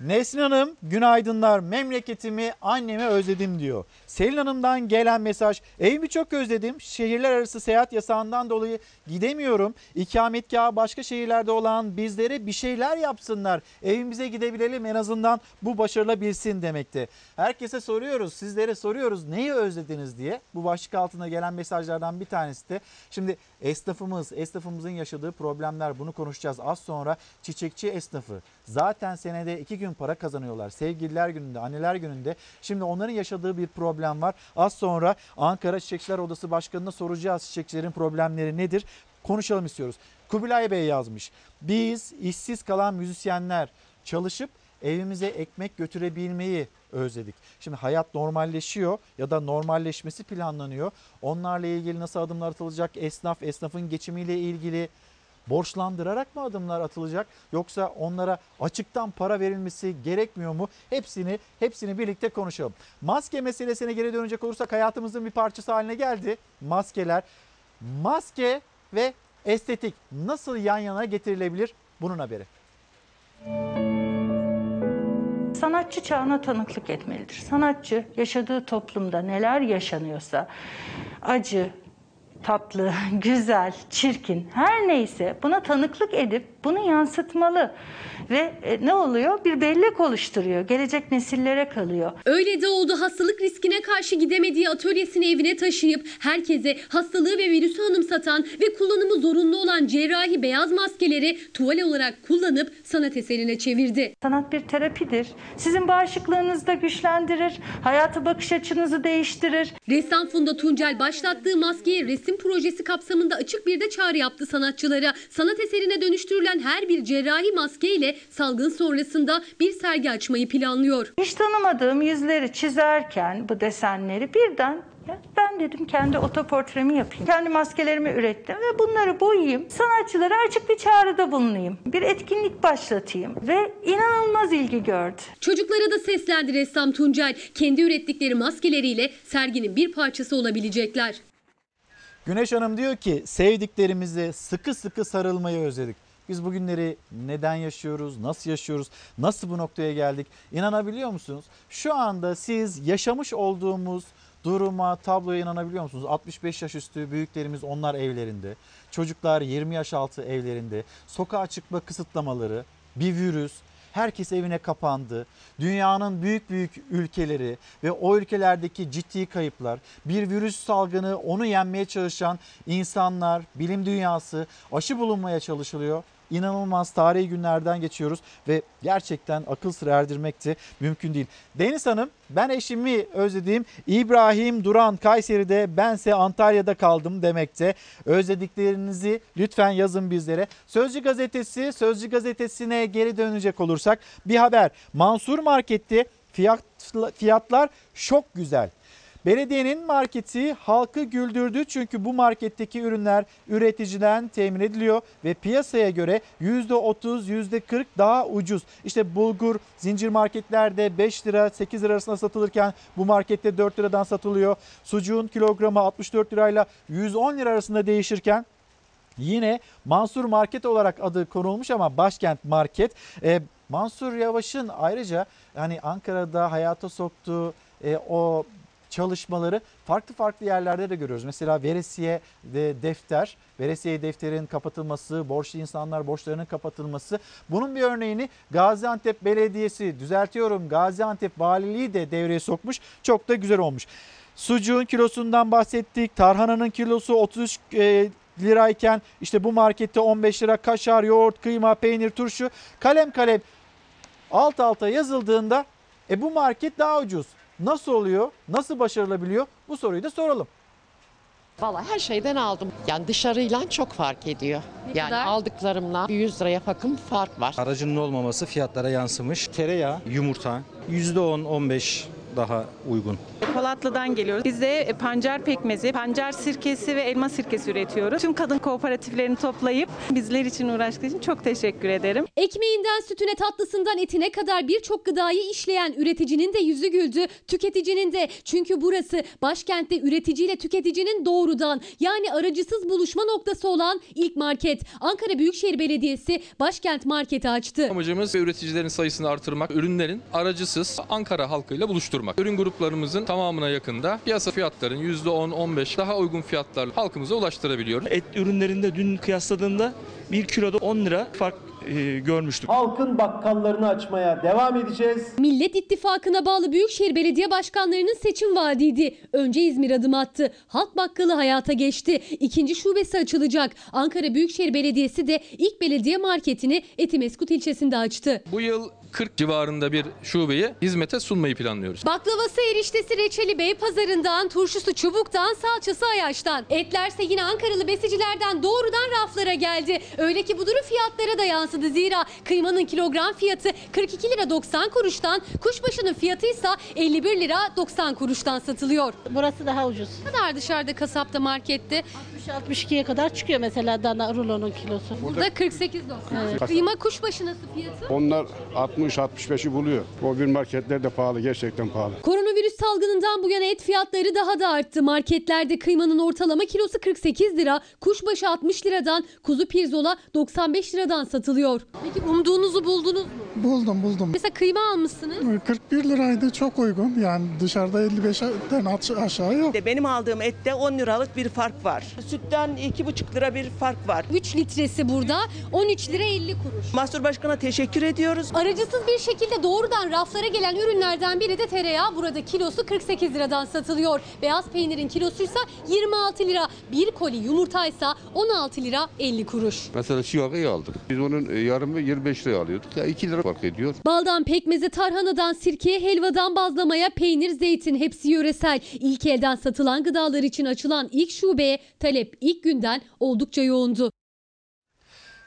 Nesrin Hanım günaydınlar memleketimi annemi özledim diyor. Selin Hanım'dan gelen mesaj evimi çok özledim şehirler arası seyahat yasağından dolayı gidemiyorum. İkametgahı başka şehirlerde olan bizlere bir şeyler yapsınlar. Evimize gidebilelim en azından bu başarılabilsin demekte. Herkese soruyoruz sizlere soruyoruz neyi özlediniz diye. Bu başlık altında gelen mesajlardan bir tanesi de şimdi esnafımız esnafımızın yaşadığı problemler bunu konuşacağız az sonra çiçekçi esnafı. Zaten senede iki gün para kazanıyorlar. Sevgililer gününde, anneler gününde. Şimdi onların yaşadığı bir problem var. Az sonra Ankara Çiçekçiler Odası Başkanı'na soracağız çiçekçilerin problemleri nedir? Konuşalım istiyoruz. Kubilay Bey yazmış. Biz işsiz kalan müzisyenler çalışıp evimize ekmek götürebilmeyi özledik. Şimdi hayat normalleşiyor ya da normalleşmesi planlanıyor. Onlarla ilgili nasıl adımlar atılacak? Esnaf, esnafın geçimiyle ilgili borçlandırarak mı adımlar atılacak yoksa onlara açıktan para verilmesi gerekmiyor mu? Hepsini hepsini birlikte konuşalım. Maske meselesine geri dönecek olursak hayatımızın bir parçası haline geldi. Maskeler. Maske ve estetik nasıl yan yana getirilebilir? Bunun haberi. Sanatçı çağına tanıklık etmelidir. Sanatçı yaşadığı toplumda neler yaşanıyorsa acı, tatlı, <laughs> güzel, çirkin her neyse buna tanıklık edip bunu yansıtmalı. Ve e, ne oluyor? Bir bellek oluşturuyor. Gelecek nesillere kalıyor. Öyle de oldu hastalık riskine karşı gidemediği atölyesini evine taşıyıp herkese hastalığı ve virüsü anımsatan ve kullanımı zorunlu olan cerrahi beyaz maskeleri tuval olarak kullanıp sanat eserine çevirdi. Sanat bir terapidir. Sizin bağışıklığınızı da güçlendirir. Hayata bakış açınızı değiştirir. Ressam Funda Tuncel başlattığı maskeye resim projesi kapsamında açık bir de çağrı yaptı sanatçılara. Sanat eserine dönüştürülen her bir cerrahi maske ile salgın sonrasında bir sergi açmayı planlıyor. Hiç tanımadığım yüzleri çizerken bu desenleri birden ya ben dedim kendi otoportremi yapayım. Kendi maskelerimi ürettim ve bunları boyayayım. Sanatçılara açık bir çağrıda bulunayım. Bir etkinlik başlatayım ve inanılmaz ilgi gördü. Çocuklara da seslendi ressam Tuncel. Kendi ürettikleri maskeleriyle serginin bir parçası olabilecekler. Güneş Hanım diyor ki sevdiklerimize sıkı sıkı sarılmayı özledik. Biz bugünleri neden yaşıyoruz, nasıl yaşıyoruz, nasıl bu noktaya geldik inanabiliyor musunuz? Şu anda siz yaşamış olduğumuz duruma, tabloya inanabiliyor musunuz? 65 yaş üstü büyüklerimiz onlar evlerinde, çocuklar 20 yaş altı evlerinde, sokağa çıkma kısıtlamaları, bir virüs, Herkes evine kapandı. Dünyanın büyük büyük ülkeleri ve o ülkelerdeki ciddi kayıplar, bir virüs salgını onu yenmeye çalışan insanlar, bilim dünyası aşı bulunmaya çalışılıyor. İnanılmaz tarihi günlerden geçiyoruz ve gerçekten akıl sır erdirmek de mümkün değil. Deniz Hanım ben eşimi özlediğim İbrahim Duran Kayseri'de bense Antalya'da kaldım demekte. Özlediklerinizi lütfen yazın bizlere. Sözcü gazetesi Sözcü gazetesine geri dönecek olursak bir haber. Mansur Market'te fiyat, fiyatlar çok güzel. Belediyenin marketi halkı güldürdü çünkü bu marketteki ürünler üreticiden temin ediliyor ve piyasaya göre %30, %40 daha ucuz. İşte bulgur zincir marketlerde 5 lira 8 lira arasında satılırken bu markette 4 liradan satılıyor. Sucuğun kilogramı 64 lirayla 110 lira arasında değişirken Yine Mansur Market olarak adı konulmuş ama Başkent Market. Ee, Mansur Yavaş'ın ayrıca hani Ankara'da hayata soktuğu e, o çalışmaları farklı farklı yerlerde de görüyoruz. Mesela veresiye de defter, veresiye defterin kapatılması, borçlu insanlar borçlarının kapatılması. Bunun bir örneğini Gaziantep Belediyesi, düzeltiyorum Gaziantep Valiliği de devreye sokmuş. Çok da güzel olmuş. Sucuğun kilosundan bahsettik. Tarhananın kilosu 33 e, lirayken işte bu markette 15 lira kaşar, yoğurt, kıyma, peynir, turşu kalem kalem alt alta yazıldığında e bu market daha ucuz. Nasıl oluyor? Nasıl başarılabiliyor? Bu soruyu da soralım. Valla her şeyden aldım. Yani dışarıyla çok fark ediyor. yani aldıklarımla 100 liraya yakın fark var. Aracının olmaması fiyatlara yansımış. Tereyağı, yumurta %10-15 daha uygun. Polatlı'dan geliyoruz. Biz de e, pancar pekmezi, pancar sirkesi ve elma sirkesi üretiyoruz. Tüm kadın kooperatiflerini toplayıp bizler için uğraştığı için çok teşekkür ederim. Ekmeğinden sütüne tatlısından etine kadar birçok gıdayı işleyen üreticinin de yüzü güldü, tüketicinin de. Çünkü burası başkentte üreticiyle tüketicinin doğrudan yani aracısız buluşma noktası olan ilk market. Ankara Büyükşehir Belediyesi Başkent Market'i açtı. Amacımız üreticilerin sayısını artırmak, ürünlerin aracısız Ankara halkıyla buluşturmak. Ürün gruplarımızın tamamına yakında piyasa fiyatların %10-15 daha uygun fiyatlarla halkımıza ulaştırabiliyoruz. Et ürünlerinde dün kıyasladığımda 1 kiloda 10 lira fark e, görmüştük. Halkın bakkallarını açmaya devam edeceğiz. Millet İttifakı'na bağlı Büyükşehir Belediye Başkanlarının seçim vaadiydi. Önce İzmir adım attı. Halk Bakkalı hayata geçti. İkinci şubesi açılacak. Ankara Büyükşehir Belediyesi de ilk belediye marketini Etimeskut ilçesinde açtı. Bu yıl 40 civarında bir şubeyi hizmete sunmayı planlıyoruz. Baklavası, eriştesi, reçeli Beypazarı'ndan, turşusu çubuktan, salçası Ayaş'tan. Etlerse yine Ankaralı besicilerden doğrudan raflara geldi. Öyle ki bu durum fiyatlara da yansıdı. Zira kıymanın kilogram fiyatı 42 lira 90 kuruştan, kuşbaşının fiyatı ise 51 lira 90 kuruştan satılıyor. Burası daha ucuz. Ne kadar dışarıda kasapta markette? 62'ye kadar çıkıyor mesela dana rulonun kilosu. Burada 48.90. Evet. Kıyma kuşbaşı nasıl fiyatı? Onlar 60-65'i buluyor. O bir marketler de pahalı, gerçekten pahalı. Koronavirüs salgınından bu yana et fiyatları daha da arttı. Marketlerde kıymanın ortalama kilosu 48 lira, kuşbaşı 60 liradan, kuzu pirzola 95 liradan satılıyor. Peki umduğunuzu buldunuz mu? Buldum buldum. Mesela kıyma almışsınız. 41 liraydı çok uygun. Yani dışarıda 55'ten aş- aşağı yok. Benim aldığım ette 10 liralık bir fark var. Sütten 2,5 lira bir fark var. 3 litresi burada 13 lira 50 kuruş. Mahsur Başkan'a teşekkür ediyoruz. Aracısız bir şekilde doğrudan raflara gelen ürünlerden biri de tereyağı. Burada kilosu 48 liradan satılıyor. Beyaz peynirin kilosuysa 26 lira. Bir koli yumurtaysa 16 lira 50 kuruş. Mesela Siyah'ı aldık. Biz onun e, yarımı 25 liraya alıyorduk. Ya 2 lira fark ediyor. Baldan pekmeze, tarhanadan sirkeye, helvadan bazlamaya, peynir, zeytin hepsi yöresel. İlk elden satılan gıdalar için açılan ilk şubeye talep ilk günden oldukça yoğundu.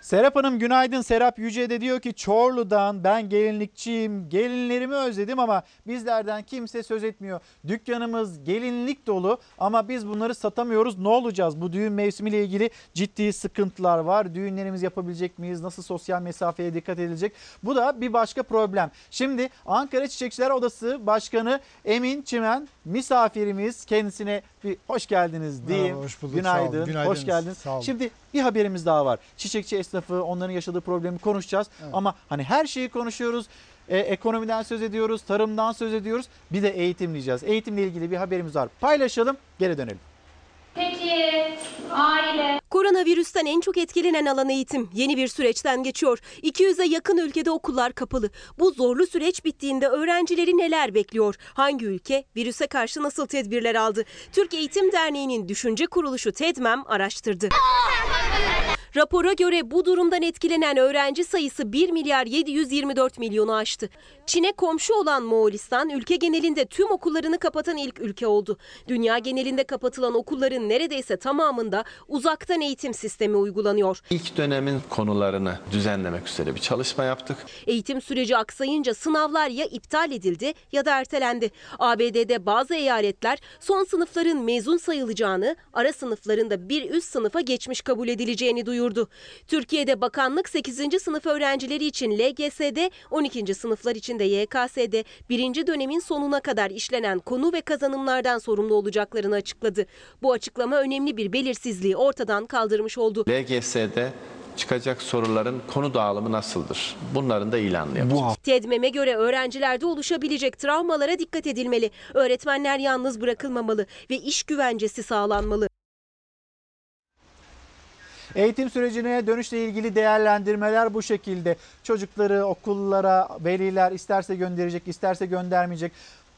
Serap Hanım günaydın. Serap Yüce de diyor ki Çorlu'dan ben gelinlikçiyim. Gelinlerimi özledim ama bizlerden kimse söz etmiyor. Dükkanımız gelinlik dolu ama biz bunları satamıyoruz. Ne olacağız? Bu düğün mevsimiyle ilgili ciddi sıkıntılar var. Düğünlerimizi yapabilecek miyiz? Nasıl sosyal mesafeye dikkat edilecek? Bu da bir başka problem. Şimdi Ankara Çiçekçiler Odası Başkanı Emin Çimen misafirimiz. Kendisine bir hoş geldiniz diyeyim. Merhaba, hoş bulduk. Sağ olun. Günaydın. Günaydın. Hoş geldiniz. Sağ olun. Şimdi bir haberimiz daha var. Çiçekçi esnafı, onların yaşadığı problemi konuşacağız. Ama hani her şeyi konuşuyoruz. E, ekonomiden söz ediyoruz, tarımdan söz ediyoruz. Bir de eğitim diyeceğiz. Eğitimle ilgili bir haberimiz var. Paylaşalım, geri dönelim. Peki aile. Koronavirüsten en çok etkilenen alan eğitim yeni bir süreçten geçiyor. 200'e yakın ülkede okullar kapalı. Bu zorlu süreç bittiğinde öğrencileri neler bekliyor? Hangi ülke virüse karşı nasıl tedbirler aldı? Türk Eğitim Derneği'nin düşünce kuruluşu TEDMEM araştırdı. Rapora göre bu durumdan etkilenen öğrenci sayısı 1 milyar 724 milyonu aştı. Çin'e komşu olan Moğolistan ülke genelinde tüm okullarını kapatan ilk ülke oldu. Dünya genelinde kapatılan okulların neredeyse tamamında uzaktan eğitim sistemi uygulanıyor. İlk dönemin konularını düzenlemek üzere bir çalışma yaptık. Eğitim süreci aksayınca sınavlar ya iptal edildi ya da ertelendi. ABD'de bazı eyaletler son sınıfların mezun sayılacağını, ara sınıfların da bir üst sınıfa geçmiş kabul edileceğini duyurdu. Türkiye'de bakanlık 8. sınıf öğrencileri için LGS'de, 12. sınıflar için de YKS'de birinci dönemin sonuna kadar işlenen konu ve kazanımlardan sorumlu olacaklarını açıkladı. Bu açıklama önemli bir belirsizliği ortadan kaldırmış oldu. LGS'de çıkacak soruların konu dağılımı nasıldır? Bunların da ilanını yapacağız. TEDMEM'e göre öğrencilerde oluşabilecek travmalara dikkat edilmeli. Öğretmenler yalnız bırakılmamalı ve iş güvencesi sağlanmalı. Eğitim sürecine dönüşle ilgili değerlendirmeler bu şekilde. Çocukları okullara veliler isterse gönderecek, isterse göndermeyecek.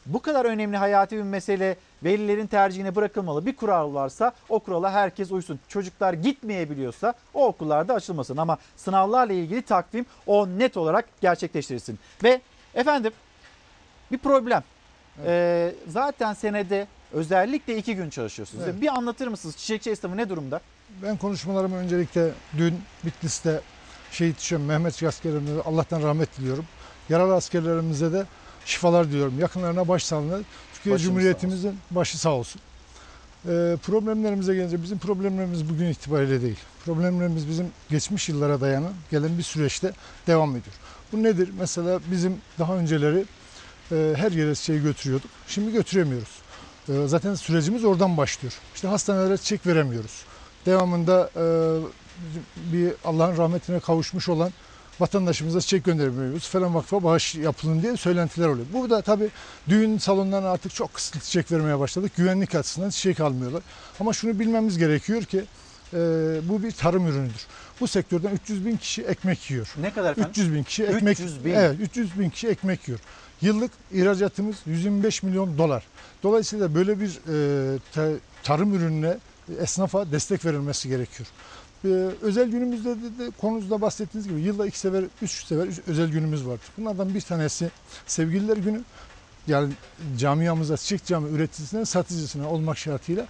Bu kadar önemli hayati bir mesele velilerin tercihine bırakılmalı. Bir kural varsa o kurala herkes uysun. Çocuklar gitmeyebiliyorsa o okullarda açılmasın. Ama sınavlarla ilgili takvim o net olarak gerçekleştirilsin. Ve efendim bir problem. Ee, zaten senede özellikle iki gün çalışıyorsunuz. Evet. Bir anlatır mısınız? Çiçekçi esnafı ne durumda? Ben konuşmalarımı öncelikle dün Bitlis'te şehit düşen Mehmet askerlerimize Allah'tan rahmet diliyorum. Yaralı askerlerimize de şifalar diliyorum. Yakınlarına başsağlığı. Türkiye Başımız Cumhuriyetimizin başı sağ olsun. Ee, problemlerimize gelince bizim problemlerimiz bugün itibariyle değil. Problemlerimiz bizim geçmiş yıllara dayanan gelen bir süreçte devam ediyor. Bu nedir? Mesela bizim daha önceleri e, her yere şey götürüyorduk. Şimdi götüremiyoruz. E, zaten sürecimiz oradan başlıyor. İşte hastanelere çek veremiyoruz. Devamında e, bir Allah'ın rahmetine kavuşmuş olan vatandaşımıza çiçek gönderemiyoruz. Falan vakfa bağış yapılın diye söylentiler oluyor. Bu da tabii düğün salonlarına artık çok kısıtlı çiçek vermeye başladık. Güvenlik açısından çiçek almıyorlar. Ama şunu bilmemiz gerekiyor ki e, bu bir tarım ürünüdür. Bu sektörden 300 bin kişi ekmek yiyor. Ne kadar efendim? 300 bin kişi ekmek 300 bin. Evet, 300 bin kişi ekmek yiyor. Yıllık ihracatımız 125 milyon dolar. Dolayısıyla böyle bir e, tarım ürününe esnafa destek verilmesi gerekiyor. Ee, özel günümüzde de, de konunuzda bahsettiğiniz gibi yılda iki sefer, üç sefer üç özel günümüz vardır. Bunlardan bir tanesi sevgililer günü. Yani camiamıza çiçek cami üreticisinden satıcısına olmak şartıyla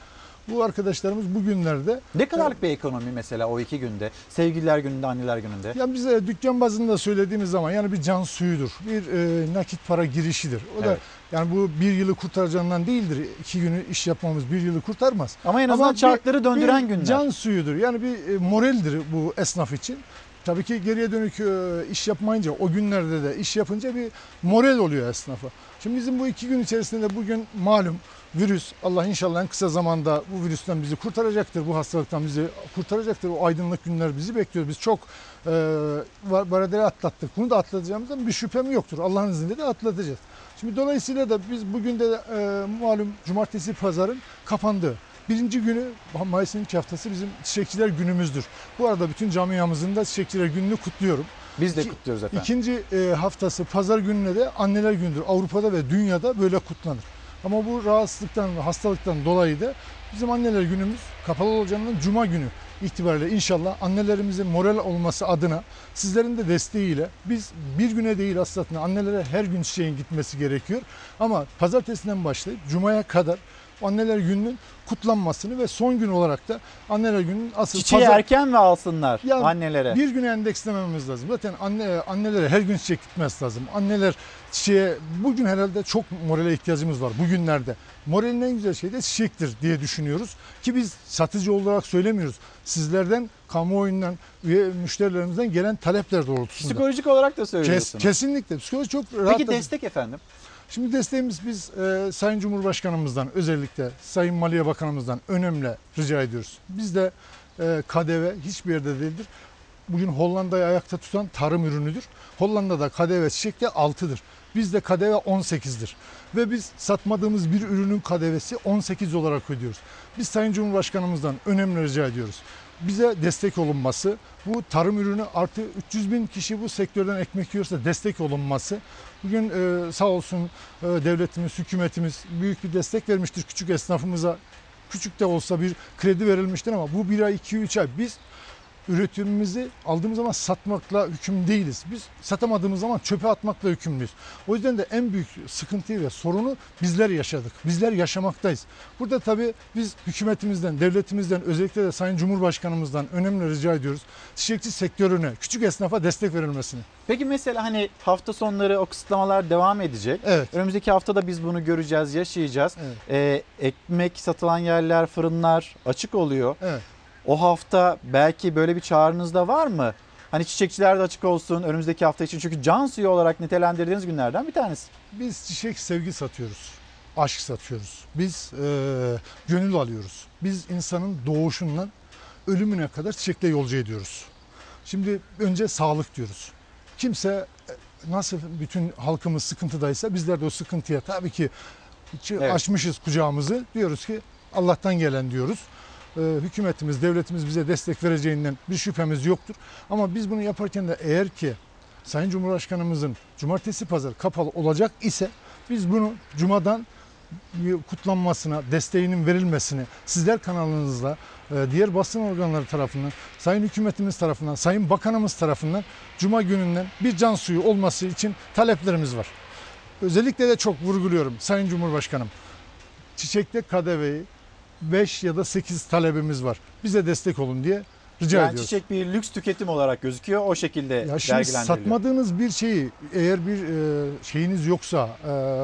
bu arkadaşlarımız bugünlerde Ne kadarlık bir ekonomi mesela o iki günde? Sevgililer gününde, anneler gününde. ya bize dükkan bazında söylediğimiz zaman yani bir can suyudur. Bir e, nakit para girişidir. O da Evet. yani bu bir yılı kurtaracağından değildir. İki günü iş yapmamız bir yılı kurtarmaz. Ama en azından bir- çarkları döndüren bir günler. Can suyudur. Yani bir e, moraldir bu esnaf için. Tabii ki geriye dönük e, iş yapmayınca o günlerde de iş yapınca bir moral oluyor esnafa. Şimdi bizim bu iki gün içerisinde de bugün malum virüs Allah inşallah en kısa zamanda bu virüsten bizi kurtaracaktır. Bu hastalıktan bizi kurtaracaktır. O aydınlık günler bizi bekliyor. Biz çok e, baradeleri atlattık. Bunu da atlatacağımızdan bir şüphem yoktur. Allah'ın izniyle de atlatacağız. Şimdi dolayısıyla da biz bugün de e, malum cumartesi pazarın kapandığı. Birinci günü Mayıs'ın ilk haftası bizim çiçekçiler günümüzdür. Bu arada bütün camiamızın da çiçekçiler gününü kutluyorum. Biz de kutluyoruz efendim. İkinci e, haftası pazar gününe de anneler gündür. Avrupa'da ve dünyada böyle kutlanır. Ama bu rahatsızlıktan hastalıktan dolayı da bizim anneler günümüz kapalı olacağından cuma günü itibariyle inşallah annelerimizin moral olması adına sizlerin de desteğiyle biz bir güne değil aslında annelere her gün çiçeğin gitmesi gerekiyor. Ama pazartesinden başlayıp cumaya kadar anneler gününün kutlanmasını ve son gün olarak da anneler gününün asıl Çiçeği pazar- erken mi alsınlar ya annelere? Bir güne endekslememiz lazım. Zaten anne annelere her gün çiçek gitmesi lazım. Anneler çiçeğe bugün herhalde çok morale ihtiyacımız var bugünlerde. Moralin en güzel şey de çiçektir diye düşünüyoruz. Ki biz satıcı olarak söylemiyoruz. Sizlerden, kamuoyundan, üye müşterilerimizden gelen talepler doğrultusunda. Psikolojik olarak da Kes, söylüyorsunuz. kesinlikle. Psikoloji çok rahat. Peki destek efendim? Şimdi desteğimiz biz e, Sayın Cumhurbaşkanımızdan özellikle Sayın Maliye Bakanımızdan önemli rica ediyoruz. Bizde e, KDV hiçbir yerde değildir. Bugün Hollanda'yı ayakta tutan tarım ürünüdür. Hollanda'da KDV çiçekte 6'dır. Bizde KDV 18'dir. Ve biz satmadığımız bir ürünün KDV'si 18 olarak ödüyoruz. Biz Sayın Cumhurbaşkanımızdan önemli rica ediyoruz. Bize destek olunması, bu tarım ürünü artı 300 bin kişi bu sektörden ekmek yiyorsa destek olunması. Bugün e, sağ olsun e, devletimiz, hükümetimiz büyük bir destek vermiştir küçük esnafımıza. Küçük de olsa bir kredi verilmiştir ama bu bir ay, iki, üç ay biz üretimimizi aldığımız zaman satmakla hüküm değiliz. Biz satamadığımız zaman çöpe atmakla hükümlüyüz. O yüzden de en büyük sıkıntıyı ve sorunu bizler yaşadık. Bizler yaşamaktayız. Burada tabii biz hükümetimizden, devletimizden, özellikle de Sayın Cumhurbaşkanımızdan önemli rica ediyoruz. Çiçekçi sektörüne, küçük esnafa destek verilmesini. Peki mesela hani hafta sonları o kısıtlamalar devam edecek. Evet. Önümüzdeki hafta da biz bunu göreceğiz, yaşayacağız. Evet. Ee, ekmek satılan yerler, fırınlar açık oluyor. Evet. O hafta belki böyle bir çağrınız da var mı? Hani çiçekçiler de açık olsun önümüzdeki hafta için. Çünkü can suyu olarak nitelendirdiğiniz günlerden bir tanesi. Biz çiçek sevgi satıyoruz. Aşk satıyoruz. Biz e, gönül alıyoruz. Biz insanın doğuşundan ölümüne kadar çiçekle yolcu ediyoruz. Şimdi önce sağlık diyoruz. Kimse e, nasıl bütün halkımız sıkıntıdaysa bizler de o sıkıntıya tabii ki Evet. açmışız kucağımızı. Diyoruz ki Allah'tan gelen diyoruz. E, hükümetimiz, devletimiz bize destek vereceğinden bir şüphemiz yoktur. Ama biz bunu yaparken de eğer ki Sayın Cumhurbaşkanımızın cumartesi pazar kapalı olacak ise biz bunu cumadan kutlanmasına, desteğinin verilmesini sizler kanalınızla, e, diğer basın organları tarafından, Sayın Hükümetimiz tarafından, Sayın Bakanımız tarafından Cuma gününden bir can suyu olması için taleplerimiz var. Özellikle de çok vurguluyorum Sayın Cumhurbaşkanım. Çiçekte KDV'yi 5 ya da 8 talebimiz var. Bize destek olun diye rica yani ediyoruz. çiçek bir lüks tüketim olarak gözüküyor. O şekilde Ya şimdi satmadığınız bir şeyi eğer bir e, şeyiniz yoksa,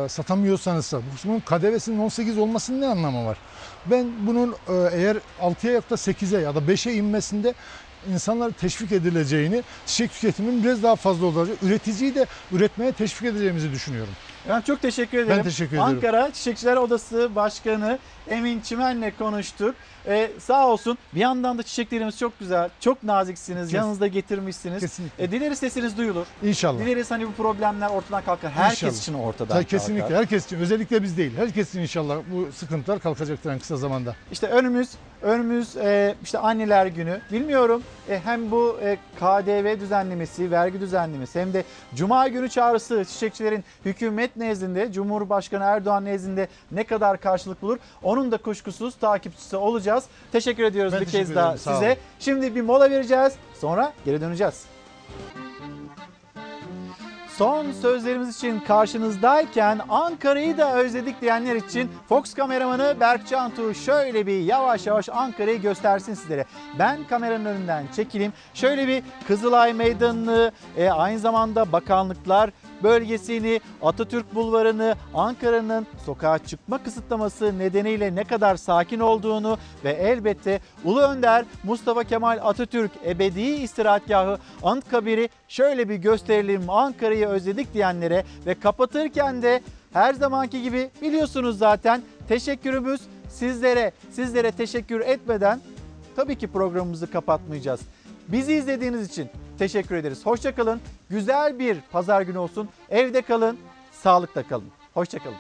e, satamıyorsanız bunun KDV'sinin 18 olmasının ne anlamı var? Ben bunun e, eğer 6'ya ya da 8'e ya da 5'e inmesinde insanlar teşvik edileceğini, çiçek tüketiminin biraz daha fazla olacak, üreticiyi de üretmeye teşvik edeceğimizi düşünüyorum. Ben çok teşekkür ederim. Ben teşekkür ederim. Ankara Çiçekçiler Odası Başkanı Emin Çimen'le konuştuk. Ee, sağ olsun. Bir yandan da çiçeklerimiz çok güzel, çok naziksiniz. Yanınızda getirmişsiniz. Kesinlikle. E, dileriz sesiniz duyulur. İnşallah. Dileriz hani bu problemler ortadan kalkar. Herkes İnşallah. için ortadan kalkar. Kesinlikle herkes için özellikle biz değil. Herkes için inşallah bu sıkıntılar kalkacaktır en kısa zamanda. İşte önümüz önümüz e, işte anneler günü. Bilmiyorum e, hem bu e, KDV düzenlemesi, vergi düzenlemesi hem de Cuma günü çağrısı çiçekçilerin hükümet nezdinde, Cumhurbaşkanı Erdoğan nezdinde ne kadar karşılık bulur? Onun da kuşkusuz takipçisi olacağız. Teşekkür ediyoruz Ben bir teşekkür kez daha ederim, sağ size. olun. Şimdi bir mola vereceğiz. Sonra geri döneceğiz. Son sözlerimiz için karşınızdayken Ankara'yı da özledik diyenler için Fox kameramanı Berk Cantu şöyle bir yavaş yavaş Ankara'yı göstersin sizlere. Ben kameranın önünden çekileyim. Şöyle bir Kızılay Meydanı'nı, e, aynı zamanda bakanlıklar bölgesini, Atatürk Bulvarı'nı, Ankara'nın sokağa çıkma kısıtlaması nedeniyle ne kadar sakin olduğunu ve elbette Ulu Önder Mustafa Kemal Atatürk Ebedi İstirahatgahı Anıtkabir'i şöyle bir gösterelim Ankara'yı özledik diyenlere ve kapatırken de her zamanki gibi biliyorsunuz zaten teşekkürümüz sizlere. Sizlere teşekkür etmeden tabii ki programımızı kapatmayacağız. Bizi izlediğiniz için teşekkür ederiz. Hoşçakalın. Güzel bir pazar günü olsun. Evde kalın, sağlıkla kalın. Hoşçakalın.